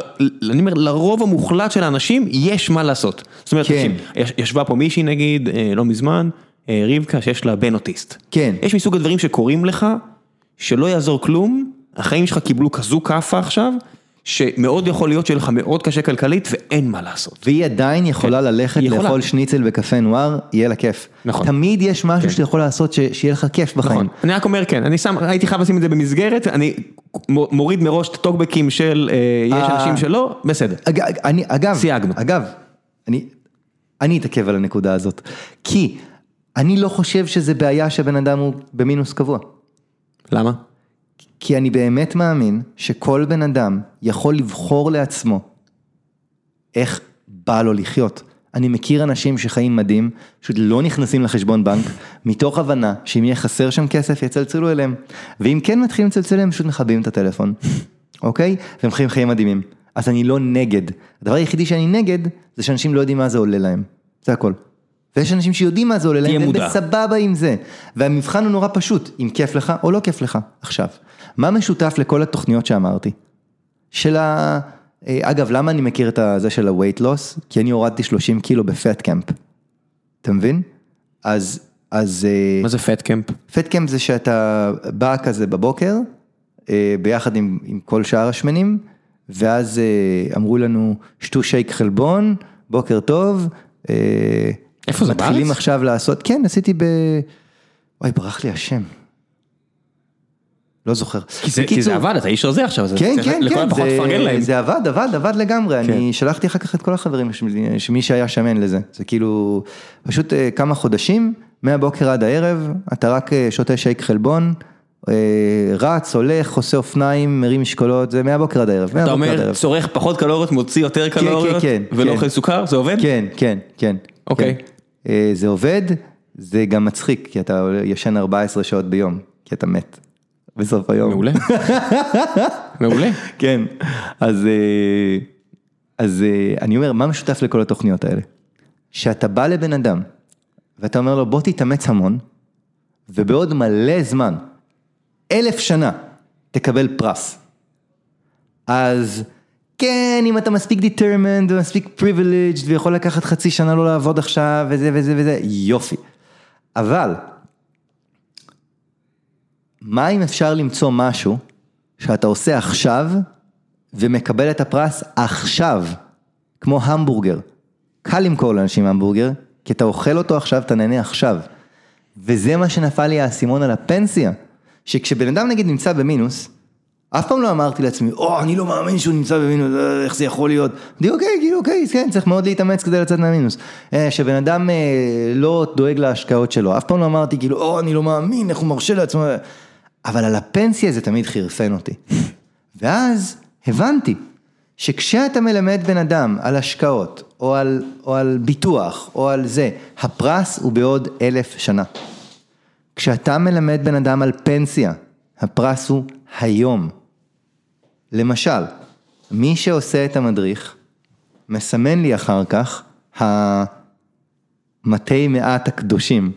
אני אומר, לרוב המוחלט של האנשים יש מה לעשות. זאת אומרת. תקשיב, יש- ישבה פה מישהי נגיד, אה, לא מזמן, אה, רבקה, שיש לה בן אוטיסט. כן. יש מסוג הדברים שקורים לך, שלא יעזור כלום, החיים שלך קיבלו כזו כאפה עכשיו, שמאוד יכול להיות שיהיה לך מאוד קשה כלכלית ואין מה לעשות. והיא עדיין יכולה ללכת היא יכולה. לאכול שניצל בקפה נואר, יהיה לה כיף. נכון. תמיד יש משהו כן. שאתה יכול לעשות ש- שיהיה לך כיף בחיים. נכון, אני רק אומר כן, אני שם, הייתי חייב לשים את זה במסגרת, אני מוריד מראש את הטוקבקים של אה, יש אה. אנשים שלא, בסדר. אג, אני, אגב, סייגנו. אגב, אני, אני אתעכב על הנקודה הזאת, כי אני לא חושב שזה בעיה שבן אדם הוא במינוס קבוע. למה? כי אני באמת מאמין שכל בן אדם יכול לבחור לעצמו איך בא לו לחיות. אני מכיר אנשים שחיים מדהים, פשוט לא נכנסים לחשבון בנק, מתוך הבנה שאם יהיה חסר שם כסף יצלצלו אליהם. ואם כן מתחילים לצלצל אליהם, פשוט מכבים את הטלפון, אוקיי? והם חיים חיים מדהימים. אז אני לא נגד. הדבר היחידי שאני נגד, זה שאנשים לא יודעים מה זה עולה להם. זה הכל. ויש אנשים שיודעים מה זה עולה להם, והם. בסבבה עם זה. והמבחן הוא נורא פשוט, אם כיף לך או לא כיף לך. עכשיו, מה משותף לכל התוכניות שאמרתי? של ה... אה, אגב, למה אני מכיר את זה של ה-weight loss? כי אני הורדתי 30 קילו בפט קמפ. אתה מבין? אז, אז... אה, מה זה פט קמפ? פט קמפ זה שאתה בא כזה בבוקר, אה, ביחד עם, עם כל שאר השמנים, ואז אה, אמרו לנו, שתו שייק חלבון, בוקר טוב. אה, איפה זה, מתחילים בארץ? עכשיו לעשות, כן, עשיתי ב... וואי, ברח לי השם. לא זוכר. כי זה, כי בקיצור, זה עבד, אתה איש רזה עכשיו, אז כן, צריך כן, לכל כן, הפחות תפרגן להם. זה, עבד, עבד, עבד לגמרי, אני שלחתי אחר כך את כל החברים, שלי, שמי שהיה שמן לזה, זה כאילו, פשוט אה, כמה חודשים, מהבוקר עד הערב, אתה רק שותה שייק חלבון, רץ, הולך, עושה אופניים, מרים משקולות, זה מהבוקר עד הערב, אתה אומר. צורך פחות קלוריות, מוציא יותר קלוריות, כן, ולא כן. אוכל סוכר, זה עובד? כן, כן, כן. אוקיי. כן. אה, זה עובד, זה גם מצחיק, כי אתה ישן 14 שעות ביום, כי אתה מת. בסוף היום. מעולה. מעולה. כן, אז, אה, אז אה, אני אומר, מה משותף לכל התוכניות האלה? שאתה בא לבן אדם, ואתה אומר לו, בוא תתאמץ המון, ובעוד מלא זמן, אלף שנה, תקבל פרס. אז כן, אם אתה מספיק determined ומספיק privileged ויכול לקחת חצי שנה לא לעבוד עכשיו וזה וזה וזה, יופי. אבל, מה אם אפשר למצוא משהו שאתה עושה עכשיו ומקבל את הפרס עכשיו, כמו המבורגר. קל למכור לאנשים המבורגר, כי אתה אוכל אותו עכשיו, אתה נהנה עכשיו. וזה מה שנפל לי האסימון על הפנסיה, שכשבן אדם נגיד נמצא במינוס, אף פעם לא אמרתי לעצמי, או, אני לא מאמין שהוא נמצא במינוס, אה, איך זה יכול להיות? אמרתי, אוקיי, כאילו, אוקיי, כן, צריך מאוד להתאמץ כדי לצאת מהמינוס. אה, שבן אדם אה, לא דואג להשקעות שלו, אף פעם לא אמרתי, כאילו, או, אני לא מאמין, איך הוא מרשה לעצמו. אבל על הפנסיה זה תמיד חירפן אותי. ואז הבנתי שכשאתה מלמד בן אדם על השקעות, או על, או על ביטוח, או על זה, הפרס הוא בעוד אלף שנה. כשאתה מלמד בן אדם על פנסיה, הפרס הוא היום. למשל, מי שעושה את המדריך, מסמן לי אחר כך המתי מעט הקדושים,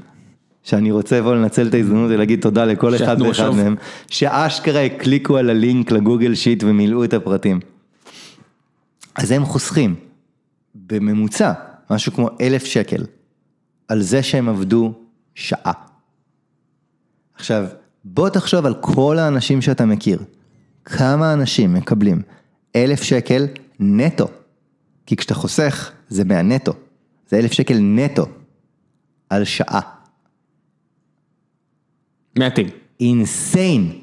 שאני רוצה לבוא לנצל את ההזדמנות ולהגיד תודה לכל אחד ואחד. מהם, שאשכרה הקליקו על הלינק לגוגל שיט ומילאו את הפרטים. אז הם חוסכים, בממוצע, משהו כמו אלף שקל, על זה שהם עבדו שעה. עכשיו, בוא תחשוב על כל האנשים שאתה מכיר. כמה אנשים מקבלים אלף שקל נטו? כי כשאתה חוסך, זה מהנטו. זה אלף שקל נטו על שעה. מעטים. אינסיין.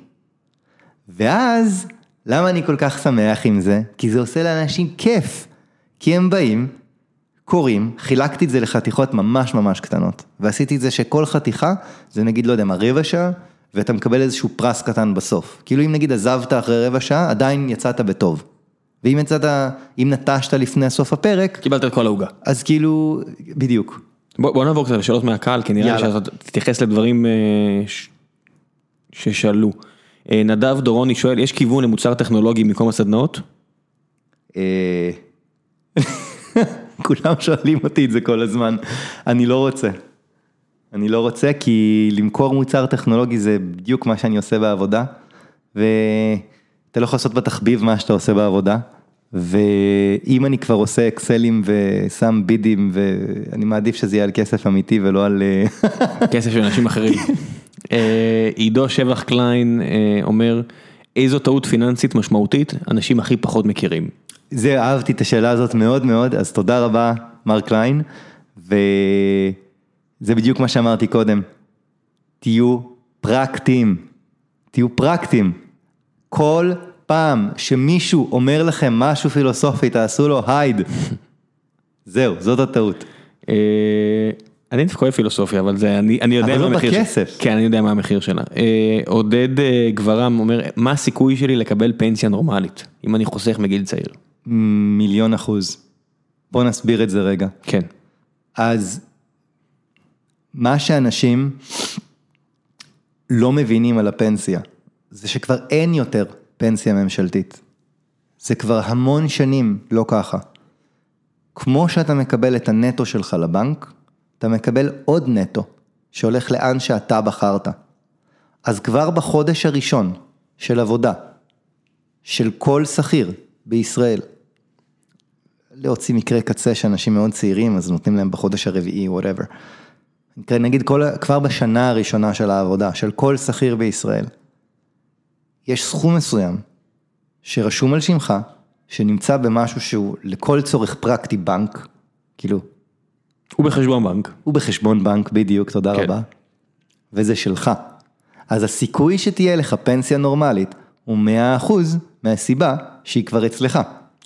ואז, למה אני כל כך שמח עם זה? כי זה עושה לאנשים כיף. כי הם באים, קוראים, חילקתי את זה לחתיכות ממש ממש קטנות. ועשיתי את זה שכל חתיכה, זה נגיד, לא יודע מה, רבע שעה, ואתה מקבל איזשהו פרס קטן בסוף. כאילו אם נגיד עזבת אחרי רבע שעה, עדיין יצאת בטוב. ואם יצאת, אם נטשת לפני סוף הפרק, קיבלת את כל העוגה. אז כאילו, בדיוק. בוא, בוא נעבור קצת לשאלות מהקהל, כי נראה לי. שאתה תתייחס לדברים אה, ש... ששאלו. אה, נדב דורוני שואל, יש כיוון למוצר טכנולוגי במקום הסדנאות? כולם שואלים אותי את זה כל הזמן, אני לא רוצה. אני לא רוצה כי למכור מוצר טכנולוגי זה בדיוק מה שאני עושה בעבודה, ואתה לא יכול לעשות בתחביב מה שאתה עושה בעבודה, ואם אני כבר עושה אקסלים ושם בידים, ואני מעדיף שזה יהיה על כסף אמיתי ולא על... אה, כסף של אנשים אחרים. אה, עידו שבח קליין אה, אומר, איזו טעות פיננסית משמעותית אנשים הכי פחות מכירים? זה, אהבתי את השאלה הזאת מאוד מאוד, אז תודה רבה, מר קליין, וזה בדיוק מה שאמרתי קודם, תהיו פרקטיים, תהיו פרקטיים. כל פעם שמישהו אומר לכם משהו פילוסופי, תעשו לו הייד. זהו, זאת הטעות. אה, אני דווקא אוהב פילוסופיה, אבל זה, אני, אני יודע אבל מה לא המחיר שלה. בכסף. כן, אני יודע מה המחיר שלה. אה, עודד אה, גברם אומר, מה הסיכוי שלי לקבל פנסיה נורמלית, אם אני חוסך מגיל צעיר? מיליון אחוז. בוא נסביר את זה רגע. כן. אז מה שאנשים לא מבינים על הפנסיה, זה שכבר אין יותר פנסיה ממשלתית. זה כבר המון שנים לא ככה. כמו שאתה מקבל את הנטו שלך לבנק, אתה מקבל עוד נטו, שהולך לאן שאתה בחרת. אז כבר בחודש הראשון של עבודה, של כל שכיר בישראל, להוציא מקרה קצה שאנשים מאוד צעירים, אז נותנים להם בחודש הרביעי, whatever. נגיד כל, כבר בשנה הראשונה של העבודה, של כל שכיר בישראל, יש סכום מסוים שרשום על שמך, שנמצא במשהו שהוא לכל צורך פרקטי בנק, כאילו, הוא בחשבון בנק. הוא בחשבון בנק בדיוק, תודה כן. רבה, וזה שלך. אז הסיכוי שתהיה לך פנסיה נורמלית הוא 100% מהסיבה שהיא כבר אצלך.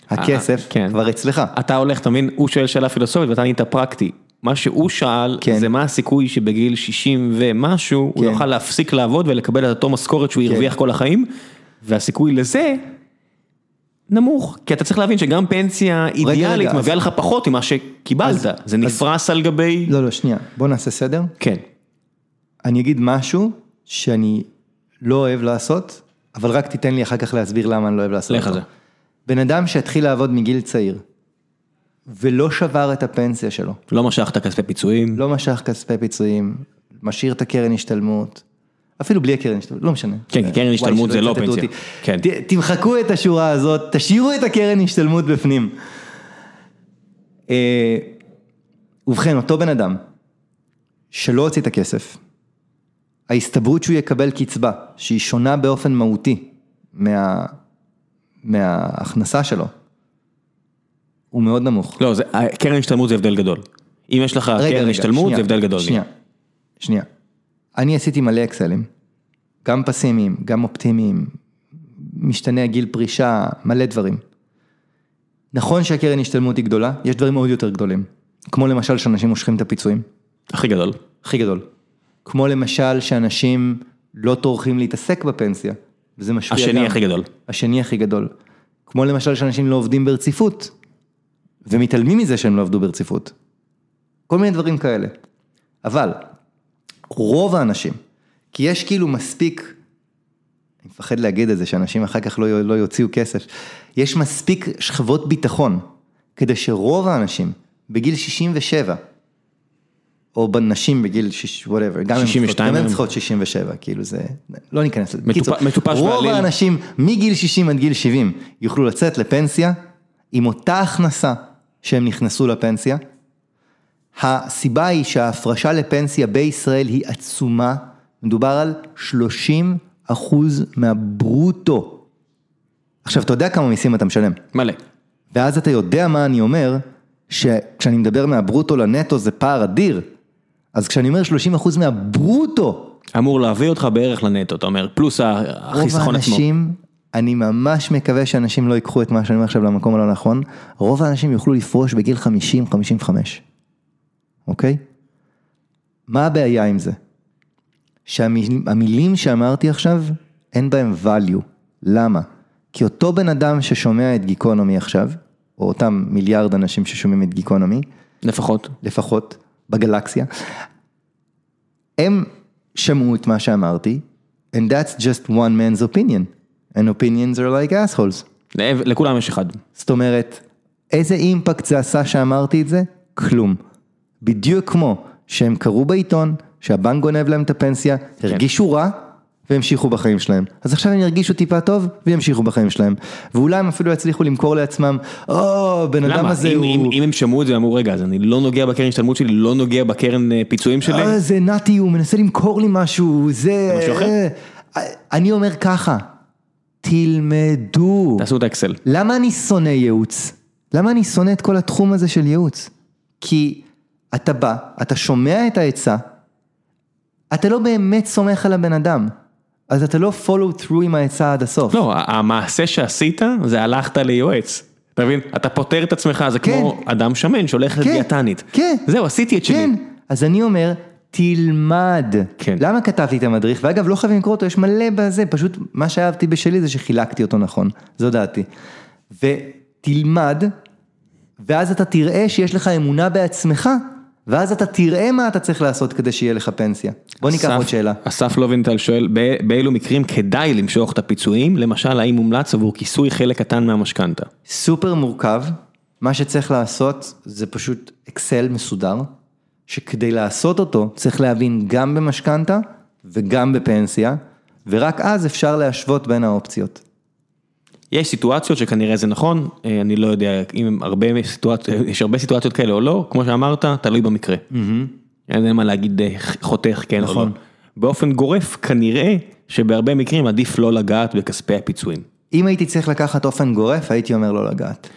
הכסף כן. כבר אצלך. אתה הולך, אתה מבין, הוא שואל שאלה פילוסופית ואתה ענית פרקטי. מה שהוא שאל, כן. זה מה הסיכוי שבגיל 60 ומשהו, הוא כן. יוכל להפסיק לעבוד ולקבל את אותו משכורת שהוא כן. הרוויח כל החיים, והסיכוי לזה נמוך. כי אתה צריך להבין שגם פנסיה אידיאלית מביאה אז- לך פחות ממה שקיבלת, זה נפרס על גבי... לא, לא, שנייה, בוא נעשה סדר. כן. אני אגיד משהו שאני לא אוהב לעשות, אבל רק תיתן לי אחר כך להסביר למה אני לא אוהב לעשות לך אותו. זה. בן אדם שהתחיל לעבוד מגיל צעיר, ולא שבר את הפנסיה שלו, לא משכת כספי פיצויים. לא משך כספי פיצויים, משאיר את הקרן השתלמות, אפילו בלי הקרן השתלמות, לא משנה. כן, כי קרן השתלמות זה לא פנסיה. כן. תמחקו את השורה הזאת, תשאירו את הקרן השתלמות בפנים. אה, ובכן, אותו בן אדם, שלא הוציא את הכסף, ההסתברות שהוא יקבל קצבה, שהיא שונה באופן מהותי מה, מההכנסה שלו, הוא מאוד נמוך. לא, זה- קרן השתלמות זה הבדל גדול. אם יש לך רגע, קרן השתלמות זה הבדל גדול. שנייה, שנייה. אני עשיתי מלא אקסלים, גם פסימיים, גם אופטימיים, משתנה הגיל פרישה, מלא דברים. נכון שהקרן השתלמות היא גדולה, יש דברים עוד יותר גדולים. כמו למשל שאנשים מושכים את הפיצויים, הכי גדול. הכי גדול. כמו למשל שאנשים לא טורחים להתעסק בפנסיה, וזה משפיע גם. השני הכי גדול. השני הכי גדול. כמו למשל שאנשים לא עובדים ברציפות, ומתעלמים מזה שהם לא עבדו ברציפות. כל מיני דברים כאלה. אבל, רוב האנשים, כי יש כאילו מספיק, אני מפחד להגיד את זה, שאנשים אחר כך לא, לא יוציאו כסף, יש מספיק שכבות ביטחון, כדי שרוב האנשים, בגיל 67, או בנשים בגיל שיש, whatever, גם הם 62 צריכות- גם הם היום. צריכות 67, כאילו זה, לא ניכנס לזה. מטופ- מטופש רוב בעליל. האנשים מגיל 60 עד גיל 70 יוכלו לצאת לפנסיה עם אותה הכנסה שהם נכנסו לפנסיה. הסיבה היא שההפרשה לפנסיה בישראל היא עצומה, מדובר על 30 אחוז מהברוטו. עכשיו, אתה יודע כמה מיסים אתה משלם, מלא. ואז אתה יודע מה אני אומר, שכשאני מדבר מהברוטו לנטו זה פער אדיר, אז כשאני אומר 30 אחוז מהברוטו, אמור להביא אותך בערך לנטו, אתה אומר, פלוס רוב החיסכון עצמו. האנשים, אני ממש מקווה שאנשים לא ייקחו את מה שאני אומר עכשיו למקום הלא נכון, רוב האנשים יוכלו לפרוש בגיל 50-55, אוקיי? מה הבעיה עם זה? שהמילים שאמרתי עכשיו, אין בהם value. למה? כי אותו בן אדם ששומע את גיקונומי עכשיו, או אותם מיליארד אנשים ששומעים את גיקונומי, לפחות. לפחות בגלקסיה, הם שמעו את מה שאמרתי, and that's just one man's opinion, and opinions are like assholes. לכולם יש אחד. זאת אומרת, איזה אימפקט זה עשה שאמרתי את זה? כלום. בדיוק כמו שהם קראו בעיתון, שהבנק גונב להם את הפנסיה, הרגישו רע, והמשיכו בחיים שלהם. אז עכשיו הם ירגישו טיפה טוב, וימשיכו בחיים שלהם. ואולי הם אפילו יצליחו למכור לעצמם, או, בן אדם למה? הזה אם- הוא... אם אם הם שמעו את זה ואמרו, רגע, אז אני לא נוגע בקרן השתלמות שלי, לא נוגע בקרן אה, פיצויים שלי, אה, זה נתי, הוא מנסה למכור לי משהו, זה... משהו אחר? אה, אני אומר ככה, תלמדו. תעשו את האקסל. למה אני שונא ייעוץ? למה אני שונא את כל התחום הזה של ייעוץ? כי אתה בא, אתה שומע את העצה, אתה לא באמת סומך על הבן אדם, אז אתה לא follow through עם העצה עד הסוף. לא, המעשה שעשית זה הלכת ליועץ. אתה מבין? אתה פותר את עצמך, זה כן. כמו אדם שמן שהולך כן, לדיאטנית. כן. זהו, עשיתי את שלי. כן, אז אני אומר, תלמד. כן. למה כתבתי את המדריך? ואגב, לא חייבים לקרוא אותו, יש מלא בזה, פשוט מה שאהבתי בשלי זה שחילקתי אותו נכון, זו דעתי. ותלמד, ואז אתה תראה שיש לך אמונה בעצמך, ואז אתה תראה מה אתה צריך לעשות כדי שיהיה לך פנסיה. בוא ניקח עוד שאלה. אסף לובנטל שואל, "ב- באילו מקרים כדאי למשוך את הפיצויים? למשל, האם מומלץ עבור כיסוי חלק קטן מהמשכנתה? סופר מורכב, מה שצריך לעשות זה פשוט אקסל מסודר, שכדי לעשות אותו צריך להבין גם במשכנתה וגם בפנסיה, ורק אז אפשר להשוות בין האופציות. יש סיטואציות שכנראה זה נכון, אה, אני לא יודע אם הם הרבה סיטואציות, יש הרבה סיטואציות כאלה או לא, כמו שאמרת, תלוי במקרה. אין לי מה להגיד אה, חותך כן או לא. נכון. באופן גורף, כנראה שבהרבה מקרים עדיף לא לגעת בכספי הפיצויים. אם הייתי צריך לקחת אופן גורף, הייתי אומר לא לגעת.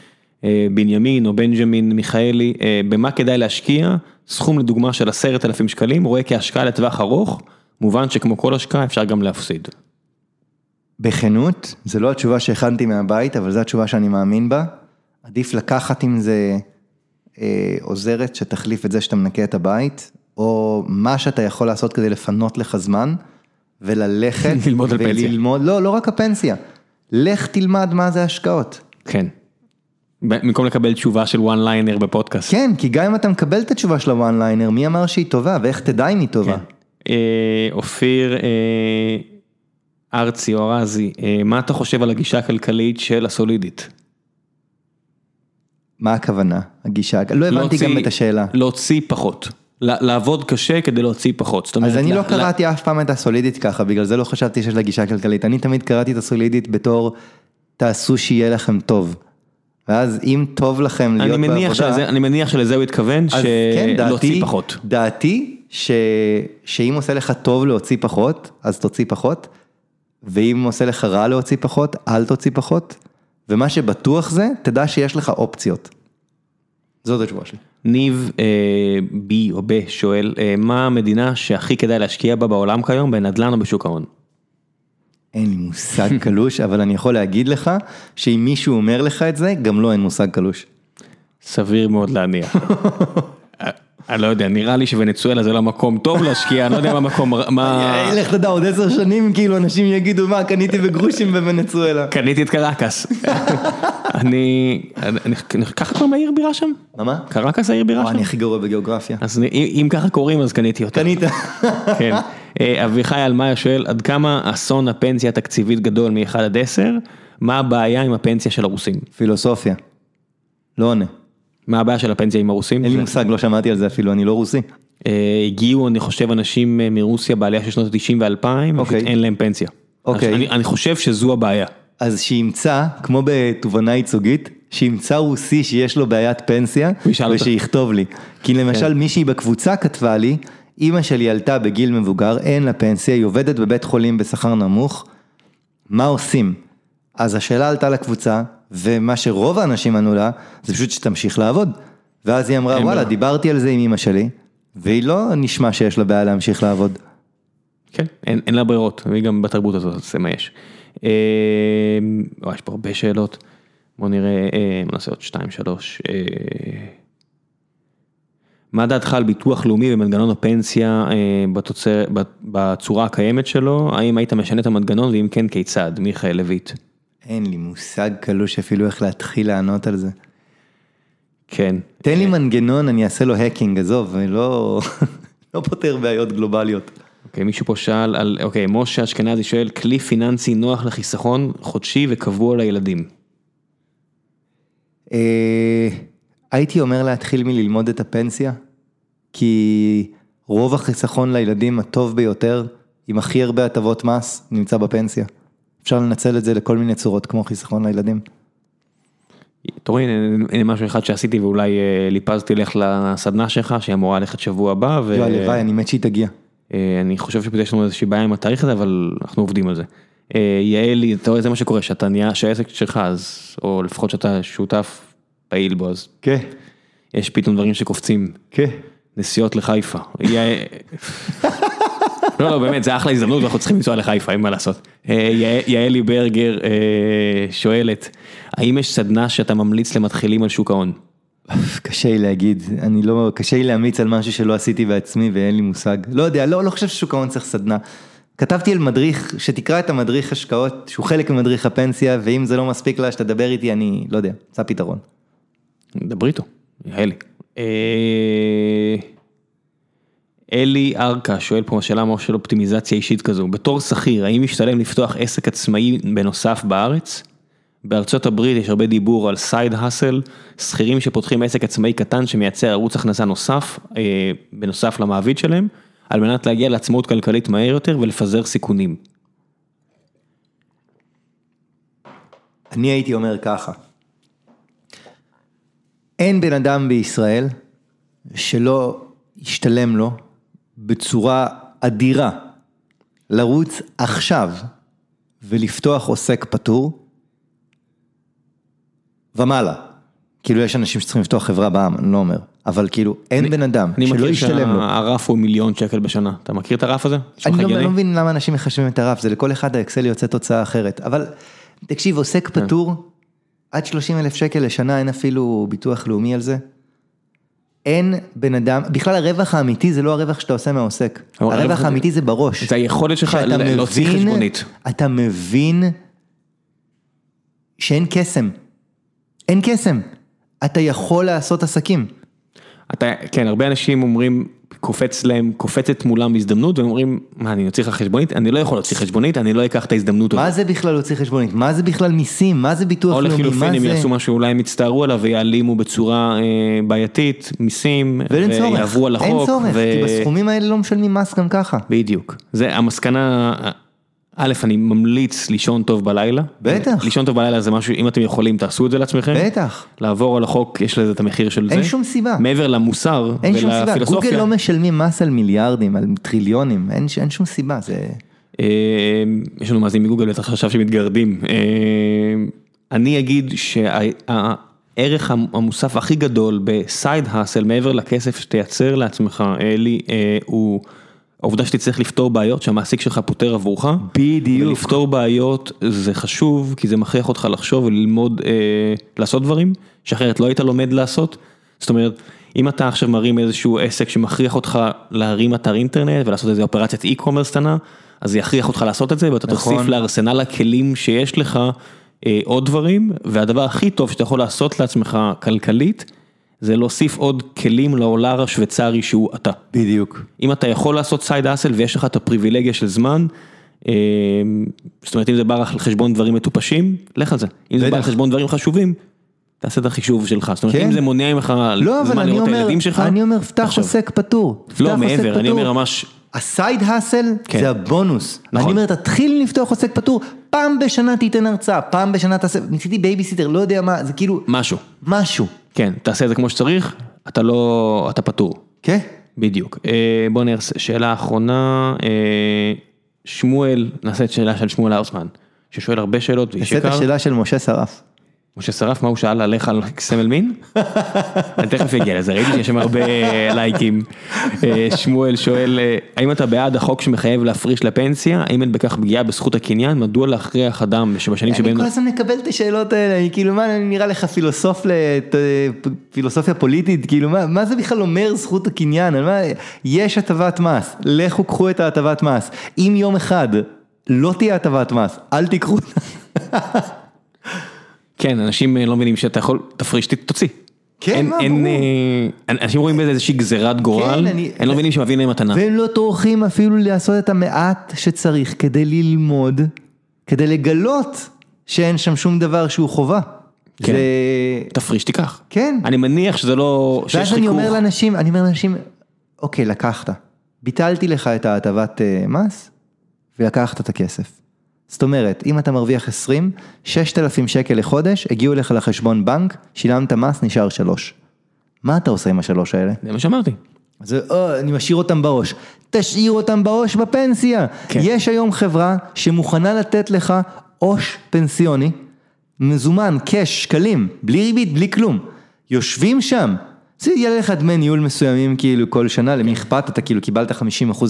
אה, בנימין או בנג'מין מיכאלי, במה כדאי להשקיע? סכום לדוגמה של עשרת אלפים שקלים, רואה כהשקעה לטווח ארוך, מובן שכמו כל השקעה אפשר גם להפסיד. בכנות, זה לא התשובה שהכנתי מהבית, אבל זו התשובה שאני מאמין בה. עדיף לקחת עם זה אה, עוזרת שתחליף את זה שאתה מנקה את הבית, או מה שאתה יכול לעשות כדי לפנות לך זמן, וללכת. ללמוד על פנסיה. וללמוד, לא, לא רק הפנסיה. לך תלמד מה זה השקעות. כן. במקום לקבל תשובה של one liner בפודקאסט. כן, כי גם אם אתה מקבל את התשובה של ה one liner, מי אמר שהיא טובה, ואיך תדע אם היא טובה? אה, אופיר אה, ארצי או ארזי, אה, מה אתה חושב על הגישה הכלכלית של הסולידית? מה הכוונה, הגישה? לא הבנתי גם את השאלה. להוציא פחות. לעבוד קשה כדי להוציא פחות. זאת אומרת, אז אני לא קראתי אף פעם את הסולידית ככה, בגלל זה לא חשבתי שיש לה גישה כלכלית. אני תמיד קראתי את הסולידית בתור, תעשו שיהיה לכם טוב. ואז אם טוב לכם להיות אני בעבודה, מניח אני מניח שלזה הוא התכוון, כן, שלהוציא דעתי, פחות. דעתי, ש... שאם עושה לך טוב להוציא פחות, אז תוציא פחות, ואם עושה לך רע להוציא פחות, אל תוציא פחות, ומה שבטוח זה, תדע שיש לך אופציות. זאת התשובה שלי. ניב אה, בי או ב שואל, אה, מה המדינה שהכי כדאי להשקיע בה בעולם כיום, בנדל"ן או בשוק ההון? אין לי מושג קלוש, אבל אני יכול להגיד לך שאם מישהו אומר לך את זה, גם לו אין מושג קלוש. סביר מאוד להניח. אני לא יודע, נראה לי שוונצואלה זה לא מקום טוב להשקיע, אני לא יודע מה מקום, מה... לך תדע, עוד עשר שנים כאילו אנשים יגידו מה, קניתי בגרושים בוונצואלה. קניתי את קרקס. אני, ככה קוראים לעיר בירה שם? מה? קרקס העיר בירה שם? אני הכי גרוע בגיאוגרפיה. אז אם ככה קוראים אז קניתי אותה. קנית. כן. אה, אביחי אלמאיה שואל, עד כמה אסון הפנסיה התקציבית גדול מ-1 עד 10? מה הבעיה עם הפנסיה של הרוסים? פילוסופיה. לא עונה. מה הבעיה של הפנסיה עם הרוסים? אין לי מושג, לא שמעתי על זה אפילו, אני לא רוסי. אה, הגיעו, אני חושב, אנשים אה, מרוסיה בעלייה של שנות ה-90 ו-2000, אוקיי. אין להם פנסיה. אוקיי. אני, חושב שזו הבעיה. אז שימצא, כמו בתובנה ייצוגית, שימצא רוסי שיש לו בעיית פנסיה. ושיכתוב לי. כי למשל מישהי בקבוצה כתבה לי, אימא שלי עלתה בגיל מבוגר, אין לה פנסיה, היא עובדת בבית חולים בשכר נמוך, מה עושים? אז השאלה עלתה לקבוצה, ומה שרוב האנשים ענו לה, זה פשוט שתמשיך לעבוד. ואז היא אמרה, וואלה, ברירה. דיברתי על זה עם אימא שלי, והיא לא נשמע שיש לה בעיה להמשיך לעבוד. כן, אין, אין לה ברירות, והיא גם בתרבות הזאת, זה מה יש. אה, יש פה הרבה שאלות. בוא נראה, אה, נעשה עוד שתיים, שלוש. אה, מה דעתך על ביטוח לאומי ומנגנון הפנסיה אה, בתוצר, בת- בצורה הקיימת שלו? האם היית משנה את המנגנון, ואם כן, כיצד? מיכאל לויט. אין לי מושג קלוש אפילו איך להתחיל לענות על זה. כן. תן לי מנגנון, אני אעשה לו האקינג, עזוב, לא, לא פותר בעיות גלובליות. אוקיי, מישהו פה שאל על, אוקיי, משה אשכנזי שואל, כלי פיננסי נוח לחיסכון חודשי וקבוע לילדים. אה, הייתי אומר להתחיל מללמוד את הפנסיה, כי רוב החיסכון לילדים הטוב ביותר, עם הכי הרבה הטבות מס, נמצא בפנסיה. אפשר לנצל את זה לכל מיני צורות, כמו חיסכון לילדים. אתה רואה, הנה משהו אחד שעשיתי ואולי אה, ליפזתי לך לסדנה שלך, שהיא אמורה ללכת שבוע הבא, יואי, הלוואי, אני מת שהיא תגיע. ואני חושב שיש לנו איזושהי בעיה עם התאריך הזה, אבל אנחנו עובדים על זה. אה, יעלי, אתה רואה, זה מה שקורה, שאתה נהיה, שהעסק שלך, אז, או לפחות שאתה שותף פעיל בו, אז כן, יש פתאום דברים שקופצים. כן. נסיעות לחיפה. לא, לא, באמת, זה אחלה הזדמנות ואנחנו צריכים לנסוע לחיפה, אין מה לעשות. אה, יע- יעלי ברגר אה, שואלת, האם יש סדנה שאתה ממליץ למתחילים על שוק ההון? קשה לי להגיד, אני לא, קשה לי להמליץ על משהו שלא עשיתי בעצמי ואין לי מושג. לא יודע, לא, לא חושב ששוק ההון צריך סדנה. כתבתי על מדריך, שתקרא את המדריך השקעות, שהוא חלק ממדריך הפנסיה, ואם זה לא מספיק לה, שתדבר איתי, אני לא יודע, מצא פתרון. דברי איתו, יעלי. אלי ארקה שואל פה שאלה ממש של אופטימיזציה אישית כזו, בתור שכיר, האם משתלם לפתוח עסק עצמאי בנוסף בארץ? בארצות הברית יש הרבה דיבור על סייד האסל, שכירים שפותחים עסק עצמאי קטן שמייצר ערוץ הכנסה נוסף, אה, בנוסף למעביד שלהם, על מנת להגיע לעצמאות כלכלית מהר יותר ולפזר סיכונים. אני הייתי אומר ככה, אין בן אדם בישראל שלא ישתלם לו בצורה אדירה לרוץ עכשיו ולפתוח עוסק פטור ומעלה. כאילו יש אנשים שצריכים לפתוח חברה בעם, אני לא אומר, אבל כאילו אין בן אדם אני שלא מכיר ישתלם לו. שהרף הוא מיליון שקל בשנה, אתה מכיר את הרף הזה? אני לא? לא מבין למה אנשים מחשבים את הרף, זה לכל אחד האקסל יוצא תוצאה אחרת, אבל תקשיב, עוסק כן. פטור, עד 30 אלף שקל לשנה, אין אפילו ביטוח לאומי על זה. אין בן אדם, בכלל הרווח האמיתי זה לא הרווח שאתה עושה מהעוסק, הרווח זה- האמיתי זה בראש. זה היכולת שלך להוציא חשבונית. אתה מבין שאין קסם, אין קסם, אתה יכול לעשות עסקים. אתה, כן, הרבה אנשים אומרים, קופץ להם, קופצת מולם הזדמנות, והם אומרים, מה, אני אוציא לך חשבונית? אני לא יכול להוציא חשבונית, אני לא אקח את ההזדמנות מה. זה בכלל להוציא חשבונית? מה זה בכלל מיסים? מה זה ביטוח או לאומי? לחילופין, מה הם? יעשו משהו, אולי הם יצטערו עליו ויעלימו בצורה אה, בעייתית, מיסים, ויעברו על החוק. אין צורך, ו- כי בסכומים האלה לא משלמים מס גם ככה. בדיוק. זה המסקנה, א', אני ממליץ לישון טוב בלילה. בטח. לישון טוב בלילה זה משהו, אם אתם יכולים, תעשו את זה לעצמכם. בטח. לעבור על החוק, יש לזה את המחיר של זה. אין שום סיבה. מעבר למוסר אין שום סיבה. גוגל לא משלמים מס על מיליארדים, על טריליונים, אין, אין שום סיבה, זה... אה, יש לנו מאזין מגוגל בטח עכשיו שמתגרדים. אה, אני אגיד שהערך המוסף הכי גדול בסייד האסל מעבר לכסף שתייצר לעצמך, אלי, אה, הוא העובדה שתצטרך לפתור בעיות שהמעסיק שלך פותר עבורך. בדיוק. ולפתור בעיות זה חשוב כי זה מכריח אותך לחשוב וללמוד אה, לעשות דברים שאחרת לא היית לומד לעשות. זאת אומרת, אם אתה עכשיו מרים איזשהו עסק שמכריח אותך להרים אתר אינטרנט ולעשות איזה אופרציית e-commerce קטנה, אז זה יכריח אותך לעשות את זה ואתה נכון. תוסיף לארסנל הכלים שיש לך אה, עוד דברים, והדבר הכי טוב שאתה יכול לעשות לעצמך כלכלית, זה להוסיף עוד כלים לעולר השוויצרי שהוא אתה. בדיוק. אם אתה יכול לעשות side hustle ויש לך את הפריבילגיה של זמן, אה, זאת אומרת אם זה בא על חשבון דברים מטופשים, לך על זה. אם זה בא על. חשבון דברים חשובים, תעשה את החישוב שלך. זאת אומרת כן. אם זה מונע ממך לא, זמן לראות את הילדים שלך, אני אומר, פתח. עוסק פטור. לא מעבר, אני. אומר ממש, ה side hustle כן. זה הבונוס. נכון. אני אומר, תתחיל לפתוח עוסק פטור, פעם בשנה תיתן הרצאה, פעם בשנה תעשה, ניסיתי בייביסיטר, לא יודע מה, זה כאילו משהו. משהו. כן, תעשה את זה כמו שצריך, אתה לא, אתה פטור. כן? בדיוק. אה, בוא נראה, שאלה אחרונה, אה, שמואל, נעשה את שאלה של שמואל האוסמן, ששואל הרבה שאלות נעשה את. השאלה של משה שרף. משה שרף, מה הוא שאל עליך על סמל מין? אני תכף אגיע לזה, ראיתי שיש שם הרבה אה, לייקים. אה, שמואל שואל, אה, האם אתה בעד החוק שמחייב להפריש לפנסיה? האם אין בכך פגיעה בזכות הקניין? מדוע להכריח אדם שבשנים אני שבהם... כל הזמן מקבל את השאלות האלה, אני כאילו מה אני נראה לך פילוסוף, פילוסופיה פוליטית, כאילו מה, מה זה בכלל אומר זכות הקניין, מה, יש הטבת מס, לכו קחו את ההטבת מס, אם יום אחד לא תהיה הטבת מס, אל תיקחו. כן, אנשים אה, לא מבינים שאתה יכול, תפריש, תוציא. כן, מה, ברור. אה, אנשים רואים בזה איזושהי גזירת גורל, אני- הם לא מבינים שמביאים להם מתנה. והם לא טורחים אפילו לעשות את המעט שצריך כדי ללמוד, כדי לגלות שאין שם שום דבר שהוא חובה. כן. תפריש, תיקח. כן. אני מניח שזה לא, שיש ואז אני חיכוך. אומר לאנשים, אני אומר לאנשים, אוקיי, לקחת, ביטלתי לך את ההטבת אה, מס, ולקחת את הכסף. זאת אומרת, אם אתה מרוויח 20, 6,000 שקל לחודש, הגיעו לך לחשבון בנק, שילמת מס, נשאר 3. מה אתה עושה עם השלוש האלה? זה מה שאמרתי. אז או, אני משאיר אותם בעו"ש. תשאיר אותם בעו"ש בפנסיה. כן. יש היום חברה שמוכנה לתת לך עו"ש פנסיוני, מזומן, קאש, שקלים, בלי ריבית, בלי כלום. יושבים שם. זה יהיה לך דמי ניהול מסוימים כאילו כל שנה, למי אכפת? אתה כאילו קיבלת 50%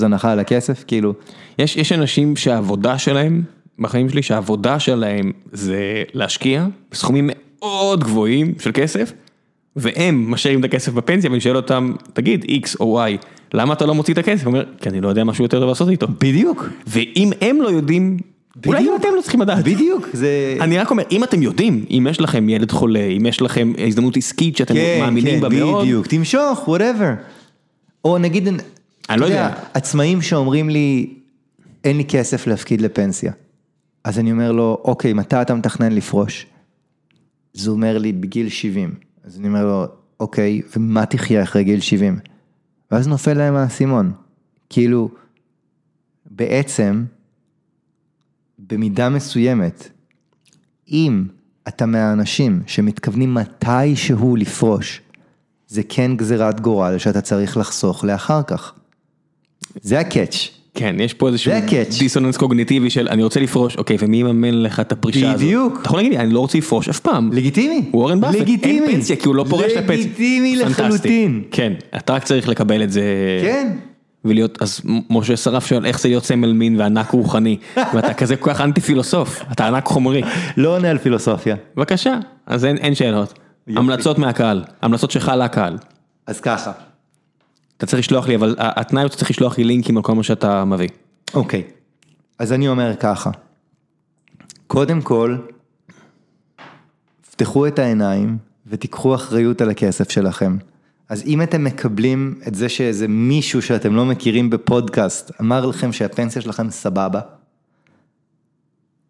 הנחה על הכסף, כאילו. יש, יש אנשים שהעבודה שלהם, בחיים שלי, שהעבודה שלהם זה להשקיע בסכומים מאוד גבוהים של כסף, והם משאירים את הכסף בפנסיה ואני שואל אותם, תגיד X או Y, למה אתה לא מוציא את הכסף? הוא אומר, כי אני לא יודע משהו יותר טוב לעשות איתו. בדיוק. ואם הם לא יודעים, אולי גם בדיוק. אתם לא צריכים לדעת. בדיוק, זה... אני רק אומר, אם אתם יודעים, אם יש לכם ילד חולה, אם יש לכם הזדמנות עסקית שאתם מאמינים בה מאוד, כן, בדיוק, תמשוך, whatever. או נגיד, אני לא יודע. עצמאים שאומרים לי, אין לי כסף להפקיד לפנסיה. אז אני אומר לו, אוקיי, מתי אתה מתכנן לפרוש? אז הוא אומר לי, בגיל 70. אז אני אומר לו, אוקיי, ומה תחיה אחרי גיל 70? ואז נופל להם האסימון. כאילו, בעצם, במידה מסוימת, אם אתה מהאנשים שמתכוונים מתישהו לפרוש, זה כן גזירת גורל שאתה צריך לחסוך לאחר כך. זה הקאץ'. כן, יש פה איזשהו. דיסוננס קוגניטיבי של אני רוצה לפרוש, אוקיי, ומי יממן לך את הפרישה הזאת? בדיוק. אתה יכול להגיד לי, אני לא רוצה לפרוש אף פעם. לגיטימי. וורן באפט, לגיטימי. אין פנסיה כי הוא לא פורש לפנסיה. לגיטימי. לחלוטין. כן, אתה רק צריך לקבל את זה. כן. ולהיות, אז משה שרף שואל איך זה להיות סמל מין וענק רוחני, ואתה כזה כל כך אנטי פילוסוף, אתה ענק חומרי. לא עונה על פילוסופיה. בבקשה, אז אין, אין שאלות. המלצות מהקהל, המלצות שלך לקהל. אז ככה. אתה צריך לשלוח לי, אבל התנאי הוא שאתה צריך לשלוח לי לינקים על כל מה שאתה מביא. אוקיי. אז אני אומר ככה. קודם כל, פתחו את העיניים ותיקחו אחריות על הכסף שלכם. אז אם אתם מקבלים את זה שאיזה מישהו שאתם לא מכירים בפודקאסט אמר לכם שהפנסיה שלכם סבבה,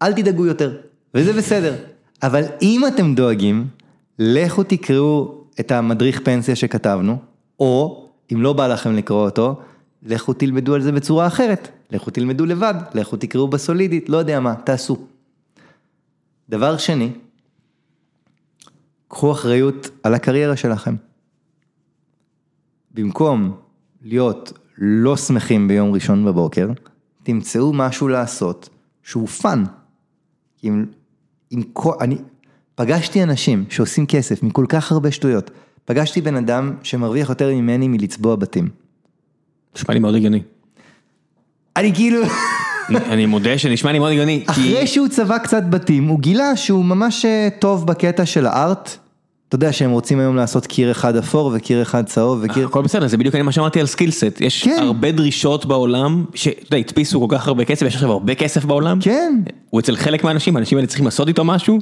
אל תדאגו יותר, וזה בסדר. אבל אם אתם דואגים, לכו תקראו את המדריך פנסיה שכתבנו, או אם לא בא לכם לקרוא אותו, לכו תלמדו על זה בצורה אחרת. לכו תלמדו לבד, לכו תקראו בסולידית, לא יודע מה, תעשו. דבר שני, קחו אחריות על הקריירה שלכם. במקום להיות לא שמחים ביום ראשון בבוקר, תמצאו משהו לעשות שהוא fun. עם, עם אני פגשתי אנשים שעושים כסף מכל כך הרבה שטויות. פגשתי בן אדם שמרוויח יותר ממני מלצבוע בתים. נשמע לי מאוד הגיוני. אני כאילו, אני מודה שנשמע לי מאוד הגיוני. אחרי שהוא צבע קצת בתים, הוא גילה שהוא ממש אה, טוב בקטע של ה art. אתה יודע שהם רוצים היום לעשות קיר אחד אפור וקיר אחד צהוב וקיר... הכל בסדר, זה בדיוק מה שאמרתי על skillset, יש כן. הרבה דרישות בעולם, שאתה יודע, הדפיסו כל כך הרבה כסף, יש עכשיו הרבה כסף בעולם, כן, הוא אצל חלק מהאנשים, האנשים האלה צריכים לעשות איתו משהו,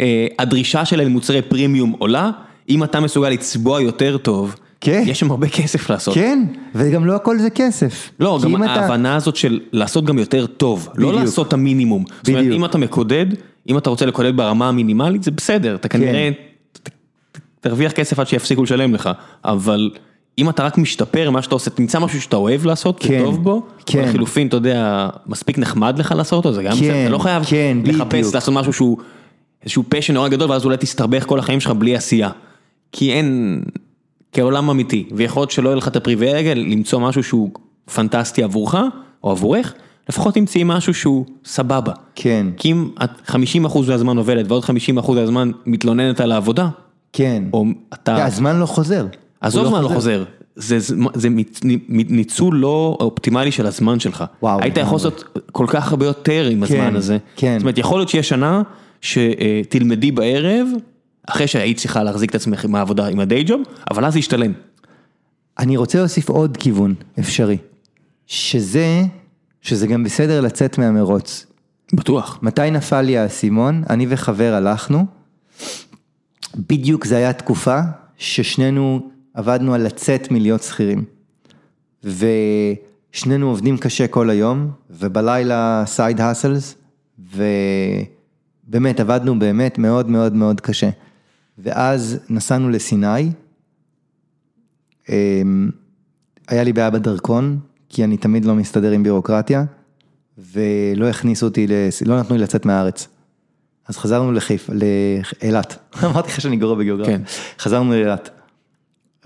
אה, הדרישה שלהם למוצרי פרימיום עולה, אם אתה מסוגל לצבוע יותר טוב, כן. יש שם הרבה כסף לעשות. כן, וגם לא הכל זה כסף. לא, גם אם אתה- ההבנה הזאת של לעשות גם יותר טוב, לא בדיוק. לעשות את המינימום. זאת אומרת, בדיוק. אם אתה מקודד, אם אתה רוצה לקודד ברמה המינימלית, זה בסדר, אתה כנראה ת- ת- תרוויח כסף עד שיפסיקו לשלם לך, אבל אם אתה רק משתפר, מה שאתה עושה, תמצא משהו שאתה אוהב לעשות, כן, וטוב בו, כן. לחילופין, אתה יודע, מספיק נחמד לך לעשות אותו, זה גם כן, בסדר, אתה לא חייב כן, לחפש בדיוק. לעשות משהו שהוא איזשהו פשן נורא גדול, ואז אולי תסתבך כל החיים שלך בלי עשייה. כי אין, כעולם אמיתי, ויכול להיות שלא יהיה לך את הפריבילגיה למצוא משהו שהוא פנטסטי עבורך, או עבורך, לפחות תמצאי משהו שהוא סבבה. כן, כי אם את 50% מהזמן עובדת ועוד 50% מהזמן מתלוננת על העבודה, כן. או אתה, הזמן לא חוזר. עזוב הוא זמן לא חוזר, זה, זה ניצול לא אופטימלי של הזמן שלך. וואו, היית יכול. לעשות כל כך הרבה יותר עם כן, הזמן הזה. כן. זאת אומרת, יכול להיות שיש שנה שתלמדי בערב, אחרי שהיית צריכה להחזיק את עצמך עם העבודה, עם הדיי ג'וב, אבל אז זה ישתלם. אני רוצה להוסיף עוד כיוון אפשרי. שזה, שזה גם בסדר לצאת מהמרוץ. בטוח. מתי נפל לי האסימון? אני וחבר הלכנו. בדיוק זה היה תקופה ששנינו עבדנו על לצאת מלהיות שכירים. ושנינו עובדים קשה כל היום, ובלילה סייד האסלס, ובאמת עבדנו באמת מאוד מאוד מאוד קשה. ואז נסענו לסיני, אמ, היה לי בעיה בדרכון, כי אני תמיד לא מסתדר עם בירוקרטיה, ולא הכניסו אותי, לס- לא נתנו לי לצאת מהארץ. אז חזרנו לחיפה, לאילת. אמרתי לך שאני גרוע בגיאוגרפיה. כן. חזרנו לאילת.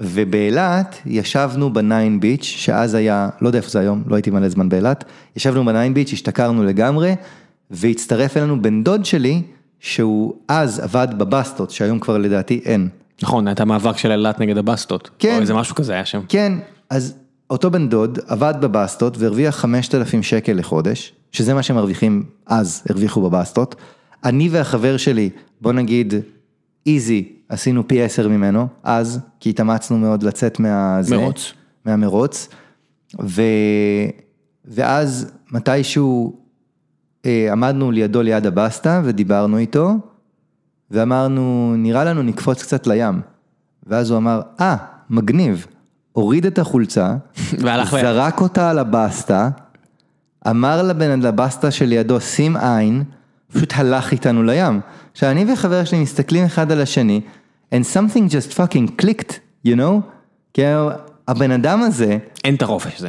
ובאילת ישבנו בניין ביץ', שאז היה, לא יודע איפה זה היום, לא הייתי מלא זמן באילת, ישבנו בניין ביץ', השתכרנו לגמרי, והצטרף אלינו בן דוד שלי, שהוא אז עבד בבסטות, שהיום כבר לדעתי אין. נכון, הייתה מאבק של אילת נגד הבסטות. כן. או איזה משהו כזה היה שם. כן, אז אותו בן דוד עבד בבסטות והרוויח 5,000 שקל לחודש, שזה מה שמרוויחים אז, הרוויחו בבסטות. אני והחבר שלי, בוא נגיד, איזי, עשינו פי 10 ממנו, אז, כי התאמצנו מאוד לצאת מהזה, מרוץ. מהמרוץ. ו... ואז מתישהו עמדנו לידו ליד הבסטה ודיברנו איתו, ואמרנו, נראה לנו נקפוץ קצת לים. ואז הוא אמר, אה, מגניב. הוריד את החולצה, זרק אותה על הבסטה, אמר לבן לבסטה שלידו, שים עין, פשוט הלך איתנו לים. עכשיו, אני וחבר שלי מסתכלים אחד על השני, and something just fucking clicked, you know? כאילו, הבן אדם הזה, אין את החופש הזה.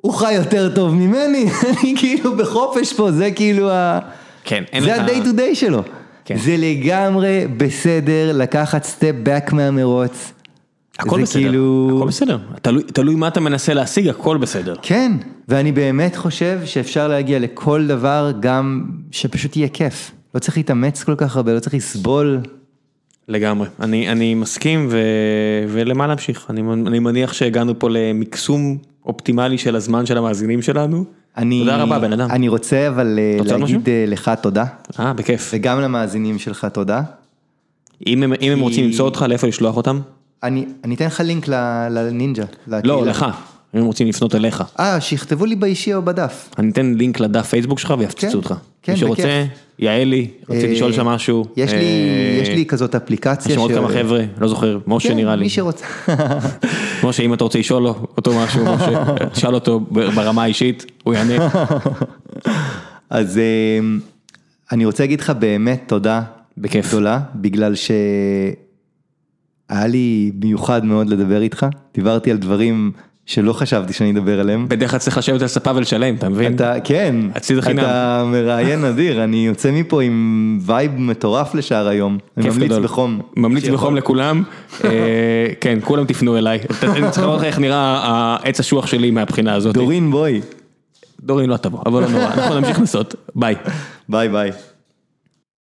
הוא חי יותר טוב ממני, אני כאילו בחופש פה, זה כאילו ה... כן, אין זה לך- ה-day to day שלו. כן. זה לגמרי בסדר לקחת סטפ back מהמרוץ. הכל זה בסדר, כאילו... הכל בסדר. תלוי- תלוי מה אתה מנסה להשיג, הכל בסדר. כן, ואני באמת חושב שאפשר להגיע לכל דבר גם שפשוט יהיה כיף. לא צריך להתאמץ כל כך הרבה, לא צריך לסבול. לגמרי, אני, אני מסכים ו... ולמה להמשיך, אני, אני מניח שהגענו פה למקסום אופטימלי של הזמן של המאזינים שלנו. אני, תודה רבה בן אדם. אני רוצה אבל אה, להגיד משהו? אה, לך תודה, אה, בכיף. וגם למאזינים שלך תודה. אם הם, אם הם רוצים למצוא אותך, לאיפה לשלוח אותם? אני, אני אתן לך לינק לנינג'ה. לא. לך. אם הם רוצים לפנות אליך. אה, שיכתבו לי באישי או בדף. אני אתן לינק לדף פייסבוק שלך ויפציצו כן, אותך. כן, מי שרוצה, בכיף. יעלי, רציתי אה, לשאול שם משהו. יש לי, אה, יש לי כזאת אפליקציה. יש שם עוד ש- כמה חבר'ה, לא זוכר, משה כן, נראה לי. מי שרוצה. משה, אם אתה רוצה לשאול לו אותו משהו, משה, תשאל אותו ברמה האישית, הוא יענה. אז אה, אני רוצה להגיד לך באמת תודה. בכיף. גדולה, בגלל שהיה לי מיוחד מאוד לדבר איתך. דיברתי על דברים שלא חשבתי שאני אדבר עליהם. בדרך כלל צריך לשבת על ספה ולשלם, אתה מבין? אתה, כן, הציד החינם. אתה מראיין נדיר, אני יוצא מפה עם vibe מטורף לשער היום. אני כיף ממליץ גדול. בחום. ממליץ שיכול. בחום לכולם, אה, כן, כולם תפנו אליי. אני צריך לראות לך איך נראה העץ אשוח שלי מהבחינה הזאת. דורין בואי. דורין לא תבוא, אבל לא נורא, אנחנו נמשיך לנסות, ביי. ביי ביי.